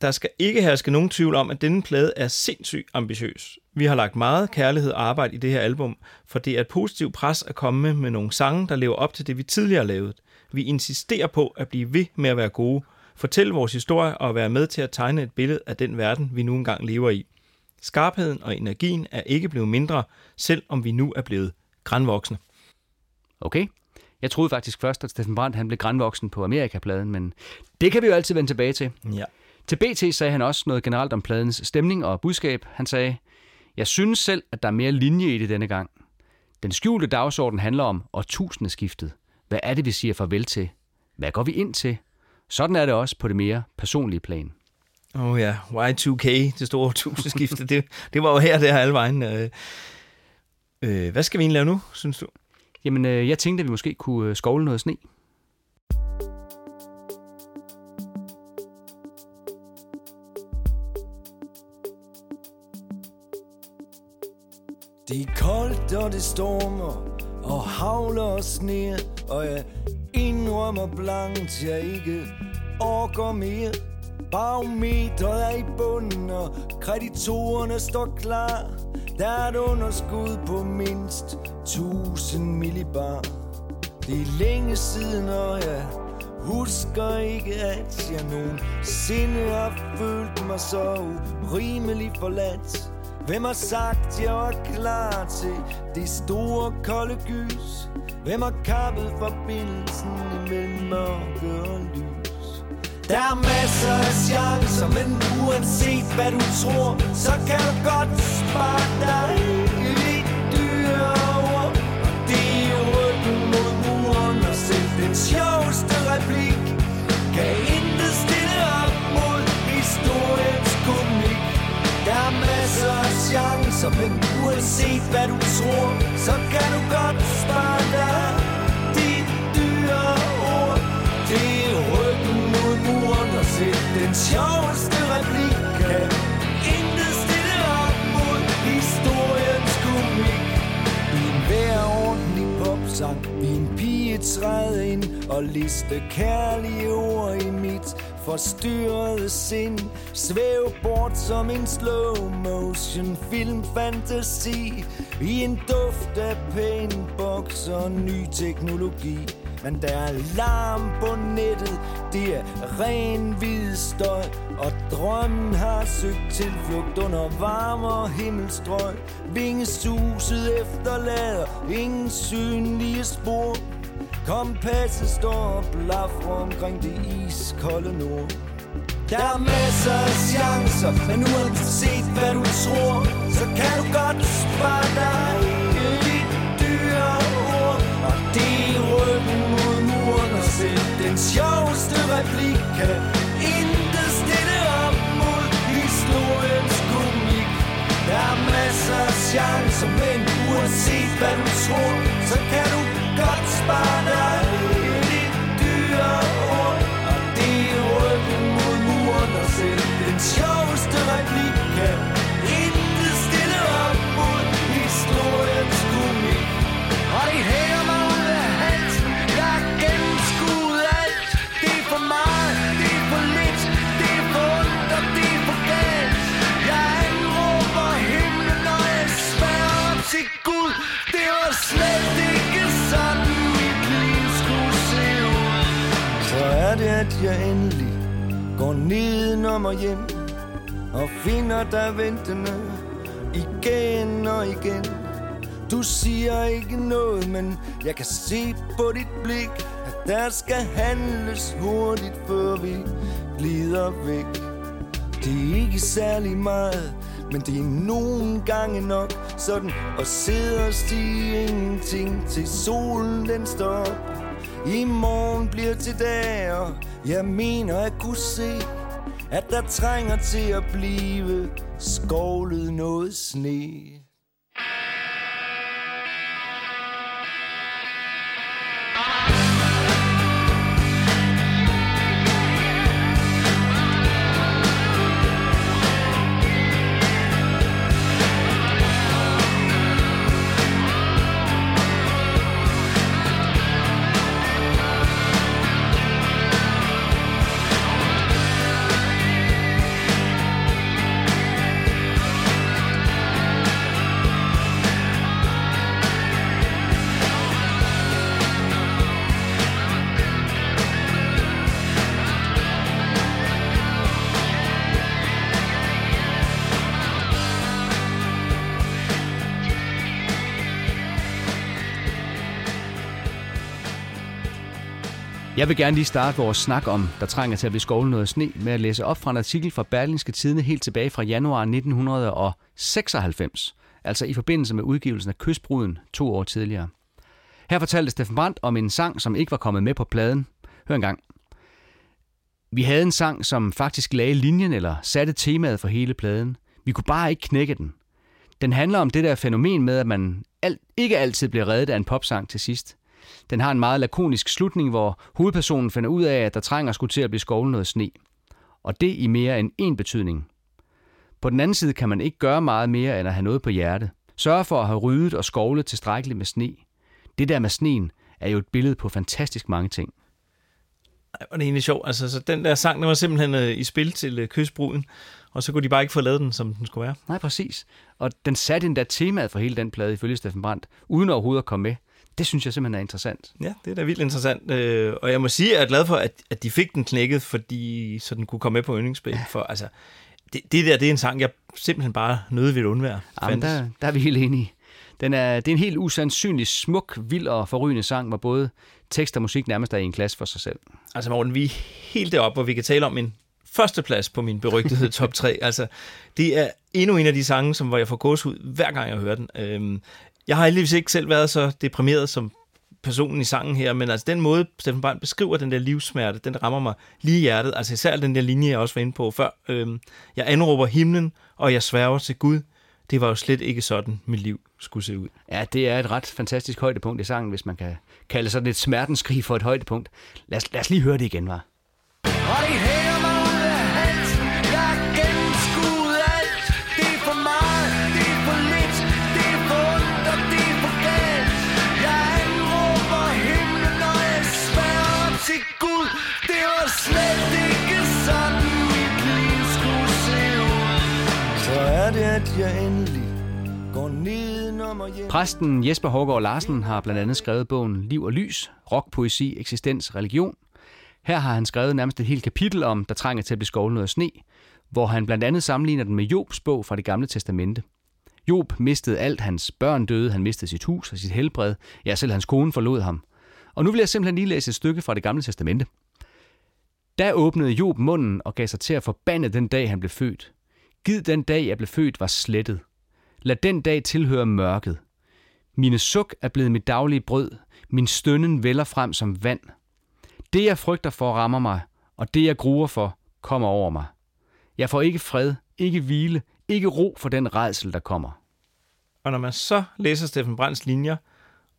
Der skal ikke herske nogen tvivl om, at denne plade er sindssygt ambitiøs. Vi har lagt meget kærlighed og arbejde i det her album, for det er et positivt pres at komme med, med nogle sange, der lever op til det, vi tidligere lavet. Vi insisterer på at blive ved med at være gode, fortælle vores historie og være med til at tegne et billede af den verden, vi nu engang lever i. Skarpheden og energien er ikke blevet mindre, selv om vi nu er blevet grænvoksne. Okay. Jeg troede faktisk først, at Steffen Brandt han blev grænvoksen på Amerikapladen, men det kan vi jo altid vende tilbage til. Ja. Til BT sagde han også noget generelt om pladens stemning og budskab. Han sagde, jeg synes selv, at der er mere linje i det denne gang. Den skjulte dagsorden handler om årtusindeskiftet. Hvad er det, vi siger farvel til? Hvad går vi ind til? Sådan er det også på det mere personlige plan. Åh oh ja, Y2K, det store tusindskifte, det, det var jo her, det her alle vejen. Øh, øh, hvad skal vi egentlig lave nu, synes du? Jamen, øh, jeg tænkte, at vi måske kunne øh, skovle noget sne. Det er koldt, og det stormer, og havler og sner, og jeg indrømmer blankt, jeg ikke orker mere. Barometret er i bunden, og kreditorerne står klar. Der er et underskud på mindst 1000 millibar. Det er længe siden, og jeg husker ikke, at jeg nogensinde har følt mig så urimelig forladt. Hvem har sagt, jeg var klar til det store kolde gys? Hvem har kappet forbindelsen mellem mørke og lys? Der er masser af chancer, men uanset hvad du tror, så kan du godt spare dig lidt dyre ord. Og det er ryggen mod muren, og selv den sjoveste replik kan intet stille op mod historiens komik. Der er masser af chancer, så men uanset hvad du tror, så kan du godt spare dig dit dyre ord. Det er ryggen mod muren, og selv den sjoveste replik kan intet stille op mod historiens komik. I en hver ordentlig popsang, i en pige træde ind og liste kærlige ord i mit forstyrrede sind. Svæv bort som en slow motion film fantasi I en duft af pæn og ny teknologi. Men der er larm på nettet, det er ren hvid støj. Og drømmen har søgt tilflugt under varmere himmelstrøg. Vingesuset efterlader ingen synlige spor. Kompasset står og blaffer omkring det iskolde nord. Der er masser af chancer, men uanset hvad du tror. Så kan du godt spare dig lidt dyre ord. Og det ryggen mod muren og selv den sjoveste replik. Kan intet stille op mod historiens komik. Der er masser af chancer, men uanset hvad du tror Så kan du godt spare dig lidt dyre ord Og det er ryggen mod muren og selv den sjoveste replik kan intet stille op mod historiens komik. Og det hænger mig ud af halsen, jeg har gennemskuet alt. Det er for meget, det er for lidt, det er for ondt og det er for galt. Jeg anråber himlen, når jeg sværger op til Gud. Det var slet ikke at jeg endelig går nedenom og hjem Og finder dig ventende igen og igen. Du siger ikke noget, men jeg kan se på dit blik At der skal handles hurtigt, før vi glider væk. Det er ikke særlig meget, men det er nogle gange nok Sådan at sidde og stige ingenting til solen den står op. I morgen bliver til dag, og jeg mener at kunne se At der trænger til at blive skovlet noget sne. Jeg vil gerne lige starte vores snak om, der trænger til at blive skovlet noget sne, med at læse op fra en artikel fra Berlingske Tidene helt tilbage fra januar 1996, altså i forbindelse med udgivelsen af Kystbruden to år tidligere. Her fortalte Steffen Brandt om en sang, som ikke var kommet med på pladen. Hør en gang. Vi havde en sang, som faktisk lagde linjen eller satte temaet for hele pladen. Vi kunne bare ikke knække den. Den handler om det der fænomen med, at man alt, ikke altid bliver reddet af en popsang til sidst. Den har en meget lakonisk slutning, hvor hovedpersonen finder ud af, at der trænger skulle til at blive skovlet noget sne. Og det i mere end én betydning. På den anden side kan man ikke gøre meget mere end at have noget på hjerte. Sørge for at have ryddet og skovlet tilstrækkeligt med sne. Det der med sneen er jo et billede på fantastisk mange ting. Ej, er det egentlig sjovt. Altså, så den der sang, den var simpelthen øh, i spil til øh, kystbruden, og så kunne de bare ikke få lavet den, som den skulle være. Nej, præcis. Og den satte endda temaet for hele den plade, ifølge Steffen Brandt, uden overhovedet at komme med. Det synes jeg simpelthen er interessant. Ja, det er da vildt interessant. Øh, og jeg må sige, at jeg er glad for, at, at de fik den knækket, fordi så den kunne komme med på yndlingsspil. For altså, det, det der, det er en sang, jeg simpelthen bare nødig vil undvære. Jamen, der, der er vi helt enige. Den er, det er en helt usandsynlig smuk, vild og forrygende sang, hvor både tekst og musik nærmest er i en klasse for sig selv. Altså Morten, vi er helt deroppe, hvor vi kan tale om en førsteplads på min berygtede top 3. Altså, det er endnu en af de sange, som, hvor jeg får gåsehud hver gang jeg hører den. Øhm, jeg har heldigvis ikke selv været så deprimeret som personen i sangen her, men altså den måde, Steffen Brandt beskriver den der livsmerte, den rammer mig lige i hjertet. Altså især den der linje, jeg også var inde på før. Øhm, jeg anråber himlen, og jeg sværger til Gud. Det var jo slet ikke sådan, mit liv skulle se ud. Ja, det er et ret fantastisk højdepunkt i sangen, hvis man kan kalde sådan et smertenskrig for et højdepunkt. Lad os, lad os lige høre det igen, var. Og de Præsten Jesper Hågaard Larsen har blandt andet skrevet bogen Liv og Lys, rock, poesi, eksistens, religion. Her har han skrevet nærmest et helt kapitel om, der trænger til at blive skovlet noget sne, hvor han blandt andet sammenligner den med Jobs bog fra det gamle testamente. Job mistede alt, hans børn døde, han mistede sit hus og sit helbred, ja selv hans kone forlod ham. Og nu vil jeg simpelthen lige læse et stykke fra det gamle testamente. Da åbnede Job munden og gav sig til at forbande den dag, han blev født. Gid den dag, jeg blev født, var slettet. Lad den dag tilhøre mørket. Mine suk er blevet mit daglige brød. Min stønnen vælger frem som vand. Det, jeg frygter for, rammer mig, og det, jeg gruer for, kommer over mig. Jeg får ikke fred, ikke hvile, ikke ro for den redsel, der kommer. Og når man så læser Steffen Brands linjer,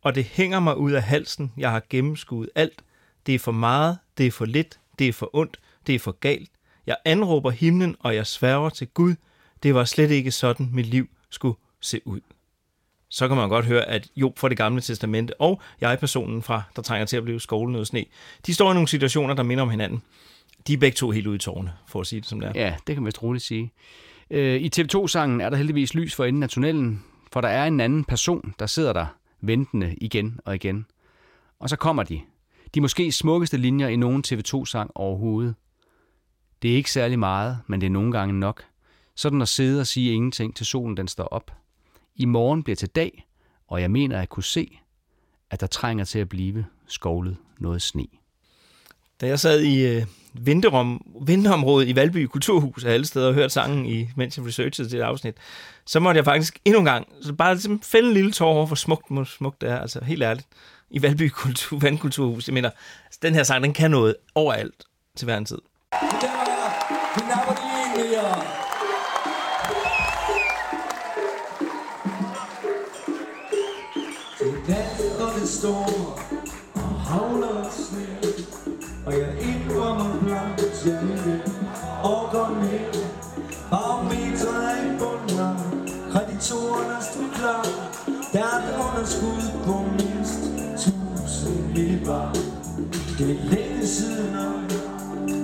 og det hænger mig ud af halsen, jeg har gennemskuet alt, det er for meget, det er for lidt, det er for ondt, det er for galt. Jeg anråber himlen, og jeg sværger til Gud, det var slet ikke sådan, mit liv skulle se ud. Så kan man godt høre, at Job fra det gamle testamente og jeg-personen fra, der trænger til at blive skolen noget sne, de står i nogle situationer, der minder om hinanden. De er begge to helt ude i tårne, for at sige det som det er. Ja, det kan man vist roligt sige. Øh, I TV2-sangen er der heldigvis lys for enden af tunnelen, for der er en anden person, der sidder der ventende igen og igen. Og så kommer de. De måske smukkeste linjer i nogen TV2-sang overhovedet. Det er ikke særlig meget, men det er nogle gange nok. Sådan at sidde og sige ingenting til solen den står op. I morgen bliver til dag, og jeg mener at kunne se, at der trænger til at blive skovlet noget sne. Da jeg sad i øh, vinterom, vinterområdet i Valby Kulturhus af alle steder og hørte sangen, i, mens jeg researchede til det afsnit, så måtte jeg faktisk endnu en gang, så bare ligesom fælde en lille tår over, hvor smukt, hvor smukt det er. Altså helt ærligt. I Valby Kultur, Vandkulturhus. Jeg mener, altså, den her sang, den kan noget overalt til hver en tid. Nat og det og havler sne Og jeg indrømmer blankt, jeg ikke orker mere. Barometret er i bunden kreditorerne stod klar. Der er et underskud på mindst tusind millibar. Det er længe siden, og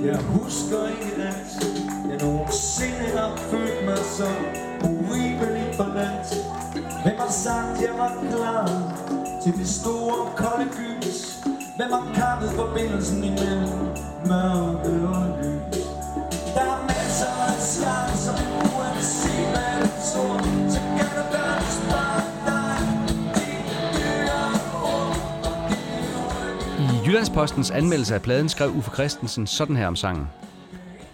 jeg husker ikke at Jeg nogensinde har følt mig så urimeligt forladt. Hvem har sagt, jeg var klar? Til det store kolde gys? Hvem har kappet forbindelsen imellem mørke og lys? Der er masser af chancer, uanset hvad du tror, så kan du gøre det smart dig. I Jyllandspostens anmeldelse af pladen skrev Uffe Christensen sådan her om sangen.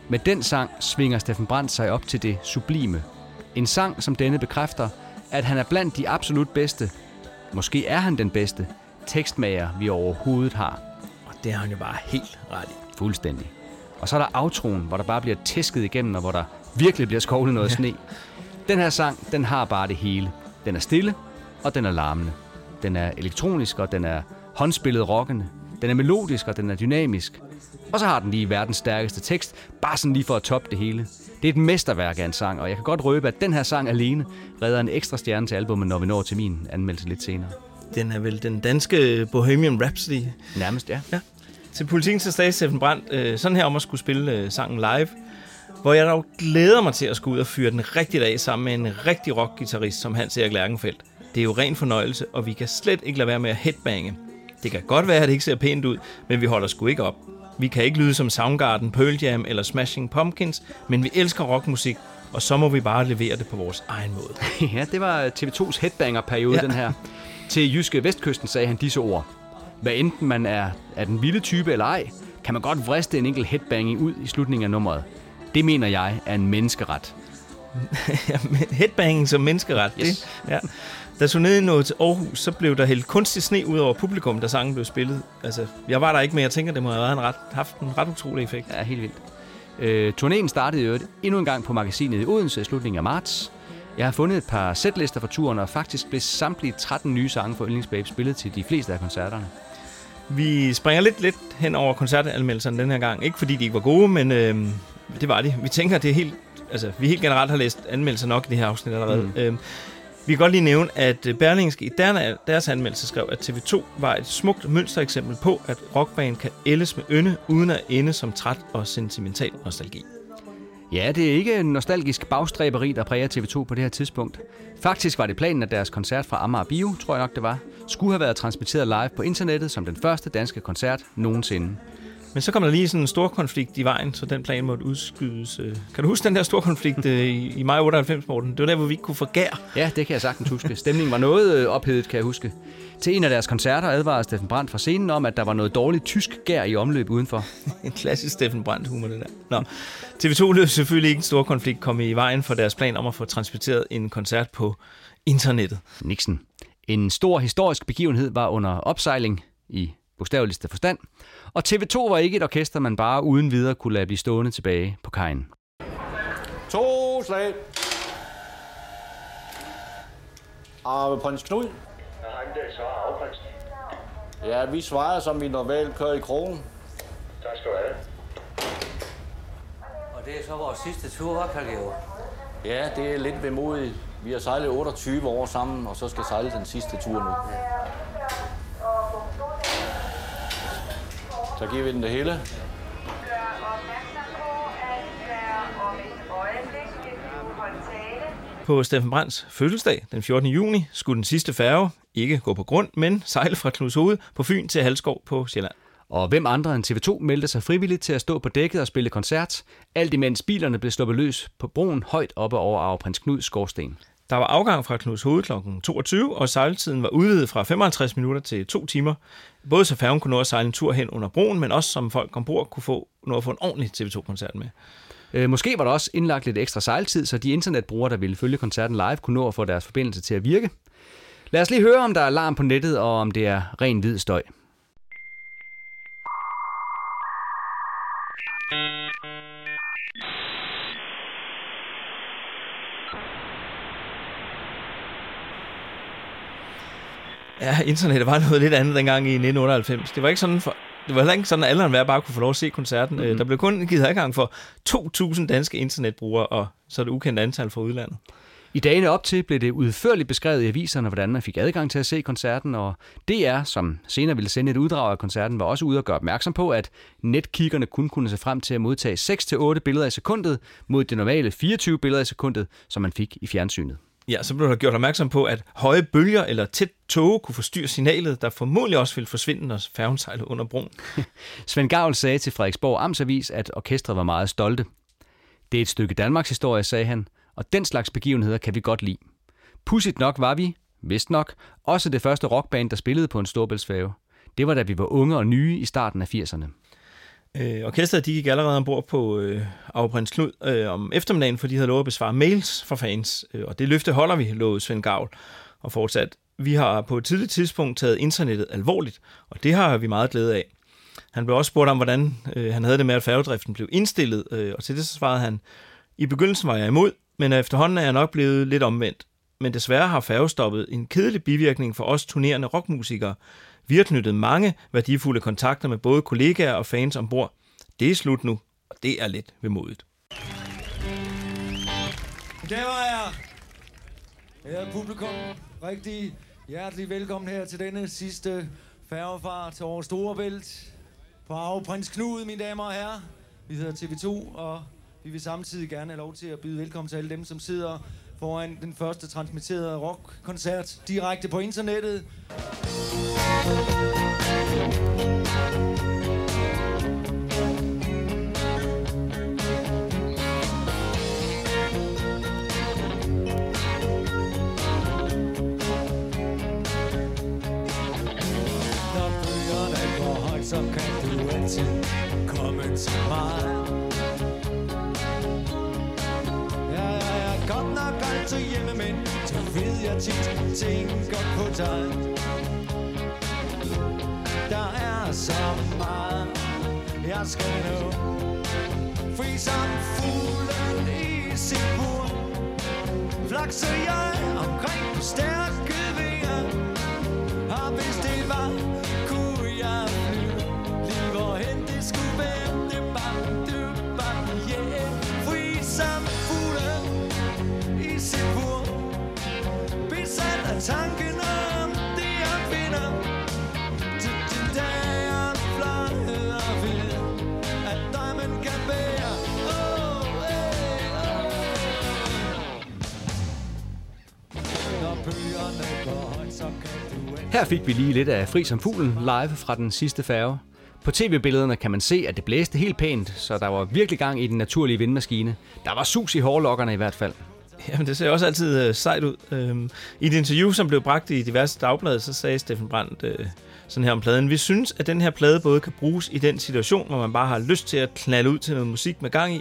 Med den sang svinger Steffen Brandt sig op til det sublime. En sang, som denne bekræfter, at han er blandt de absolut bedste, måske er han den bedste, tekstmager, vi overhovedet har. Og det har han jo bare helt ret i. Fuldstændig. Og så er der outroen, hvor der bare bliver tæsket igennem, og hvor der virkelig bliver skovlet noget sne. Den her sang, den har bare det hele. Den er stille, og den er larmende. Den er elektronisk, og den er håndspillet rockende. Den er melodisk, og den er dynamisk. Og så har den lige verdens stærkeste tekst, bare sådan lige for at toppe det hele. Det er et mesterværk af en sang, og jeg kan godt røbe, at den her sang alene redder en ekstra stjerne til albumet, når vi når til min anmeldelse lidt senere. Den er vel den danske Bohemian Rhapsody. Nærmest, ja. ja. Til politikken til stadig Steffen Brandt, øh, sådan her om at skulle spille øh, sangen live, hvor jeg dog glæder mig til at skulle ud og fyre den rigtigt af sammen med en rigtig rockgitarrist som Hans Erik Lærkenfeldt. Det er jo ren fornøjelse, og vi kan slet ikke lade være med at headbange. Det kan godt være, at det ikke ser pænt ud, men vi holder sgu ikke op. Vi kan ikke lyde som Soundgarden, Pearl Jam eller Smashing Pumpkins, men vi elsker rockmusik, og så må vi bare levere det på vores egen måde. ja, det var TV2's headbanger-periode, Ja. den her. Til Jyske Vestkysten sagde han disse ord. Hvad enten man er, er den vilde type eller ej, kan man godt vriste en enkelt headbanging ud i slutningen af nummeret. Det mener jeg er en menneskeret. Headbanging som menneskeret. Yes. Det, ja. Da turnéen nåede til Aarhus, så blev der hældt kunstig sne ud over publikum, da sangen blev spillet. Altså, jeg var der ikke, men jeg tænker, det må have været en ret, haft en ret utrolig effekt. Ja, helt vildt. Øh, turnéen startede øvrigt endnu en gang på magasinet i Odense i slutningen af marts. Jeg har fundet et par sætlister for turen, og faktisk blev samtlige 13 nye sange for Yndlingsbabe spillet til de fleste af koncerterne. Vi springer lidt, lidt hen over koncertanmeldelserne den her gang. Ikke fordi de ikke var gode, men øh, det var de. Vi tænker, det er helt... Altså, vi helt generelt har læst anmeldelser nok i det her afsnit allerede. Mm. Øh, vi kan godt lige nævne, at øh, Berlingske i deres anmeldelse skrev, at TV2 var et smukt mønstereksempel på, at rockband kan ældes med ynde, uden at ende som træt og sentimental nostalgi. Ja, det er ikke en nostalgisk bagstræberi, der præger TV2 på det her tidspunkt. Faktisk var det planen, at deres koncert fra Amager Bio, tror jeg nok det var, skulle have været transmitteret live på internettet som den første danske koncert nogensinde. Men så kom der lige sådan en stor konflikt i vejen, så den plan måtte udskydes. øh. Kan du huske den der store konflikt øh, i, i maj 98, Morten? Det var der, hvor vi ikke kunne få gær. Ja, det kan jeg sagtens huske. Stemningen var noget øh, ophedet, kan jeg huske. Til en af deres koncerter advarede Steffen Brandt fra scenen om, at der var noget dårligt tysk gær i omløb udenfor. En klassisk Steffen Brandt humor, det der. Nå. TV2 lød selvfølgelig ikke en stor konflikt komme i vejen for deres plan om at få transmitteret en koncert på internettet. Nixon. En stor historisk begivenhed var under opsejling i bogstaveligste forstand, og TV2 var ikke et orkester, man bare uden videre kunne lade blive stående tilbage på kajen. To slag. Og prins Knud. Ja, vi svarer, som vi normalt kører i krogen. Tak skal du have. Og det er så vores sidste tur, hva' Karl Georg? Ja, det er lidt vemodigt. Vi har sejlet 28 år sammen, og så skal sejle den sidste tur nu. Så giver vi den det hele. På Steffen Brands fødselsdag den 14. juni skulle den sidste færge ikke gå på grund, men sejle fra Knudshoved på Fyn til Halskov på Sjælland. Og hvem andre end TV2 meldte sig frivilligt til at stå på dækket og spille koncert, alt imens bilerne blev sluppet løs på broen højt oppe over Arve Prins Knuds skorsten. Der var afgang fra Knudshoved kl. 22, og sejltiden var udvidet fra 55 minutter til 2 timer. Både så færgen kunne nå at sejle en tur hen under broen, men også som folk ombord kunne få, nå at få en ordentlig TV2-koncert med. Øh, måske var der også indlagt lidt ekstra sejltid, så de internetbrugere, der ville følge koncerten live, kunne nå at få deres forbindelse til at virke. Lad os lige høre, om der er alarm på nettet, og om det er ren hvid støj. Ja, internettet var noget lidt andet dengang i 1998. Det var ikke sådan for, det var heller ikke sådan, at alle og bare kunne få lov at se koncerten. Mm-hmm. Der blev kun givet adgang for 2.000 danske internetbrugere, og så det ukendt antal fra udlandet. I dagene op til blev det udførligt beskrevet i aviserne, hvordan man fik adgang til at se koncerten, og DR, som senere ville sende et uddrag af koncerten, var også ude og gøre opmærksom på, at netkiggerne kun kunne se frem til at modtage 6-8 billeder i sekundet, mod det normale 24 billeder i sekundet, som man fik i fjernsynet. Ja, så blev der gjort opmærksom på, at høje bølger eller tæt tåge kunne forstyrre signalet, der formodentlig også ville forsvinde, når færgen sejlede under broen. Svend Gavl sagde til Frederiksborg Amtsavis, at orkestret var meget stolte. Det er et stykke Danmarks historie, sagde han, og den slags begivenheder kan vi godt lide. Pudsigt nok var vi, vist nok, også det første rockband, der spillede på en storbæltsfærge. Det var da vi var unge og nye i starten af 80'erne. Øh, orkestret de gik allerede ombord på øh, Afprins Knud øh, om eftermiddagen, for de havde lovet at besvare mails fra fans. Øh, og det løfte holder vi, lovede Svend Gavl. Og fortsat, vi har på et tidligt tidspunkt taget internettet alvorligt, og det har vi meget glæde af. Han blev også spurgt om, hvordan øh, han havde det med, at færgedriften blev indstillet, øh, og til det så svarede han, i begyndelsen var jeg imod, men efterhånden er jeg nok blevet lidt omvendt. Men desværre har færgestoppet en kedelig bivirkning for os turnerende rockmusikere. Vi har knyttet mange værdifulde kontakter med både kollegaer og fans ombord. Det er slut nu, og det er lidt vemodigt. Det var jeg. Æret publikum, rigtig hjertelig velkommen her til denne sidste færgefart over Storebælt på Arveprins Knud, mine damer og herrer. Vi hedder TV2, og vi vil samtidig gerne have lov til at byde velkommen til alle dem, som sidder foran den første transmitterede rockkoncert direkte på internettet. Når bøgerne går højt, så kan du altid komme til mig. Godt altid hjemme, men så ved jeg tit, tænker på dig. Der er så meget, jeg skal nå. Fri som fuglen i sit bur. Flakser jeg omkring stærke vinger. Og hvis tanken om det jeg finder. Til den dag jeg fløjet og ved, at drømmen kan bære. Oh, hey, oh. Når bøgerne går højt, så kan du Her fik vi lige lidt af Fri som fuglen live fra den sidste færge. På tv-billederne kan man se, at det blæste helt pænt, så der var virkelig gang i den naturlige vindmaskine. Der var sus i hårlokkerne i hvert fald. Jamen, det ser også altid øh, sejt ud. Øhm, I et interview, som blev bragt i diverse dagblade, så sagde Steffen Brandt øh, sådan her om pladen. Vi synes, at den her plade både kan bruges i den situation, hvor man bare har lyst til at knalde ud til noget musik med gang i,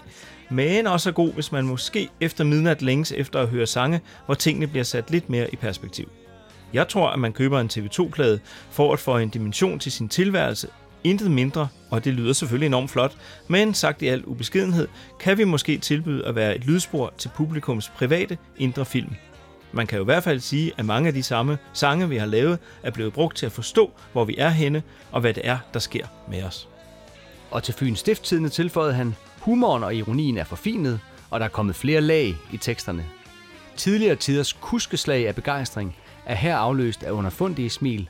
men også er god, hvis man måske efter midnat længes efter at høre sange, hvor tingene bliver sat lidt mere i perspektiv. Jeg tror, at man køber en TV2-plade for at få en dimension til sin tilværelse, intet mindre, og det lyder selvfølgelig enormt flot, men sagt i al ubeskedenhed, kan vi måske tilbyde at være et lydspor til publikums private indre film. Man kan jo i hvert fald sige, at mange af de samme sange, vi har lavet, er blevet brugt til at forstå, hvor vi er henne, og hvad det er, der sker med os. Og til Fyns Stifttidende tilføjede han, humoren og ironien er forfinet, og der er kommet flere lag i teksterne. Tidligere tiders kuskeslag af begejstring er her afløst af underfundige smil.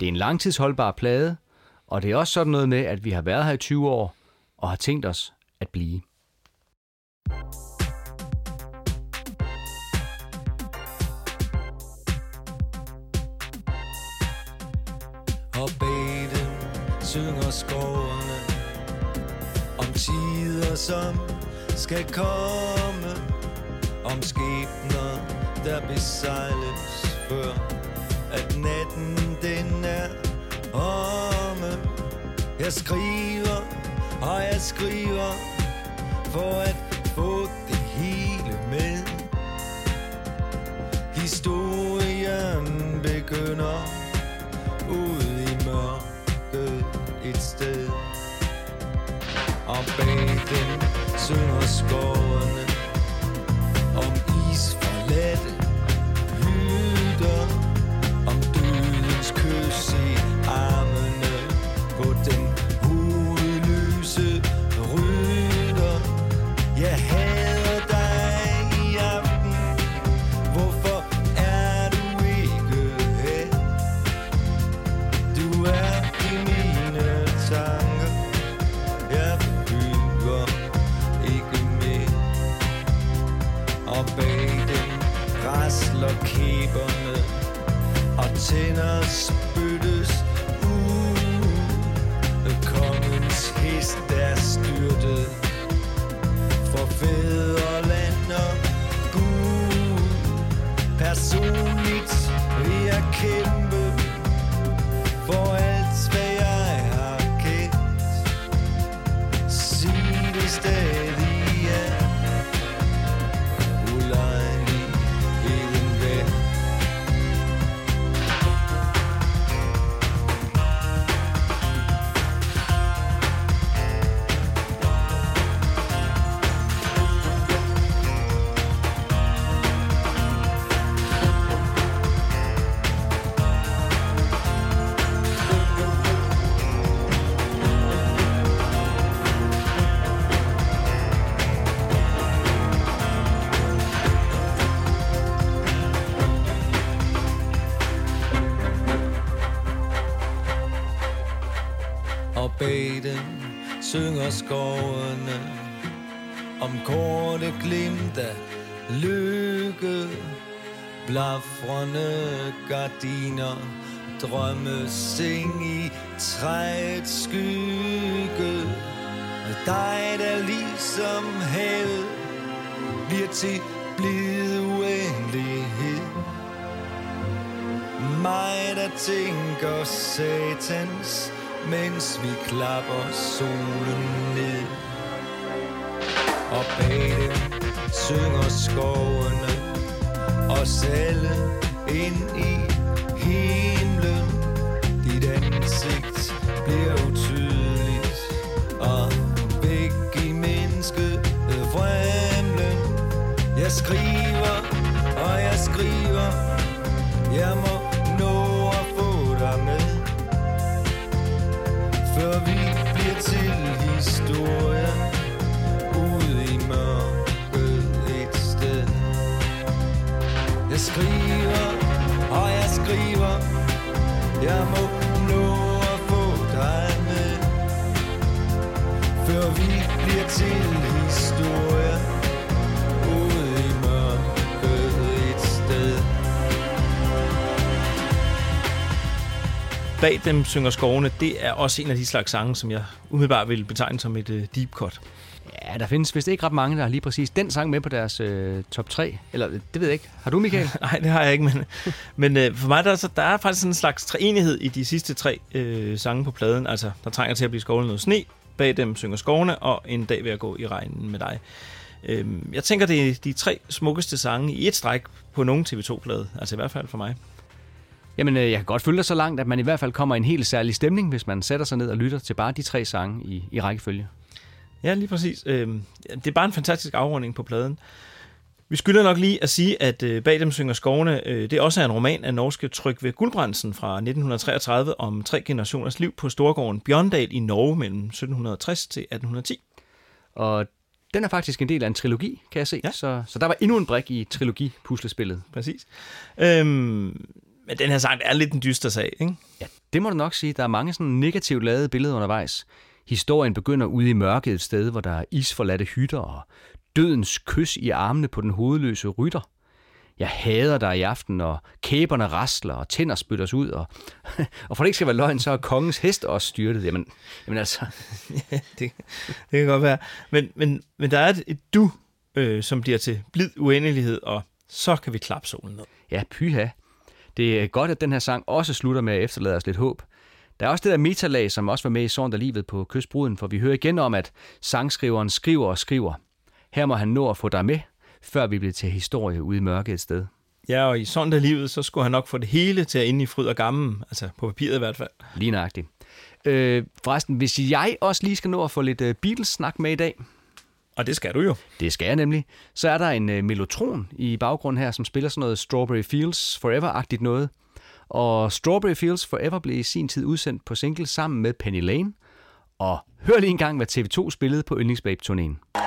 Det er en langtidsholdbar plade, og det er også sådan noget med, at vi har været her i 20 år og har tænkt os at blive. Og bede synger skovene Om tider som skal komme Om skæbner der besejles før At natten den er om. Jeg skriver og jeg skriver For at få det hele med. Historien begynder ude i mørket et sted. Og bag den synger skovene Om isforladte Bliver til blid uendelighed. Mig der tænker satans Mens vi klapper solen ned. Og bag dem synger skovene os alle ind i skriver, og jeg skriver Jeg må nå at få dig med. Før vi bliver til historie Ude i mørket et sted. Bag dem synger skovene, det er også en af de slags sange, som jeg umiddelbart vil betegne som et uh, deep cut. Ja, der findes vist ikke ret mange, der har lige præcis den sang med på deres øh, top 3. Eller, det ved jeg ikke. Har du, Michael? Nej, det har jeg ikke, men, men øh, for mig der er, så, der er faktisk sådan en slags træenighed i de sidste tre øh, sange på pladen. Altså, der trænger til at blive skovlet noget sne, bag dem synger skovene, og en dag vil jeg gå i regnen med dig. Øh, jeg tænker, det er de tre smukkeste sange i et stræk på nogen TV2-plade. Altså i hvert fald for mig. Jamen, øh, jeg kan godt følge dig så langt, at man i hvert fald kommer i en helt særlig stemning, hvis man sætter sig ned og lytter til bare de tre sange i, i rækkefølge. Ja, lige præcis. Øh, det er bare en fantastisk afrunding på pladen. Vi skylder nok lige at sige, at øh, Bag dem synger skovene, øh, det også er en roman af norske Trygve Guldbrandsen fra 1933 om tre generationers liv på Storgården Bjørndal i Norge mellem 1760 til 1810. Og den er faktisk en del af en trilogi, kan jeg se. Ja. Så, så der var endnu en brik i trilogi-puslespillet. Præcis. Øhm, men den her sang er lidt en dyster sag, ikke? Ja, det må du nok sige. Der er mange sådan negativt lavede billeder undervejs. Historien begynder ude i mørket et sted, hvor der er isforladte hytter og dødens kys i armene på den hovedløse rytter. Jeg hader dig i aften, og kæberne rasler, og tænder spyttes ud, og, og for det ikke skal være løgn, så er kongens hest også styrtet. Jamen, jamen altså... ja, det, det kan godt være. Men, men, men der er et, et du, øh, som bliver til blid uendelighed, og så kan vi klappe solen ned. Ja, pyha. Det er godt, at den her sang også slutter med at efterlade os lidt håb. Der er også det der metalag, som også var med i der livet på Kystbruden, for vi hører igen om, at sangskriveren skriver og skriver. Her må han nå at få dig med, før vi bliver til historie ude i mørket et sted. Ja, og i sådan der livet, så skulle han nok få det hele til at ind i fryd og gammel, altså på papiret i hvert fald. Lige nøjagtigt. Øh, forresten, hvis jeg også lige skal nå at få lidt uh, Beatles-snak med i dag, og det skal du jo. Det skal jeg nemlig. Så er der en uh, melotron i baggrunden her, som spiller sådan noget Strawberry Fields Forever-agtigt noget. Og Strawberry Fields Forever blev i sin tid udsendt på single sammen med Penny Lane. Og hør lige en gang, hvad TV2 spillede på Yndlingsbabe-turnéen.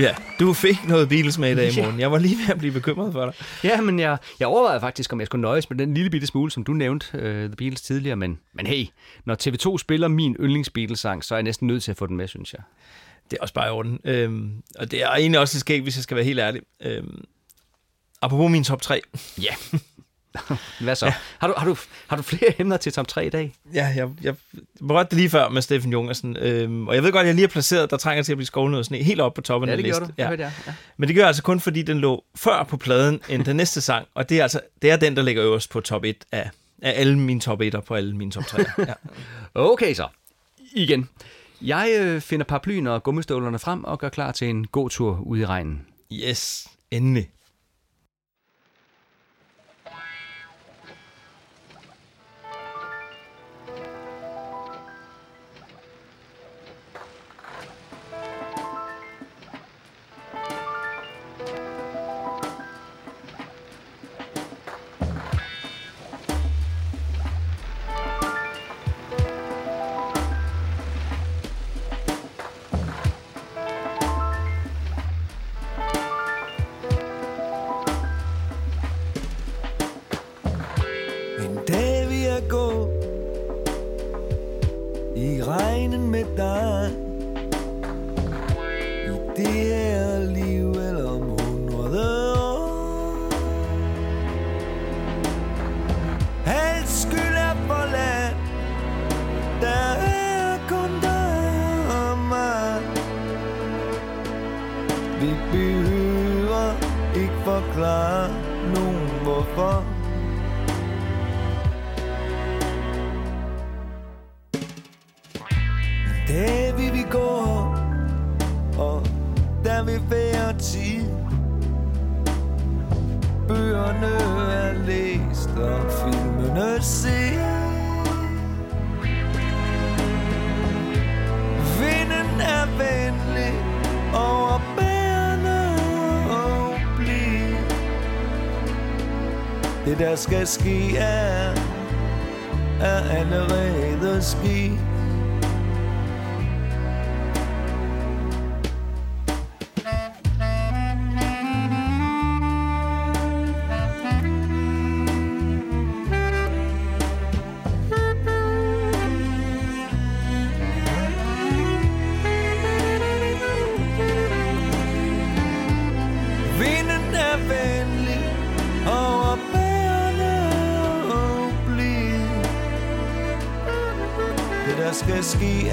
Ja, du fik noget Beatles med i dag, morgen. Jeg var lige ved at blive bekymret for dig. Ja, men jeg, jeg overvejede faktisk, om jeg skulle nøjes med den lille bitte smule, som du nævnte, uh, The Beatles tidligere. Men, men hey, når TV2 spiller min yndlings Beatles-sang, så er jeg næsten nødt til at få den med, synes jeg. det er også bare i orden. Øhm, og det er egentlig også lidt skægt, hvis jeg skal være helt ærlig. Øhm, apropos min top 3. Ja. Hvad så? Ja. Har, du, har, du, har du flere emner til top 3 i dag? Ja, jeg, jeg berørte det lige før med Steffen Jungersen. Øhm, og jeg ved godt, at jeg lige har placeret, der trænger til at blive skålet noget sne helt op på toppen Ja, af listen. Det jeg, ja. Men det gør jeg altså kun, fordi den lå før på pladen end den næste sang. Og det er altså det er den, der ligger øverst på top 1 af, af alle mine top 1'er på alle mine top 3. Ja. Okay så. Igen. Jeg øh, finder paraplyen og gummistøvlerne frem og gør klar til en god tur ud i regnen. Yes, endelig. Forklare nogen hvorfor. Dag vil vi gå Og der vil være tid. Bøgerne er læst og filmene set Det der skal ske er, er allerede sket Det der skal ske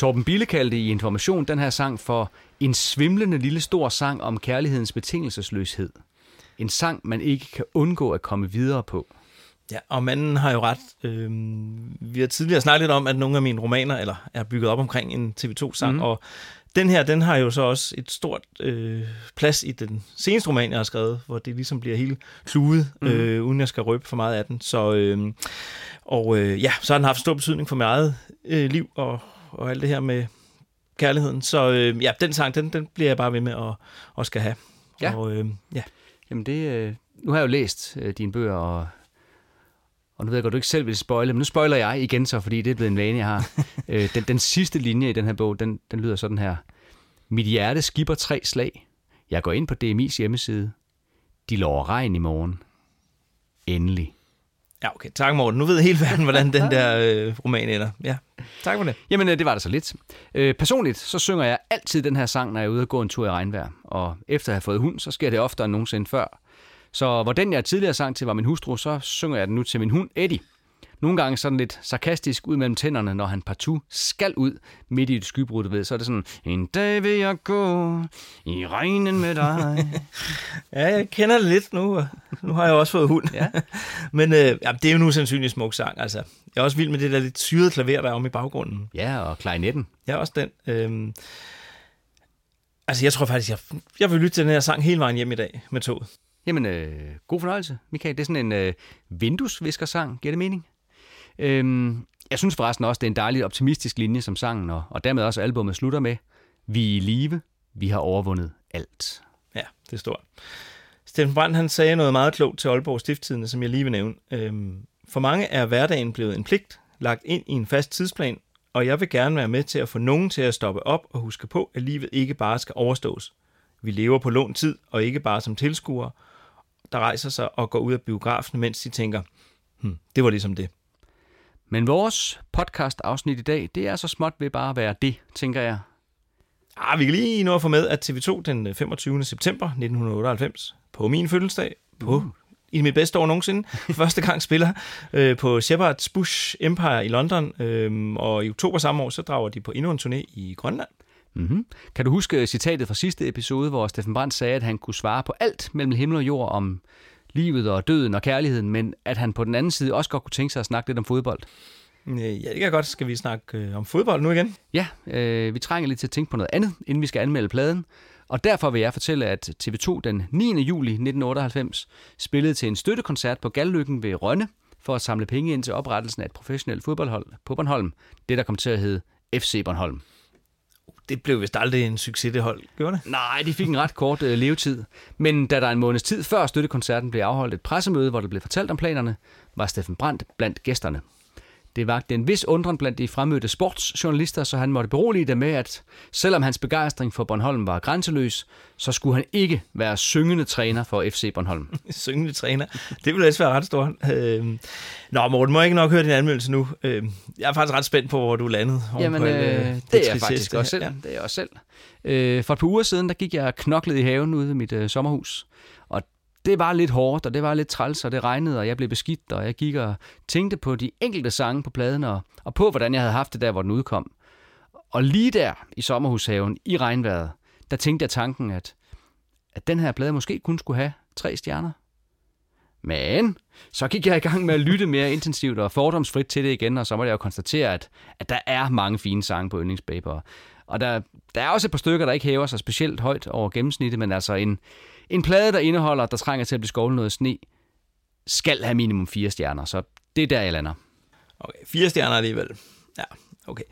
Torben Bille kaldte i Information den her sang for en svimlende lille stor sang om kærlighedens betingelsesløshed. En sang, man ikke kan undgå at komme videre på. Ja, og manden har jo ret. Øhm, vi har tidligere snakket lidt om, at nogle af mine romaner eller er bygget op omkring en TV2-sang, Mhm. mm. og den her, den har jo så også et stort øh, plads i den seneste roman, jeg har skrevet, hvor det ligesom bliver helt kludet, mm. øh, uden jeg skal røbe for meget af den. Så, øh, og øh, ja, så har den haft stor betydning for mit eget øh, liv og, og alt det her med kærligheden. Så øh, ja, den sang, den, den bliver jeg bare ved med at, at skal have. Ja. Og, øh, ja. Jamen det, øh, nu har jeg jo læst øh, dine bøger, og, og nu ved jeg godt, du ikke selv vil spoile, men nu spoiler jeg igen så, fordi det er blevet en vane, jeg har. øh, den, den sidste linje i den her bog, den, den lyder sådan her. Mit hjerte skipper tre slag. Jeg går ind på DMI's hjemmeside. De lover regn i morgen. Endelig. Ja, okay. Tak, Morten. Nu ved hele verden, hvordan den der øh, roman ender. Ja, tak for det. Jamen, øh, det var det så lidt. Øh, personligt, så synger jeg altid den her sang, når jeg er ude og gå en tur i regnvejr. Og efter at have fået hund, så sker det oftere end nogensinde før. Så hvor den, jeg tidligere sang til, var min hustru, så synger jeg den nu til min hund, Eddie. Nogle gange sådan lidt sarkastisk ud mellem tænderne, når han partout skal ud midt i et skybrud, ved. Så er det sådan, en dag vil jeg gå i regnen med dig. Ja, jeg kender det lidt nu. Nu har jeg også fået hund. Ja. Men øh, ja, det er jo nu sandsynligt smuk sang. Altså, jeg er også vild med det der lidt syrede klaver, der er om i baggrunden. Ja, og klarinetten. Ja, også den. Øhm, altså, jeg tror faktisk, jeg, jeg vil lytte til den her sang hele vejen hjem i dag med toget. Jamen, øh, god fornøjelse, Michael. Det er sådan en øh, vinduesviskersang, giver det mening? Øhm, jeg synes forresten også, det er en dejlig optimistisk linje som sangen, og, og dermed også albumet slutter med, vi er i live, vi har overvundet alt. Ja, det er stort. Steffen Brandt han sagde noget meget klogt til Aalborg Stifttidene, som jeg lige vil nævne. Øhm, for mange er hverdagen blevet en pligt, lagt ind i en fast tidsplan, og jeg vil gerne være med til at få nogen til at stoppe op og huske på, at livet ikke bare skal overstås. Vi lever på lån tid, og ikke bare som tilskuere, der rejser sig og går ud af biografen, mens de tænker, hm, det var ligesom det. Men vores podcast-afsnit i dag, det er så småt ved bare at være det, tænker jeg. Ah, vi kan lige nå at få med, at TV2 den 25. september 1998, på min fødselsdag, på Uh. i mit bedste år nogensinde, første gang spiller øh, på Shepherd's Bush Empire i London, øh, og i oktober samme år, så drager de på endnu en turné i Grønland. Mm-hmm. Kan du huske citatet fra sidste episode, hvor Steffen Brandt sagde, at han kunne svare på alt mellem himmel og jord om livet og døden og kærligheden, men at han på den anden side også godt kunne tænke sig at snakke lidt om fodbold? Ja, det kan godt. Skal vi snakke øh, om fodbold nu igen? Ja, øh, vi trænger lidt til at tænke på noget andet, inden vi skal anmelde pladen. Og derfor vil jeg fortælle, at TV2 den 9. juli 1998 spillede til en støttekoncert på Gallykken ved Rønne for at samle penge ind til oprettelsen af et professionelt fodboldhold på Bornholm. Det, der kom til at hedde FC Bornholm. Det blev vist aldrig en succes, det hold. Gjorde det? Nej, de fik en ret kort øh, levetid. Men da der en måneds tid før støttekoncerten blev afholdt et pressemøde, hvor der blev fortalt om planerne, var Steffen Brandt blandt gæsterne. Det vagte en vis undren blandt de fremmødte sportsjournalister, så han måtte berolige dem med, at selvom hans begejstring for Bornholm var grænseløs, så skulle han ikke være syngende træner for FC Bornholm. Syngende træner. Det ville ellers være ret stort. Øh, nå, Morten, må jeg ikke nok høre din anmeldelse nu? Øh, jeg er faktisk ret spændt på, hvor du landede. Jamen, på øh, det, det er jeg faktisk også selv. her. Det er jeg også selv. Øh, for et par uger siden, der gik jeg knoklet i haven ude ved mit øh, sommerhus. Det var lidt hårdt, og det var lidt træls, og det regnede, og jeg blev beskidt, og jeg gik og tænkte på de enkelte sange på pladen, og, og på, hvordan jeg havde haft det der, hvor den udkom. Og lige der i sommerhushaven, i regnvejret, der tænkte jeg tanken, at, at den her plade måske kun skulle have tre stjerner. Men så gik jeg i gang med at lytte mere intensivt og fordomsfrit til det igen, og så måtte jeg jo konstatere, at, at der er mange fine sange på Yndlingsbaber. Og der, der er også et par stykker, der ikke hæver sig specielt højt over gennemsnittet, men altså en, en plade, der indeholder, der trænger til at blive skovlet noget sne, skal have minimum fire stjerner, så det er der, jeg lander. Okay, fire stjerner alligevel. Ja, okay.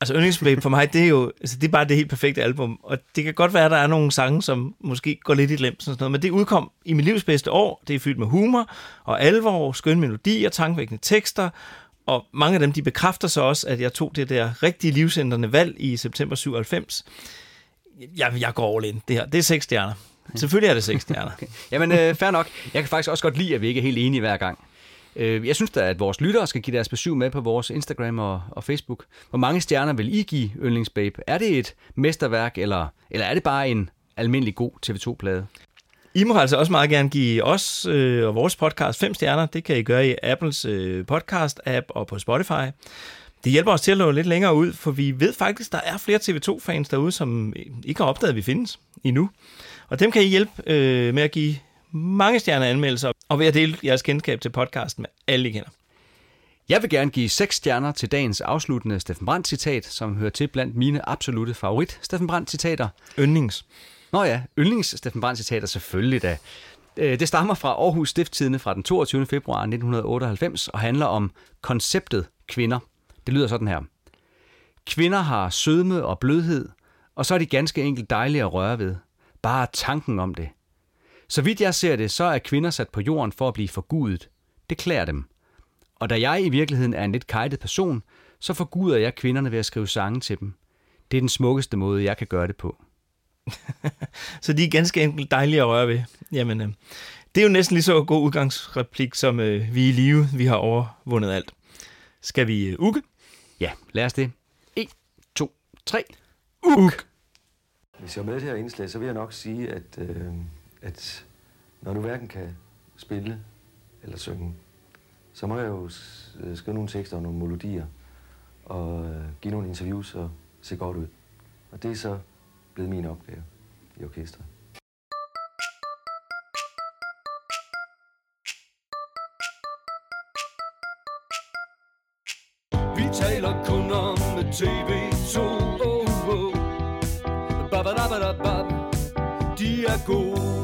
Altså, Yndlingsbabe for mig, det er jo altså, det er bare det helt perfekte album. Og det kan godt være, at der er nogle sange, som måske går lidt i glem, sådan noget, men det udkom i mit livs bedste år. Det er fyldt med humor og alvor, skønne melodier, tankevækkende tekster, og mange af dem, de bekræfter så også, at jeg tog det der rigtige livsændrende valg i september 97. Jeg, jeg går all in. Det her, det er seks stjerner. Selvfølgelig er det seks stjerner. okay. Jamen, øh, fair nok. Jeg kan faktisk også godt lide, at vi ikke er helt enige hver gang. Øh, jeg synes da, at vores lyttere skal give deres besøg med på vores Instagram og, og Facebook. Hvor mange stjerner vil I give Yndlingsbabe? Er det et mesterværk, eller, eller er det bare en almindelig god TV2-plade? I må altså også meget gerne give os øh, og vores podcast fem stjerner. Det kan I gøre i Apples øh, podcast-app og på Spotify. Det hjælper os til at nå lidt længere ud, for vi ved faktisk, der er flere TV2-fans derude, som ikke har opdaget, at vi findes endnu. Og dem kan I hjælpe øh, med at give mange stjerner anmeldelser, og ved at dele jeres kendskab til podcasten med alle, I kender. Jeg vil gerne give seks stjerner til dagens afsluttende Steffen Brandt citat, som hører til blandt mine absolute favorit Steffen Brandt citater. Yndlings. Nå ja, yndlings Steffen Brandt citater selvfølgelig da. Øh, Det stammer fra Aarhus Stifttidende fra den 22. februar 1998 og handler om konceptet kvinder. Det lyder sådan her. Kvinder har sødme og blødhed, og så er de ganske enkelt dejlige at røre ved. Bare tanken om det. Så vidt jeg ser det, så er kvinder sat på jorden for at blive forgudet. Det klæder dem. Og da jeg i virkeligheden er en lidt kajtet person, så forguder jeg kvinderne ved at skrive sange til dem. Det er den smukkeste måde, jeg kan gøre det på. Så de er ganske enkelt dejlige at røre ved. Jamen, øh, Det er jo næsten lige så god udgangsreplik, som øh, vi er i live. Vi har overvundet alt. Skal vi øh, uge? Ja, lad os det. 1, 2, 3. Ug! Hvis jeg er med i det her indslag, så vil jeg nok sige, at, øh, at når du hverken kan spille eller synge, så må jeg jo øh, skrive nogle tekster og nogle melodier, og øh, give nogle interviews og se godt ud. Og det er så blevet min opgave i orkestret. Vi taler kun om tv oh, oh. De er gode